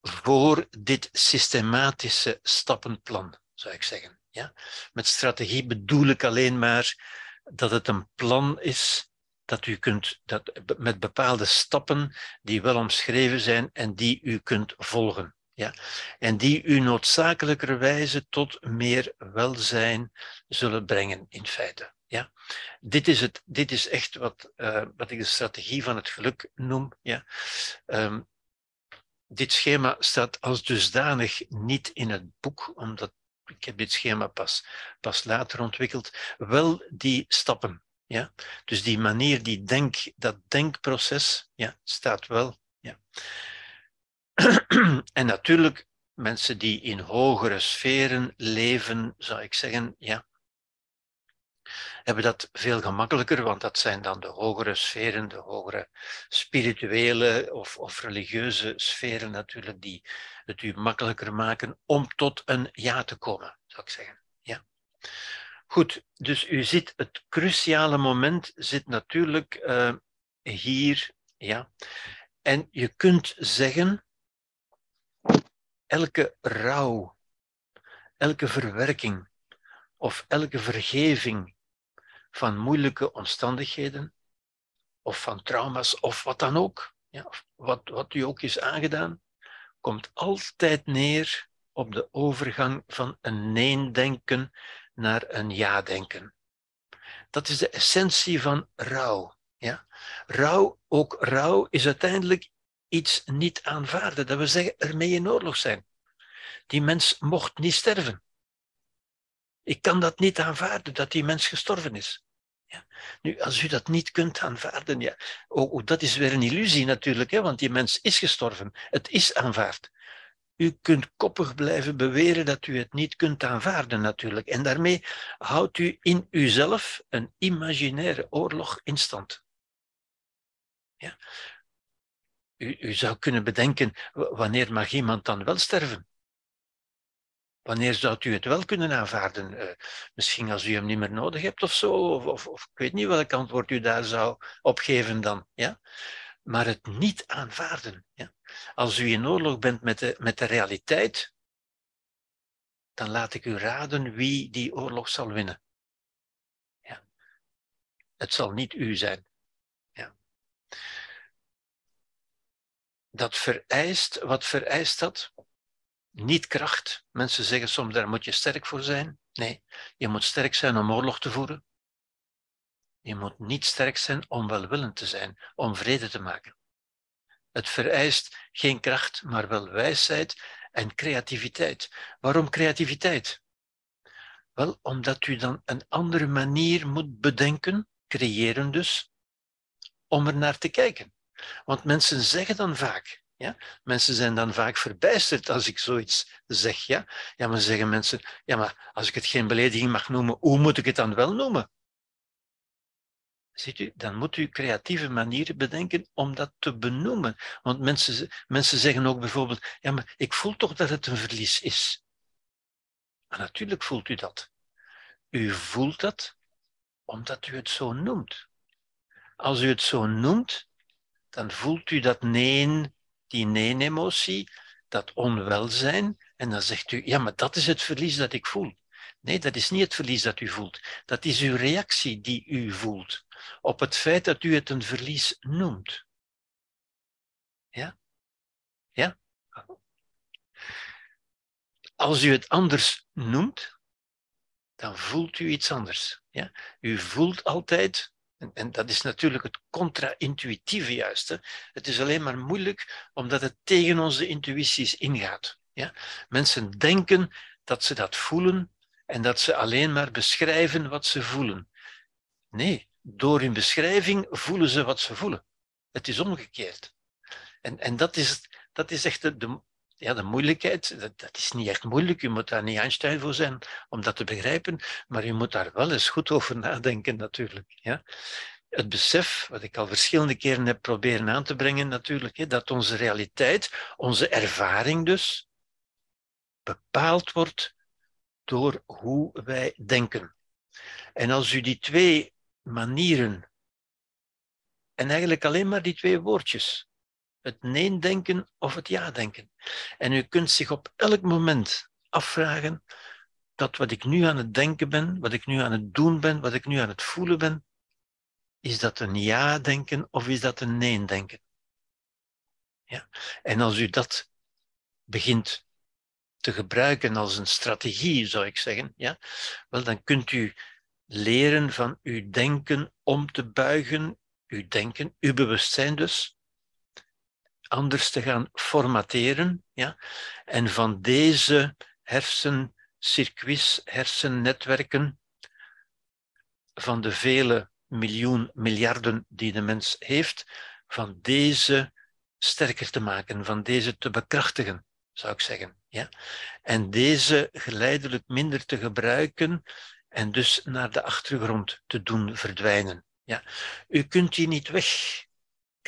voor dit systematische stappenplan, zou ik zeggen. Ja? Met strategie bedoel ik alleen maar dat het een plan is dat u kunt, dat, met bepaalde stappen die wel omschreven zijn en die u kunt volgen. Ja? En die u noodzakelijkerwijze tot meer welzijn zullen brengen, in feite. Ja? Dit, is het, dit is echt wat, uh, wat ik de strategie van het geluk noem. Ja? Um, dit schema staat als dusdanig niet in het boek, omdat ik heb dit schema pas, pas later ontwikkeld, wel die stappen. Ja? Dus die manier, die denk, dat denkproces, ja, staat wel. Ja. en natuurlijk, mensen die in hogere sferen leven, zou ik zeggen, ja, hebben dat veel gemakkelijker, want dat zijn dan de hogere sferen, de hogere spirituele of, of religieuze sferen natuurlijk, die het u makkelijker maken om tot een ja te komen, zou ik zeggen. Ja. Goed, dus u ziet, het cruciale moment zit natuurlijk uh, hier, ja. En je kunt zeggen, elke rouw, elke verwerking of elke vergeving van moeilijke omstandigheden of van trauma's of wat dan ook, ja, wat, wat u ook is aangedaan, komt altijd neer op de overgang van een nee-denken naar een ja-denken. Dat is de essentie van rouw. Ja? Rouw, ook rouw, is uiteindelijk iets niet aanvaarden. Dat we zeggen, ermee in oorlog zijn. Die mens mocht niet sterven. Ik kan dat niet aanvaarden, dat die mens gestorven is. Ja. Nu, als u dat niet kunt aanvaarden, ja, ook, dat is weer een illusie natuurlijk, hè, want die mens is gestorven. Het is aanvaard. U kunt koppig blijven beweren dat u het niet kunt aanvaarden natuurlijk. En daarmee houdt u in uzelf een imaginaire oorlog in stand. Ja. U, u zou kunnen bedenken, wanneer mag iemand dan wel sterven? Wanneer zou u het wel kunnen aanvaarden? Uh, misschien als u hem niet meer nodig hebt of zo, of, of, of, ik weet niet welk antwoord u daar zou op geven dan. Ja? Maar het niet aanvaarden. Ja? Als u in oorlog bent met de, met de realiteit, dan laat ik u raden wie die oorlog zal winnen. Ja. Het zal niet u zijn. Ja. Dat vereist, wat vereist dat? Niet kracht. Mensen zeggen soms, daar moet je sterk voor zijn. Nee, je moet sterk zijn om oorlog te voeren. Je moet niet sterk zijn om welwillend te zijn, om vrede te maken. Het vereist geen kracht, maar wel wijsheid en creativiteit. Waarom creativiteit? Wel, omdat u dan een andere manier moet bedenken, creëren dus, om er naar te kijken. Want mensen zeggen dan vaak, ja? Mensen zijn dan vaak verbijsterd als ik zoiets zeg. Ja? ja, maar zeggen mensen, ja, maar als ik het geen belediging mag noemen, hoe moet ik het dan wel noemen? ziet u, dan moet u creatieve manieren bedenken om dat te benoemen. Want mensen, mensen zeggen ook bijvoorbeeld, ja, maar ik voel toch dat het een verlies is. Maar natuurlijk voelt u dat. U voelt dat omdat u het zo noemt. Als u het zo noemt, dan voelt u dat nee, die nee-emotie, dat onwelzijn, en dan zegt u, ja, maar dat is het verlies dat ik voel. Nee, dat is niet het verlies dat u voelt. Dat is uw reactie die u voelt op het feit dat u het een verlies noemt. Ja? Ja? Als u het anders noemt, dan voelt u iets anders. Ja? U voelt altijd, en, dat is natuurlijk het contra-intuïtieve juiste, het is alleen maar moeilijk omdat het tegen onze intuïties ingaat. Ja? Mensen denken dat ze dat voelen en dat ze alleen maar beschrijven wat ze voelen. Nee, door hun beschrijving voelen ze wat ze voelen. Het is omgekeerd. En, en dat, is, dat is echt de, de, ja, de moeilijkheid. Dat, dat, is niet echt moeilijk. Je moet daar niet Einstein voor zijn om dat te begrijpen. Maar je moet daar wel eens goed over nadenken, natuurlijk. Ja? Het besef, wat ik al verschillende keren heb proberen aan te brengen, natuurlijk, hè, dat onze realiteit, onze ervaring dus, bepaald wordt door hoe wij denken. En als u die twee manieren, en eigenlijk alleen maar die twee woordjes, het nee-denken of het ja-denken, en u kunt zich op elk moment afvragen dat wat ik nu aan het denken ben, wat ik nu aan het doen ben, wat ik nu aan het voelen ben, is dat een ja-denken of is dat een nee-denken? Ja? En als u dat begint te gebruiken als een strategie, zou ik zeggen, ja, wel, dan kunt u leren van uw denken om te buigen, uw denken, uw bewustzijn dus, anders te gaan formateren, ja, en van deze hersencircuits, hersennetwerken, van de vele miljoen, miljarden die de mens heeft, van deze sterker te maken, van deze te bekrachtigen zou ik zeggen. Ja? En deze geleidelijk minder te gebruiken en dus naar de achtergrond te doen verdwijnen. Ja? U kunt die niet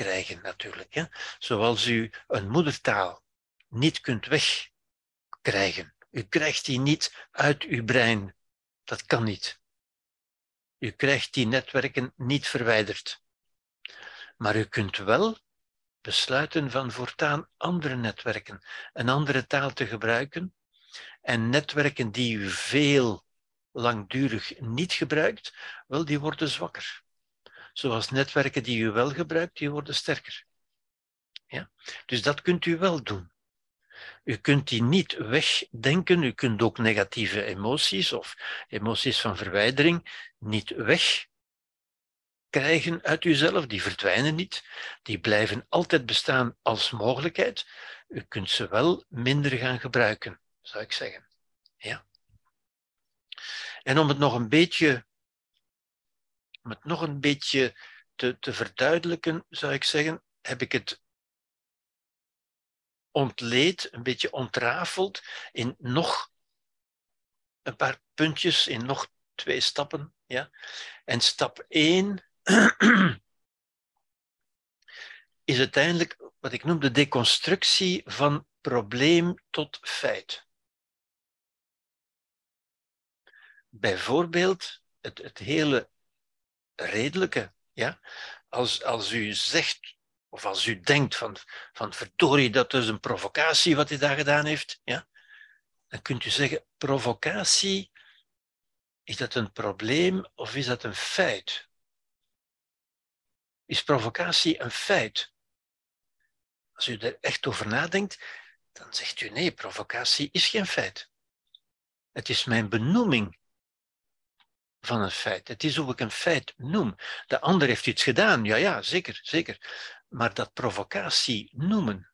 wegkrijgen natuurlijk. Zoals u een moedertaal niet kunt wegkrijgen. U krijgt die niet uit uw brein. Dat kan niet. U krijgt die netwerken niet verwijderd. Maar u kunt wel besluiten van voortaan andere netwerken, een andere taal te gebruiken en netwerken die u veel langdurig niet gebruikt, wel, die worden zwakker. Zoals netwerken die u wel gebruikt, die worden sterker. Ja? Dus dat kunt u wel doen. U kunt die niet wegdenken, u kunt ook negatieve emoties of emoties van verwijdering niet weg krijgen uit uzelf, die verdwijnen niet, die blijven altijd bestaan als mogelijkheid. U kunt ze wel minder gaan gebruiken, zou ik zeggen. Ja. En om het nog een beetje, om het nog een beetje te, te verduidelijken, zou ik zeggen, heb ik het ontleed, een beetje ontrafeld in nog een paar puntjes, in nog twee stappen. Ja? En stap 1 is uiteindelijk wat ik noem de deconstructie van probleem tot feit. Bijvoorbeeld het, het hele redelijke. Ja? Als, als u zegt, of als u denkt van, van verdorie, dat is een provocatie wat hij daar gedaan heeft, ja? dan kunt u zeggen, provocatie, is dat een probleem of is dat een feit? is provocatie een feit. Als u er echt over nadenkt, dan zegt u nee, provocatie is geen feit. Het is mijn benoeming van een feit. Het is hoe ik een feit noem. De ander heeft iets gedaan, ja, ja, zeker, zeker. Maar dat provocatie noemen,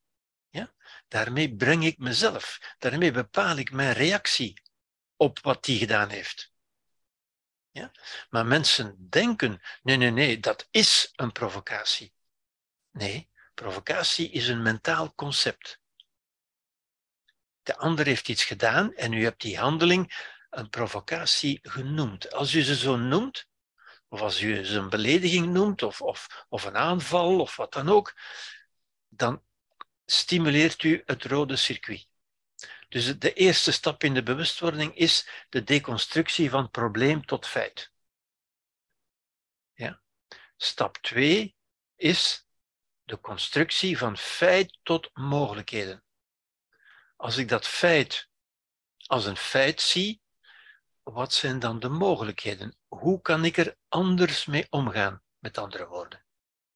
ja, daarmee breng ik mezelf, daarmee bepaal ik mijn reactie op wat die gedaan heeft. Ja? Maar mensen denken, nee, nee, nee, dat is een provocatie. Nee, provocatie is een mentaal concept. De ander heeft iets gedaan en u hebt die handeling een provocatie genoemd. Als u ze zo noemt, of als u ze een belediging noemt, of, of, of een aanval, of wat dan ook, dan stimuleert u het rode circuit. Dus de eerste stap in de bewustwording is de deconstructie van probleem tot feit. Ja. Stap 2 is de constructie van feit tot mogelijkheden. Als ik dat feit als een feit zie, wat zijn dan de mogelijkheden? Hoe kan ik er anders mee omgaan, met andere woorden?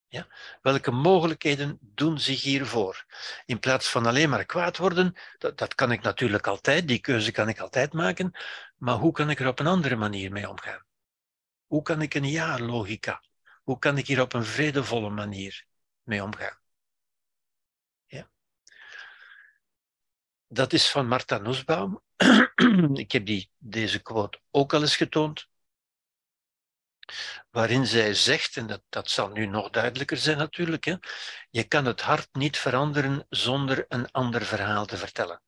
Ja? Welke mogelijkheden doen zich hiervoor? In plaats van alleen maar kwaad worden, dat, dat kan ik natuurlijk altijd, die keuze kan ik altijd maken, maar hoe kan ik er op een andere manier mee omgaan? Hoe kan ik een ja-logica? Hoe kan ik hier op een vredevolle manier mee omgaan? Ja. Dat is van Martha Nussbaum. ik heb die, deze quote ook al eens getoond waarin zij zegt, en dat, dat zal nu nog duidelijker zijn natuurlijk, hè, je kan het hart niet veranderen zonder een ander verhaal te vertellen.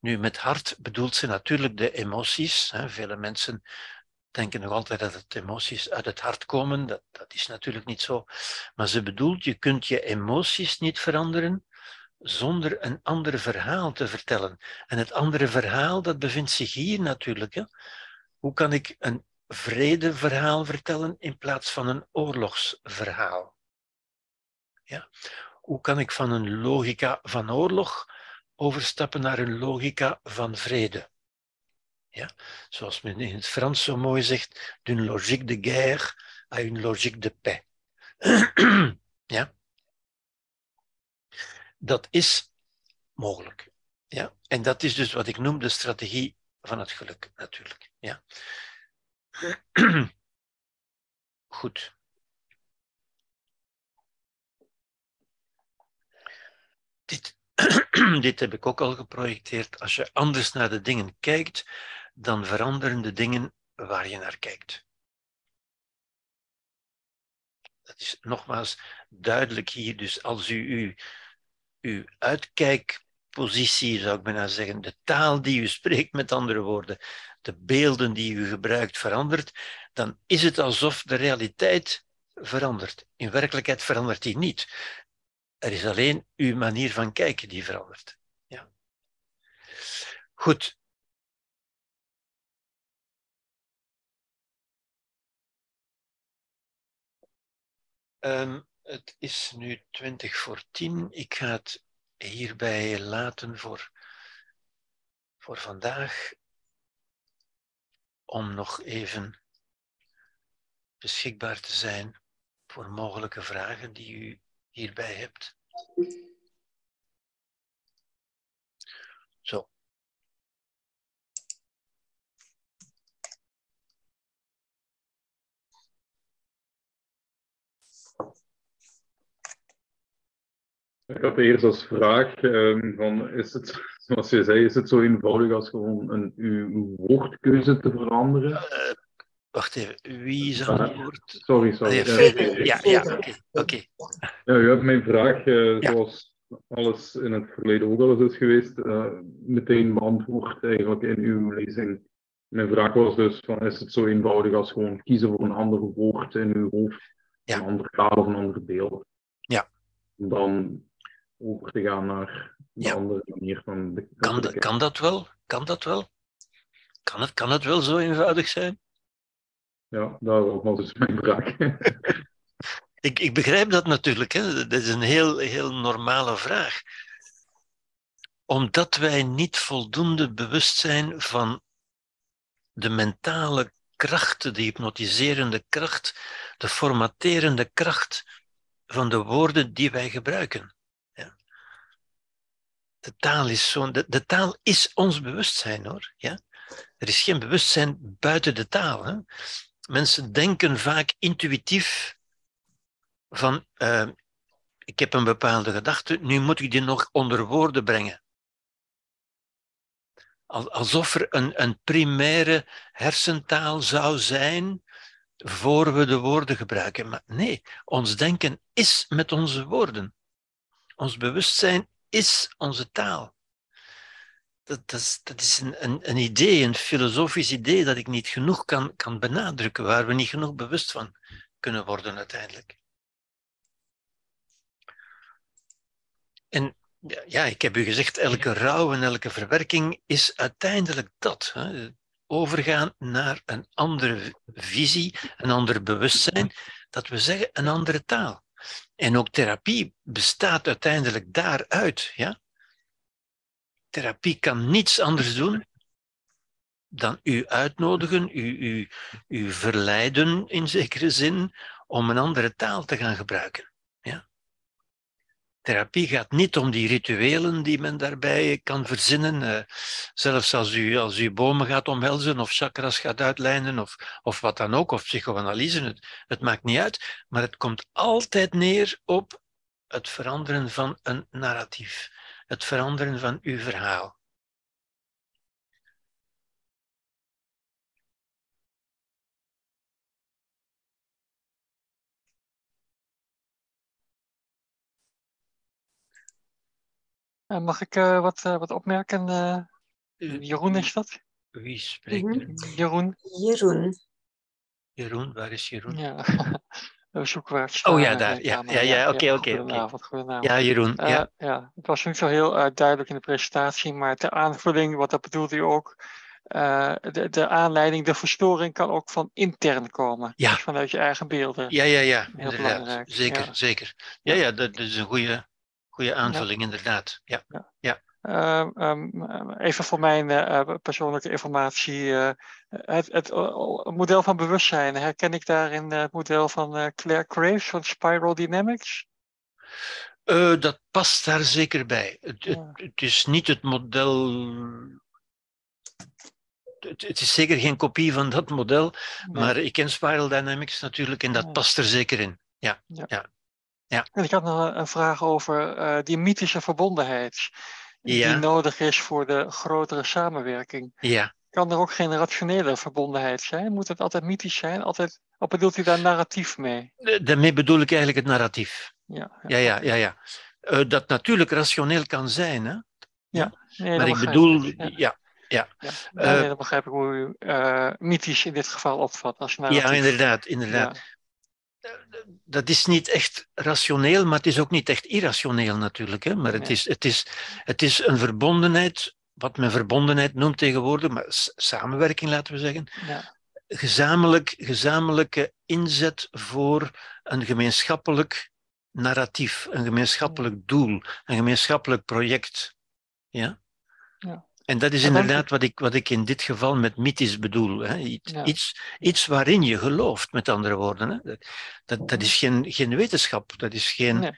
Nu, met hart bedoelt ze natuurlijk de emoties. Hè. Vele mensen denken nog altijd dat het emoties uit het hart komen. Dat, dat is natuurlijk niet zo. Maar ze bedoelt, je kunt je emoties niet veranderen zonder een ander verhaal te vertellen. En het andere verhaal, dat bevindt zich hier natuurlijk. Hè. Hoe kan ik een vredeverhaal vertellen in plaats van een oorlogsverhaal? Ja? Hoe kan ik van een logica van oorlog overstappen naar een logica van vrede? Ja? Zoals men in het Frans zo mooi zegt, d'une logique de guerre à une logique de paix. ja? Dat is mogelijk. Ja? En dat is dus wat ik noem de strategie van het geluk, natuurlijk. Ja? Goed. Dit, dit heb ik ook al geprojecteerd. Als je anders naar de dingen kijkt, dan veranderen de dingen waar je naar kijkt. Dat is nogmaals duidelijk hier. Dus als u uw, uw uitkijkpositie, zou ik bijna zeggen, de taal die u spreekt, met andere woorden, de beelden die u gebruikt verandert, dan is het alsof de realiteit verandert. In werkelijkheid verandert die niet. Er is alleen uw manier van kijken die verandert. Ja. Goed. Um, het is nu 20 voor 10. Ik ga het hierbij laten voor, voor vandaag om nog even beschikbaar te zijn voor mogelijke vragen die u hierbij hebt. Zo. Ik had eerst als vraag um, van, is het, zoals je zei, is het zo eenvoudig als gewoon een, uw woordkeuze te veranderen? Uh, wacht even, wie is aan het woord? Sorry, sorry. Ja, ja, oké. Okay, Ja, u hebt mijn vraag, uh, ja. zoals alles in het verleden ook al eens is geweest, meteen beantwoord eigenlijk in uw lezing. Mijn vraag was dus, van, is het zo eenvoudig als gewoon kiezen voor een ander woord in uw hoofd, een ander taal of een ander beeld? Ja. Dan over te gaan naar een ja. andere manier van de, kan, de, kan dat wel? Kan dat wel? Kan het, kan het wel zo eenvoudig zijn? Ja, daarom was dus mijn vraag. ik, ik begrijp dat natuurlijk. Hè. Dat is een heel, heel normale vraag. Omdat wij niet voldoende bewust zijn van de mentale kracht, de hypnotiserende kracht, de formaterende kracht van de woorden die wij gebruiken. De taal is zo. De, de, taal is ons bewustzijn hoor. Ja? Er is geen bewustzijn buiten de taal. Hè? Mensen denken vaak intuïtief van uh, ik heb een bepaalde gedachte, nu moet ik die nog onder woorden brengen. Alsof er een, een primaire hersentaal zou zijn voor we de woorden gebruiken. Maar nee, ons denken is met onze woorden. Ons bewustzijn is onze taal. dat, dat is, dat is een, een, een idee, een filosofisch idee dat ik niet genoeg kan, kan benadrukken, waar we niet genoeg bewust van kunnen worden uiteindelijk. En ja, ik heb u gezegd, elke rouw en elke verwerking is uiteindelijk dat. Hè? Overgaan naar een andere visie, een ander bewustzijn, dat we zeggen een andere taal. En ook therapie bestaat uiteindelijk daaruit. Ja? Therapie kan niets anders doen dan u uitnodigen, u, u, u verleiden in zekere zin om een andere taal te gaan gebruiken. Therapie gaat niet om die rituelen die men daarbij kan verzinnen. Uh, zelfs als u, als u bomen gaat omhelzen of chakras gaat uitlijnen of, of wat dan ook, of psychoanalyse, het, het maakt niet uit. Maar het komt altijd neer op het veranderen van een narratief, het veranderen van uw verhaal. Mag ik uh, wat, uh, wat opmerken? Jeroen is dat? Wie spreekt er? Jeroen. Jeroen. Jeroen, waar is Jeroen? Ja, zoekwaard. Oh ja, daar. Ja, ja, ja, oké, oké. Goedenavond, goedenavond. Ja, Jeroen. Ja. ja, het was niet zo heel duidelijk in de presentatie, maar ter aanvulling, wat dat bedoelde u ook, de, de aanleiding, de verstoring kan ook van intern komen. Ja. Dus vanuit je eigen beelden. Ja, ja, ja. Heel inderdaad. belangrijk. Zeker, ja. zeker. Ja, ja, dat, dat is een goede Goede aanvulling, ja. inderdaad. Ja. ja. ja. Uh, um, even voor mijn uh, persoonlijke informatie. Uh, het, het model van bewustzijn, herken ik daarin het model van Claire Graves van Spiral Dynamics? dat past daar zeker bij. Het, ja. het, het is niet het model. Het, is zeker geen kopie van dat model, nee. maar ik ken Spiral Dynamics natuurlijk en dat ja. past er zeker in. Ja, ja. Ja. En ik had nog een vraag over uh, die mythische verbondenheid. Ja. Die nodig is voor de grotere samenwerking. Ja. Kan er ook geen rationele verbondenheid zijn? Moet het altijd mythisch zijn? Altijd, of bedoelt u daar narratief mee? Daarmee bedoel ik eigenlijk het narratief. Ja, ja, ja. ja, ja. Uh, dat natuurlijk rationeel kan zijn. Hè? Ja, nee, maar ik bedoel, ik. ja. ja. Ja. Nee, dan begrijp ik hoe u uh, mythisch in dit geval opvat. Als narratief. ja, inderdaad. inderdaad. Dat is niet echt rationeel, maar het is ook niet echt irrationeel natuurlijk. Hè? Maar het, is, het, is, het is een verbondenheid, wat men verbondenheid noemt tegenwoordig, maar samenwerking laten we zeggen. Ja. Gezamenlijk, gezamenlijke inzet voor een gemeenschappelijk narratief, een gemeenschappelijk doel, een gemeenschappelijk project. Ja? ja. En dat is inderdaad wat ik, wat ik in dit geval met mythisch bedoel. Hè? Iets, ja. iets, waarin je gelooft, met andere woorden. Hè? Dat, dat is geen, geen wetenschap, dat is geen... Nee.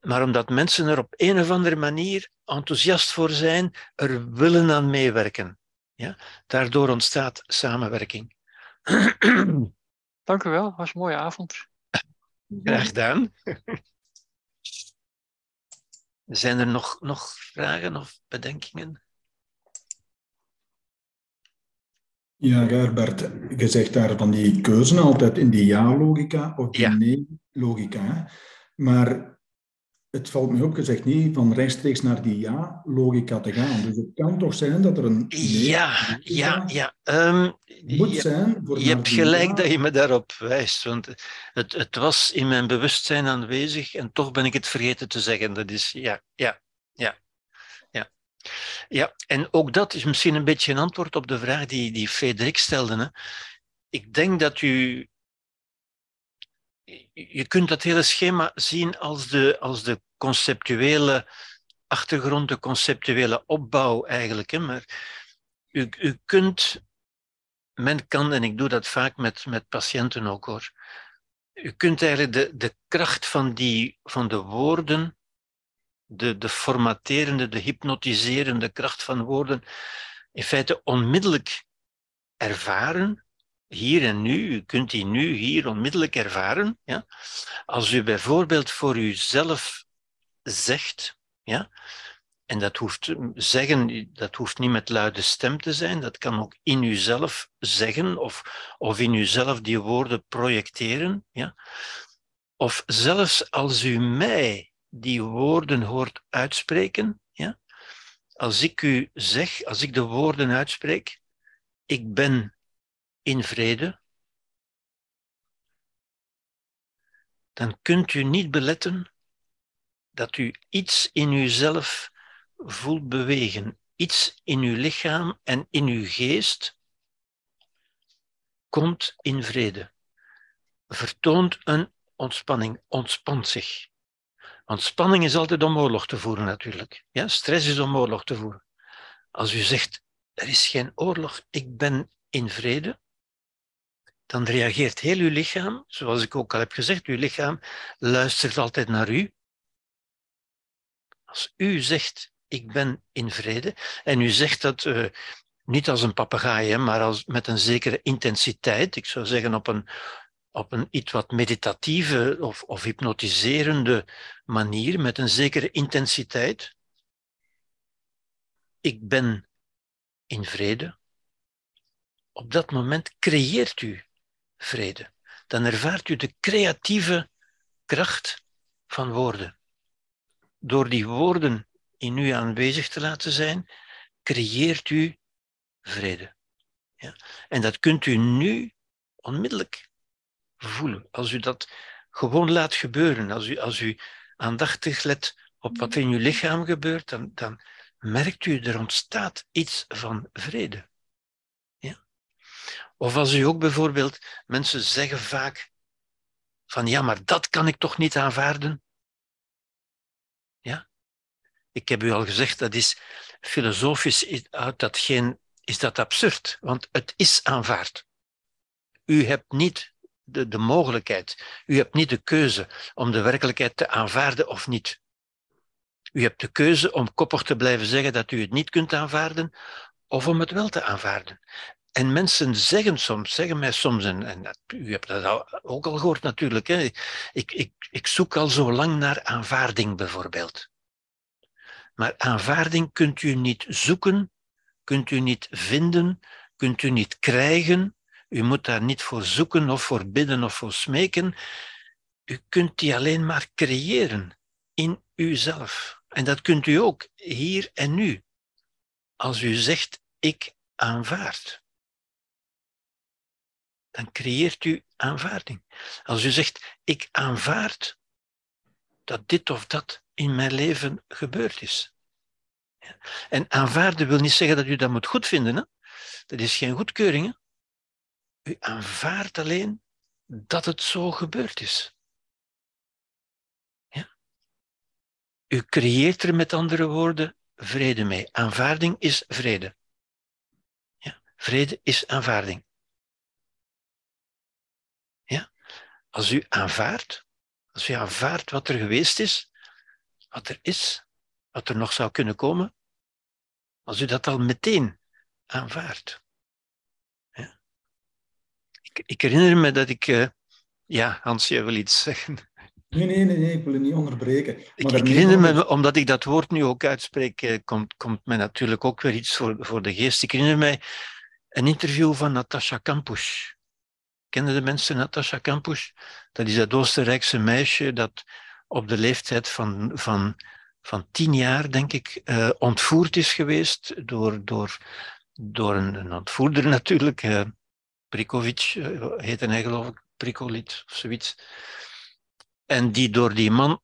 Maar omdat mensen er op een of andere manier enthousiast voor zijn, er willen aan meewerken. Ja? Daardoor ontstaat samenwerking. Dank u wel, was een mooie avond. Graag gedaan. Zijn er nog, nog vragen of bedenkingen? Ja, Gerbert, je zegt daar van die keuzen altijd in die ja-logica of die Ja. nee-logica. Maar het valt me op, je zegt niet van rechtstreeks naar die ja-logica te gaan. Dus het kan toch zijn dat er een Ja, ja, ja. Ehm, moet je, zijn voor je hebt gelijk ja- dat je me daarop wijst, want het, het was in mijn bewustzijn aanwezig en toch ben ik het vergeten te zeggen. Dat is ja, ja, ja, ja. En ook dat is misschien een beetje een antwoord op de vraag die, die Frederik stelde. Hè. Ik denk dat u. Je kunt dat hele schema zien als de, als de conceptuele achtergrond, de conceptuele opbouw eigenlijk. Hè. Maar u, u kunt, men kan, en ik doe dat vaak met, met patiënten ook hoor, u kunt eigenlijk de, de kracht van, die, van de woorden, de, de formaterende, de hypnotiserende kracht van woorden, in feite onmiddellijk ervaren, hier en nu. U kunt die nu hier onmiddellijk ervaren. Ja? Als u bijvoorbeeld voor uzelf zegt, ja, en dat hoeft zeggen, dat hoeft niet met luide stem te zijn, dat kan ook in uzelf zeggen of, of in uzelf die woorden projecteren. Ja? Of zelfs als u mij die woorden hoort uitspreken, ja? als ik u zeg, als ik de woorden uitspreek, ik ben in vrede, dan kunt u niet beletten dat u iets in uzelf voelt bewegen, iets in uw lichaam en in uw geest komt in vrede, vertoont een ontspanning, ontspant zich. Want spanning is altijd om oorlog te voeren natuurlijk. Ja, stress is om oorlog te voeren. Als u zegt, er is geen oorlog, ik ben in vrede, dan reageert heel uw lichaam, zoals ik ook al heb gezegd, uw lichaam luistert altijd naar u. Als u zegt, ik ben in vrede, en u zegt dat uh, niet als een papegaai, maar als, met een zekere intensiteit, ik zou zeggen op een, op een iets wat meditatieve of, of hypnotiserende manier, met een zekere intensiteit. Ik ben in vrede. Op dat moment creëert u vrede. Dan ervaart u de creatieve kracht van woorden. Door die woorden in u aanwezig te laten zijn, creëert u vrede. Ja? En dat kunt u nu onmiddellijk voelen. Als u dat gewoon laat gebeuren, als u, als u aandachtig let op wat er in uw lichaam gebeurt, dan, dan merkt u er ontstaat iets van vrede. Ja? Of als u ook bijvoorbeeld, mensen zeggen vaak van ja, maar dat kan ik toch niet aanvaarden. Ja? Ik heb u al gezegd, dat is filosofisch dat geen, is dat absurd, want het is aanvaard. U hebt niet de, de mogelijkheid, u hebt niet de keuze om de werkelijkheid te aanvaarden of niet. U hebt de keuze om koppig te blijven zeggen dat u het niet kunt aanvaarden of om het wel te aanvaarden. En mensen zeggen soms, zeggen mij soms, en, en u hebt dat ook al gehoord natuurlijk, hè, ik, ik, ik zoek al zo lang naar aanvaarding bijvoorbeeld. Maar aanvaarding kunt u niet zoeken, kunt u niet vinden, kunt u niet krijgen. U moet daar niet voor zoeken of voor bidden of voor smeken. U kunt die alleen maar creëren in uzelf. En dat kunt u ook hier en nu. Als u zegt, ik aanvaard. Dan creëert u aanvaarding. Als u zegt, ik aanvaard dat dit of dat in mijn leven gebeurd is. En aanvaarden wil niet zeggen dat u dat moet goed vinden. Hè? Dat is geen goedkeuring. U aanvaardt alleen dat het zo gebeurd is. Ja? U creëert er met andere woorden vrede mee. Aanvaarding is vrede. Ja? Vrede is aanvaarding. Ja? Als u aanvaardt, als u aanvaardt wat er geweest is, wat er is, wat er nog zou kunnen komen, als u dat al meteen aanvaardt. Ik, ik, herinner me dat ik. Uh, ja, Hans, jij wil iets zeggen. Nee, nee, nee, nee ik wil het niet onderbreken. Maar ik, ik herinner me, omdat ik dat woord nu ook uitspreek, uh, komt, komt mij natuurlijk ook weer iets voor, voor de geest. Ik herinner mij een interview van Natasha Kampusch. Kennen de mensen Natasha Kampusch? Dat is dat Oostenrijkse meisje dat op de leeftijd van, van van tien jaar, denk ik, uh, ontvoerd is geweest door, door, door een, een ontvoerder natuurlijk. Prikovic uh, heette hij geloof ik, Prikolit of zoiets. En die door die man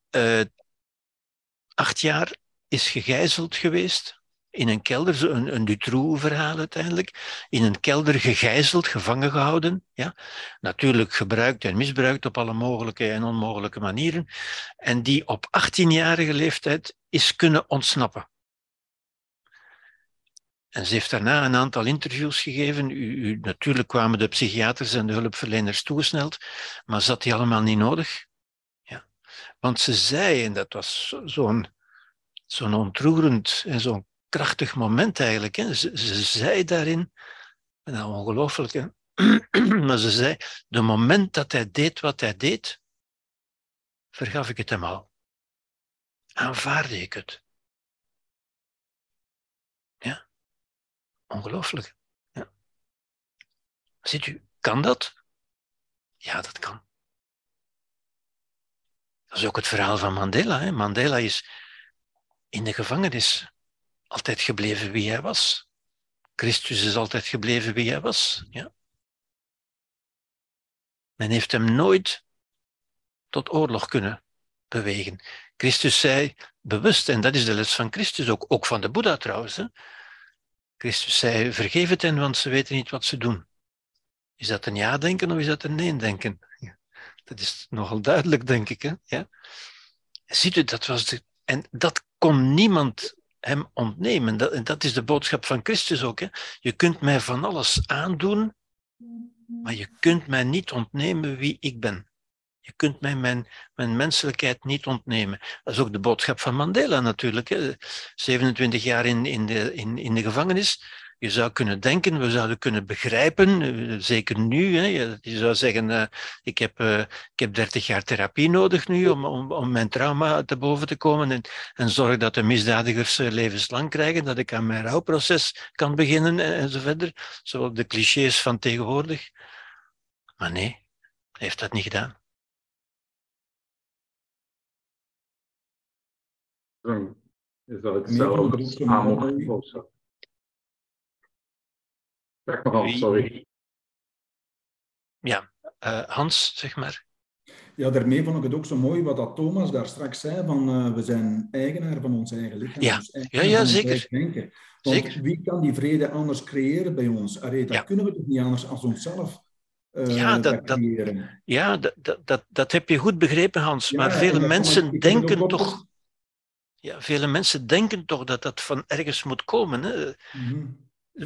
acht jaar is gegijzeld geweest in een kelder, een, een Dutroux-verhaal uiteindelijk, in een kelder gegijzeld, gevangen gehouden. Ja? Natuurlijk gebruikt en misbruikt op alle mogelijke en onmogelijke manieren. En die op 18-jarige leeftijd is kunnen ontsnappen. En ze heeft daarna een aantal interviews gegeven. U, u, natuurlijk kwamen de psychiaters en de hulpverleners toegesneld, maar zat die allemaal niet nodig. Ja. Want ze zei, en dat was zo'n zo'n ontroerend en zo'n krachtig moment eigenlijk. Hè. Ze, ze zei daarin, nou ongelooflijk, maar ze zei, de moment dat hij deed wat hij deed, vergaf ik het hem al. Aanvaarde ik het. Ongelooflijk. Ja. Ziet u, kan dat? Ja, dat kan. Dat is ook het verhaal van Mandela. Hè. Mandela is in de gevangenis altijd gebleven wie hij was. Christus is altijd gebleven wie hij was. Ja. Men heeft hem nooit tot oorlog kunnen bewegen. Christus zei bewust, en dat is de les van Christus ook, ook van de Boeddha trouwens. Hè? Christus zei: vergeef het hen, want ze weten niet wat ze doen. Is dat een ja-denken of is dat een nee-denken? Dat is nogal duidelijk, denk ik. Hè? Ja? Ziet u, dat was de... En dat kon niemand hem ontnemen. Dat, dat is de boodschap van Christus ook. Hè? Je kunt mij van alles aandoen, maar je kunt mij niet ontnemen wie ik ben. Je kunt mij mijn, mijn menselijkheid niet ontnemen. Dat is ook de boodschap van Mandela natuurlijk. Hè. 27 jaar in, in, de, in, in de gevangenis. Je zou kunnen denken, we zouden kunnen begrijpen, eh, zeker nu. Hè. Je zou zeggen, uh, ik, heb, uh, ik heb 30 jaar therapie nodig nu om, om, om mijn trauma te boven te komen en, en zorg dat de misdadigers levenslang krijgen, dat ik aan mijn rouwproces kan beginnen en, en zo verder. Zo de clichés van tegenwoordig. Maar nee, hij heeft dat niet gedaan. Is dat hetzelfde als of zo? Zeg maar Hans, sorry. Ja, uh, Hans, zeg maar. Ja, daarmee vond ik het ook zo mooi wat dat Thomas daar straks zei, van uh, we zijn eigenaar van ons eigen lichaam. Ja, ja, ja zeker. Denken. Want zeker. wie kan die vrede anders creëren bij ons? Dat ja. kunnen we toch niet anders als onszelf uh, ja, dat, dat, ja dat, dat, dat, heb je goed begrepen, Hans. Ja, maar vele mensen denken toch ja, vele mensen denken toch dat dat van ergens moet komen. Hè? Mm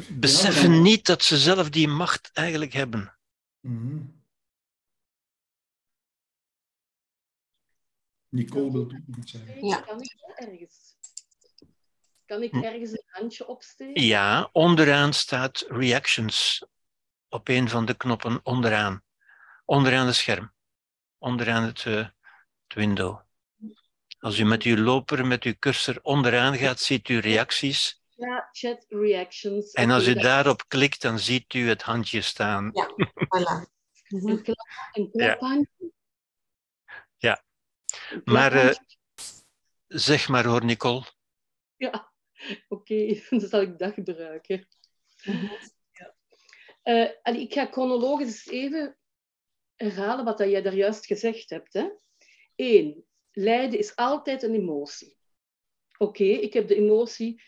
Beseffen ja, niet dat ze zelf die macht eigenlijk hebben. Mm Nicole wil iets zeggen. Ja. Kan ik ergens? Kan ik hm. ergens een handje opsteken? Ja, onderaan staat reactions op een van de knoppen onderaan. Onderaan het scherm. Onderaan het, uh, het window. Als u met uw loper, met uw cursor onderaan gaat, ziet u reacties. Ja, chat reactions. En als u daarop klikt, dan ziet u het handje staan. Ja, voilà. Een, klap, een klaphandje. Ja. ja. Maar uh, zeg maar hoor, Nicole. Ja, oké. Okay. Dan zal ik dat gebruiken. Ja. Uh, ik ga chronologisch even herhalen wat jij daar juist gezegd hebt. Hè. Eén, lijden is altijd een emotie. Oké, ik heb de emotie,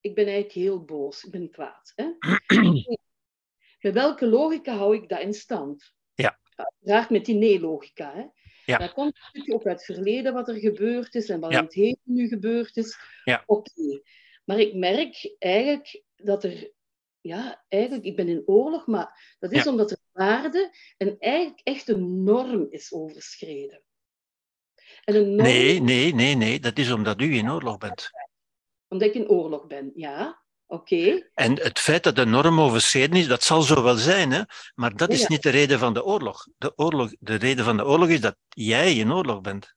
ik ben eigenlijk heel boos, ik ben kwaad. Hè? met welke logica hou ik dat in stand? Ja. Uiteraard met die nee-logica. Hè? Ja. Daar komt een stukje op het verleden wat er gebeurd is en wat ja. in het heden nu gebeurd is. Ja. Oké. Maar ik merk eigenlijk dat er, ja, eigenlijk, ik ben in oorlog, maar dat is ja. omdat er waarde en eigenlijk echt een norm is overschreden. Nee, nee, nee, nee. Dat is omdat u in oorlog bent. Omdat ik in oorlog ben, ja. Oké. Okay. En het feit dat de norm overschreden is, dat zal zo wel zijn, hè? maar dat is ja. niet de reden van de oorlog. de oorlog. De reden van de oorlog is dat jij in oorlog bent.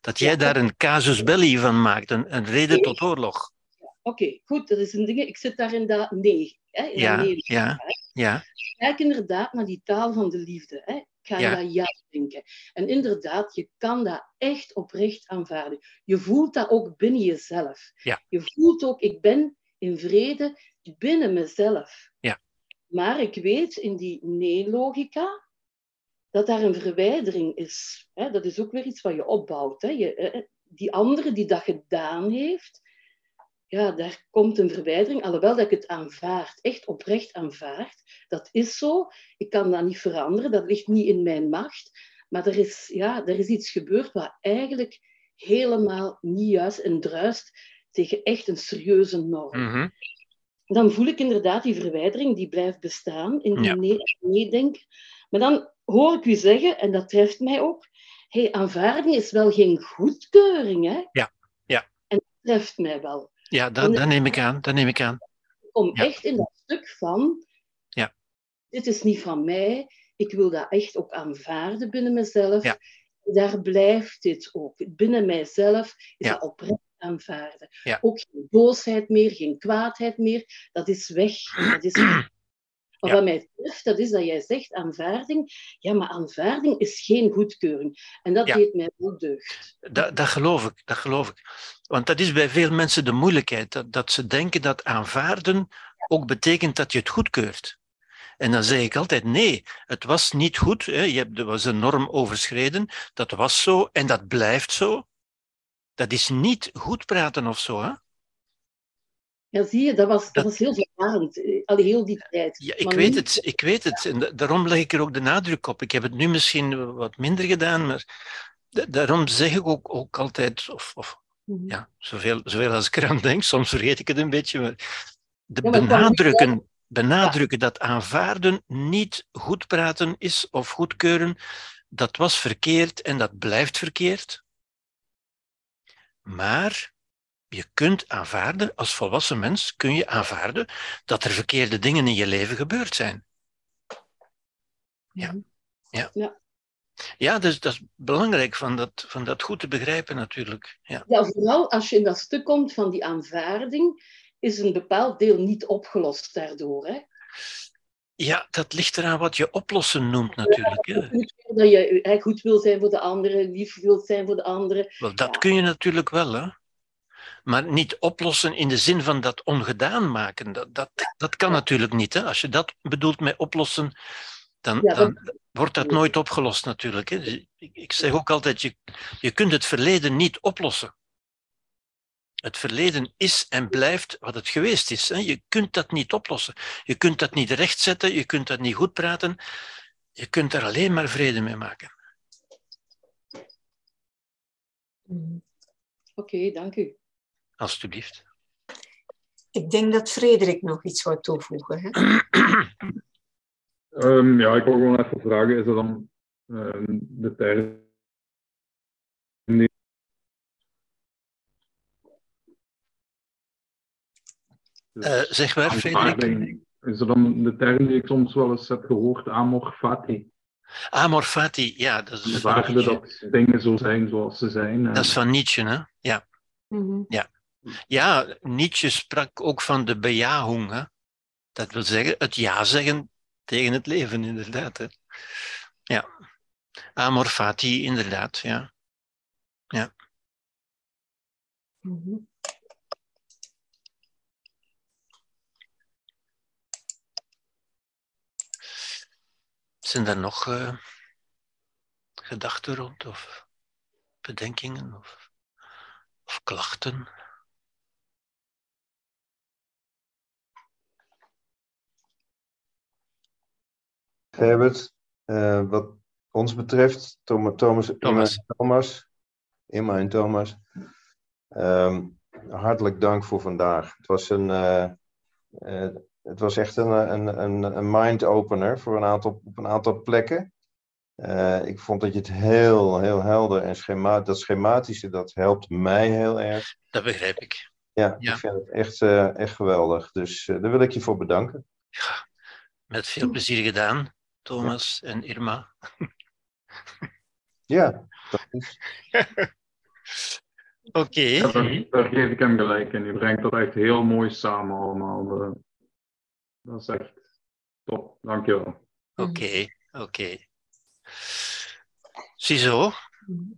Dat jij ja, daar een casus belli van maakt, een, een reden tot oorlog. Oké, okay, goed, dat is een ding. Ik zit daar in dat nee. Hè, in ja, nee ja, ja. Kijk inderdaad naar die taal van de liefde. Hè ga je ja. dat ja denken. En inderdaad, je kan dat echt oprecht aanvaarden. Je voelt dat ook binnen jezelf. Ja. Je voelt ook, ik ben in vrede binnen mezelf. Ja. Maar ik weet in die nee-logica dat daar een verwijdering is. Dat is ook weer iets wat je opbouwt. Je, die andere die dat gedaan heeft, ja, daar komt een verwijdering, alhoewel dat ik het aanvaard, echt oprecht aanvaard. Dat is zo, ik kan dat niet veranderen, dat ligt niet in mijn macht. Maar er is, ja, er is iets gebeurd wat eigenlijk helemaal niet juist en druist tegen echt een serieuze norm. Mm -hmm. Dan voel ik inderdaad die verwijdering, die blijft bestaan in die ja. nee, nee Maar dan hoor ik u zeggen, en dat treft mij ook, hey, aanvaarding is wel geen goedkeuring. Hè? Ja, ja. En dat treft mij wel. Ja, dat, dat neem ik aan. Dat neem ik aan. Om ja. echt in dat stuk van, ja. dit is niet van mij, ik wil dat echt ook aanvaarden binnen mezelf. Ja. Daar blijft dit ook. Binnen mijzelf is dat oprecht aanvaarden. Ook geen boosheid meer, geen kwaadheid meer. Dat is weg. Dat is weg. Maar Ja. wat mij treft, dat is dat jij zegt aanvaarding. Ja, maar aanvaarding is geen goedkeuring. En dat Ja. deed mij wel deugd. Dat, dat geloof ik, dat geloof ik. Want dat is bij veel mensen de moeilijkheid, dat, dat ze denken dat aanvaarden ook betekent dat je het goedkeurt. En dan zeg ik altijd, nee, het was niet goed. Hè. Je hebt, er was een norm overschreden, dat was zo en dat blijft zo. Dat is niet goed praten of zo. Hè. Ja, zie je, dat was, dat, Dat- was heel verwarrend. eh, Al heel die tijd. Ja, ik Maar weet nu- het, ik weet het. En da- daarom leg ik er ook de nadruk op. Ik heb het nu misschien wat minder gedaan, maar da- daarom zeg ik ook, ook altijd, of, of Mhm. ja, zoveel, zoveel als ik eraan denk, soms vergeet ik het een beetje, maar de Ja, maar het kwam niet benadrukken, benadrukken dat aanvaarden niet goed praten is of goedkeuren, dat was verkeerd en dat blijft verkeerd. Maar je kunt aanvaarden, als volwassen mens kun je aanvaarden dat er verkeerde dingen in je leven gebeurd zijn. Ja. Ja. Ja. Ja, dus dat is belangrijk van dat, van dat goed te begrijpen natuurlijk. Ja. Ja, vooral als je in dat stuk komt van die aanvaarding, is een bepaald deel niet opgelost daardoor. Hè? ja, dat ligt eraan wat je oplossen noemt natuurlijk. Dat je goed wil zijn voor de anderen, lief wil zijn voor de anderen. Wel, dat Ja. kun je natuurlijk wel, hè. Maar niet oplossen in de zin van dat ongedaan maken. Dat, dat, dat kan natuurlijk niet. Hè. Als je dat bedoelt met oplossen, dan, Ja, dat- dan wordt dat nooit opgelost natuurlijk. Hè. Dus ik, ik zeg ook altijd, je, je kunt het verleden niet oplossen. Het verleden is en blijft wat het geweest is. Hè. Je kunt dat niet oplossen. Je kunt dat niet rechtzetten, je kunt dat niet goed praten. Je kunt er alleen maar vrede mee maken. Oké, dank u. Alsjeblieft. Ik denk dat Frederik nog iets wou toevoegen. Hè? Ehm, ja, ik wil gewoon even vragen, is er dan ehm, de term Eh, zeg waar, Frederik? Is er dan de term die ik soms wel eens heb gehoord, amor fati? Amor fati, ja, dat is Nietzsche. dat dingen zo zijn zoals ze zijn. Dat is van Nietzsche, hè? Ja. Mhm. ja, Nietzsche sprak ook van de bejahung, hè? Dat wil zeggen, het ja zeggen tegen het leven, inderdaad. Hè? Ja. Amor fati, inderdaad, ja. Mhm. Zijn er nog eh, gedachten rond, of bedenkingen, of, of klachten? Herbert, eh, wat ons betreft, Thomas, Thomas. Thomas. Thomas, Emma en Thomas, hartelijk dank voor vandaag. Het was, een, eh, eh, het was echt een, een, een, een mind-opener voor een aantal, op een aantal plekken. Ik vond dat je het heel, heel helder en schema dat schematische, dat helpt mij heel erg. Dat begrijp ik. Ja, Ja. ik vind het echt, echt geweldig. Dus daar wil ik je voor bedanken. Met veel plezier gedaan, Thomas en Irma. Ja, dat is. Oké. Ja, daar, daar geef ik hem gelijk in. Je brengt dat echt heel mooi samen allemaal. Dat is echt top. Dankjewel. Oké, oké. Ziezo, Mhm.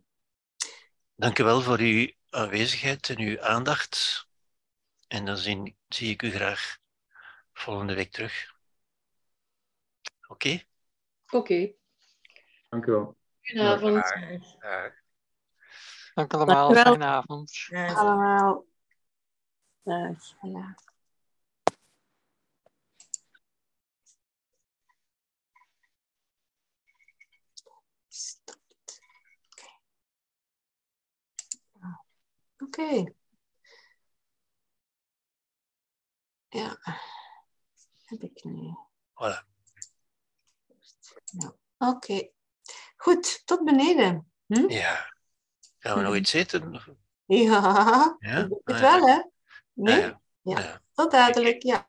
dank u wel voor uw aanwezigheid en uw aandacht. En dan zie, zie ik u graag volgende week terug. Oké? Oké, Dankjewel. goedenavond. Dank allemaal. Dankjewel. Fijne avond. Dag allemaal. Dag. Stop. Oké. Ja. Heb ik nu. Voilà. Ja. Oké. Goed, tot beneden. Hm? Ja. Gaan we nog iets eten? Of- Ja, Ja? het wel, hè? Nee? Ja. Ja. Ja. Tot dadelijk, ja.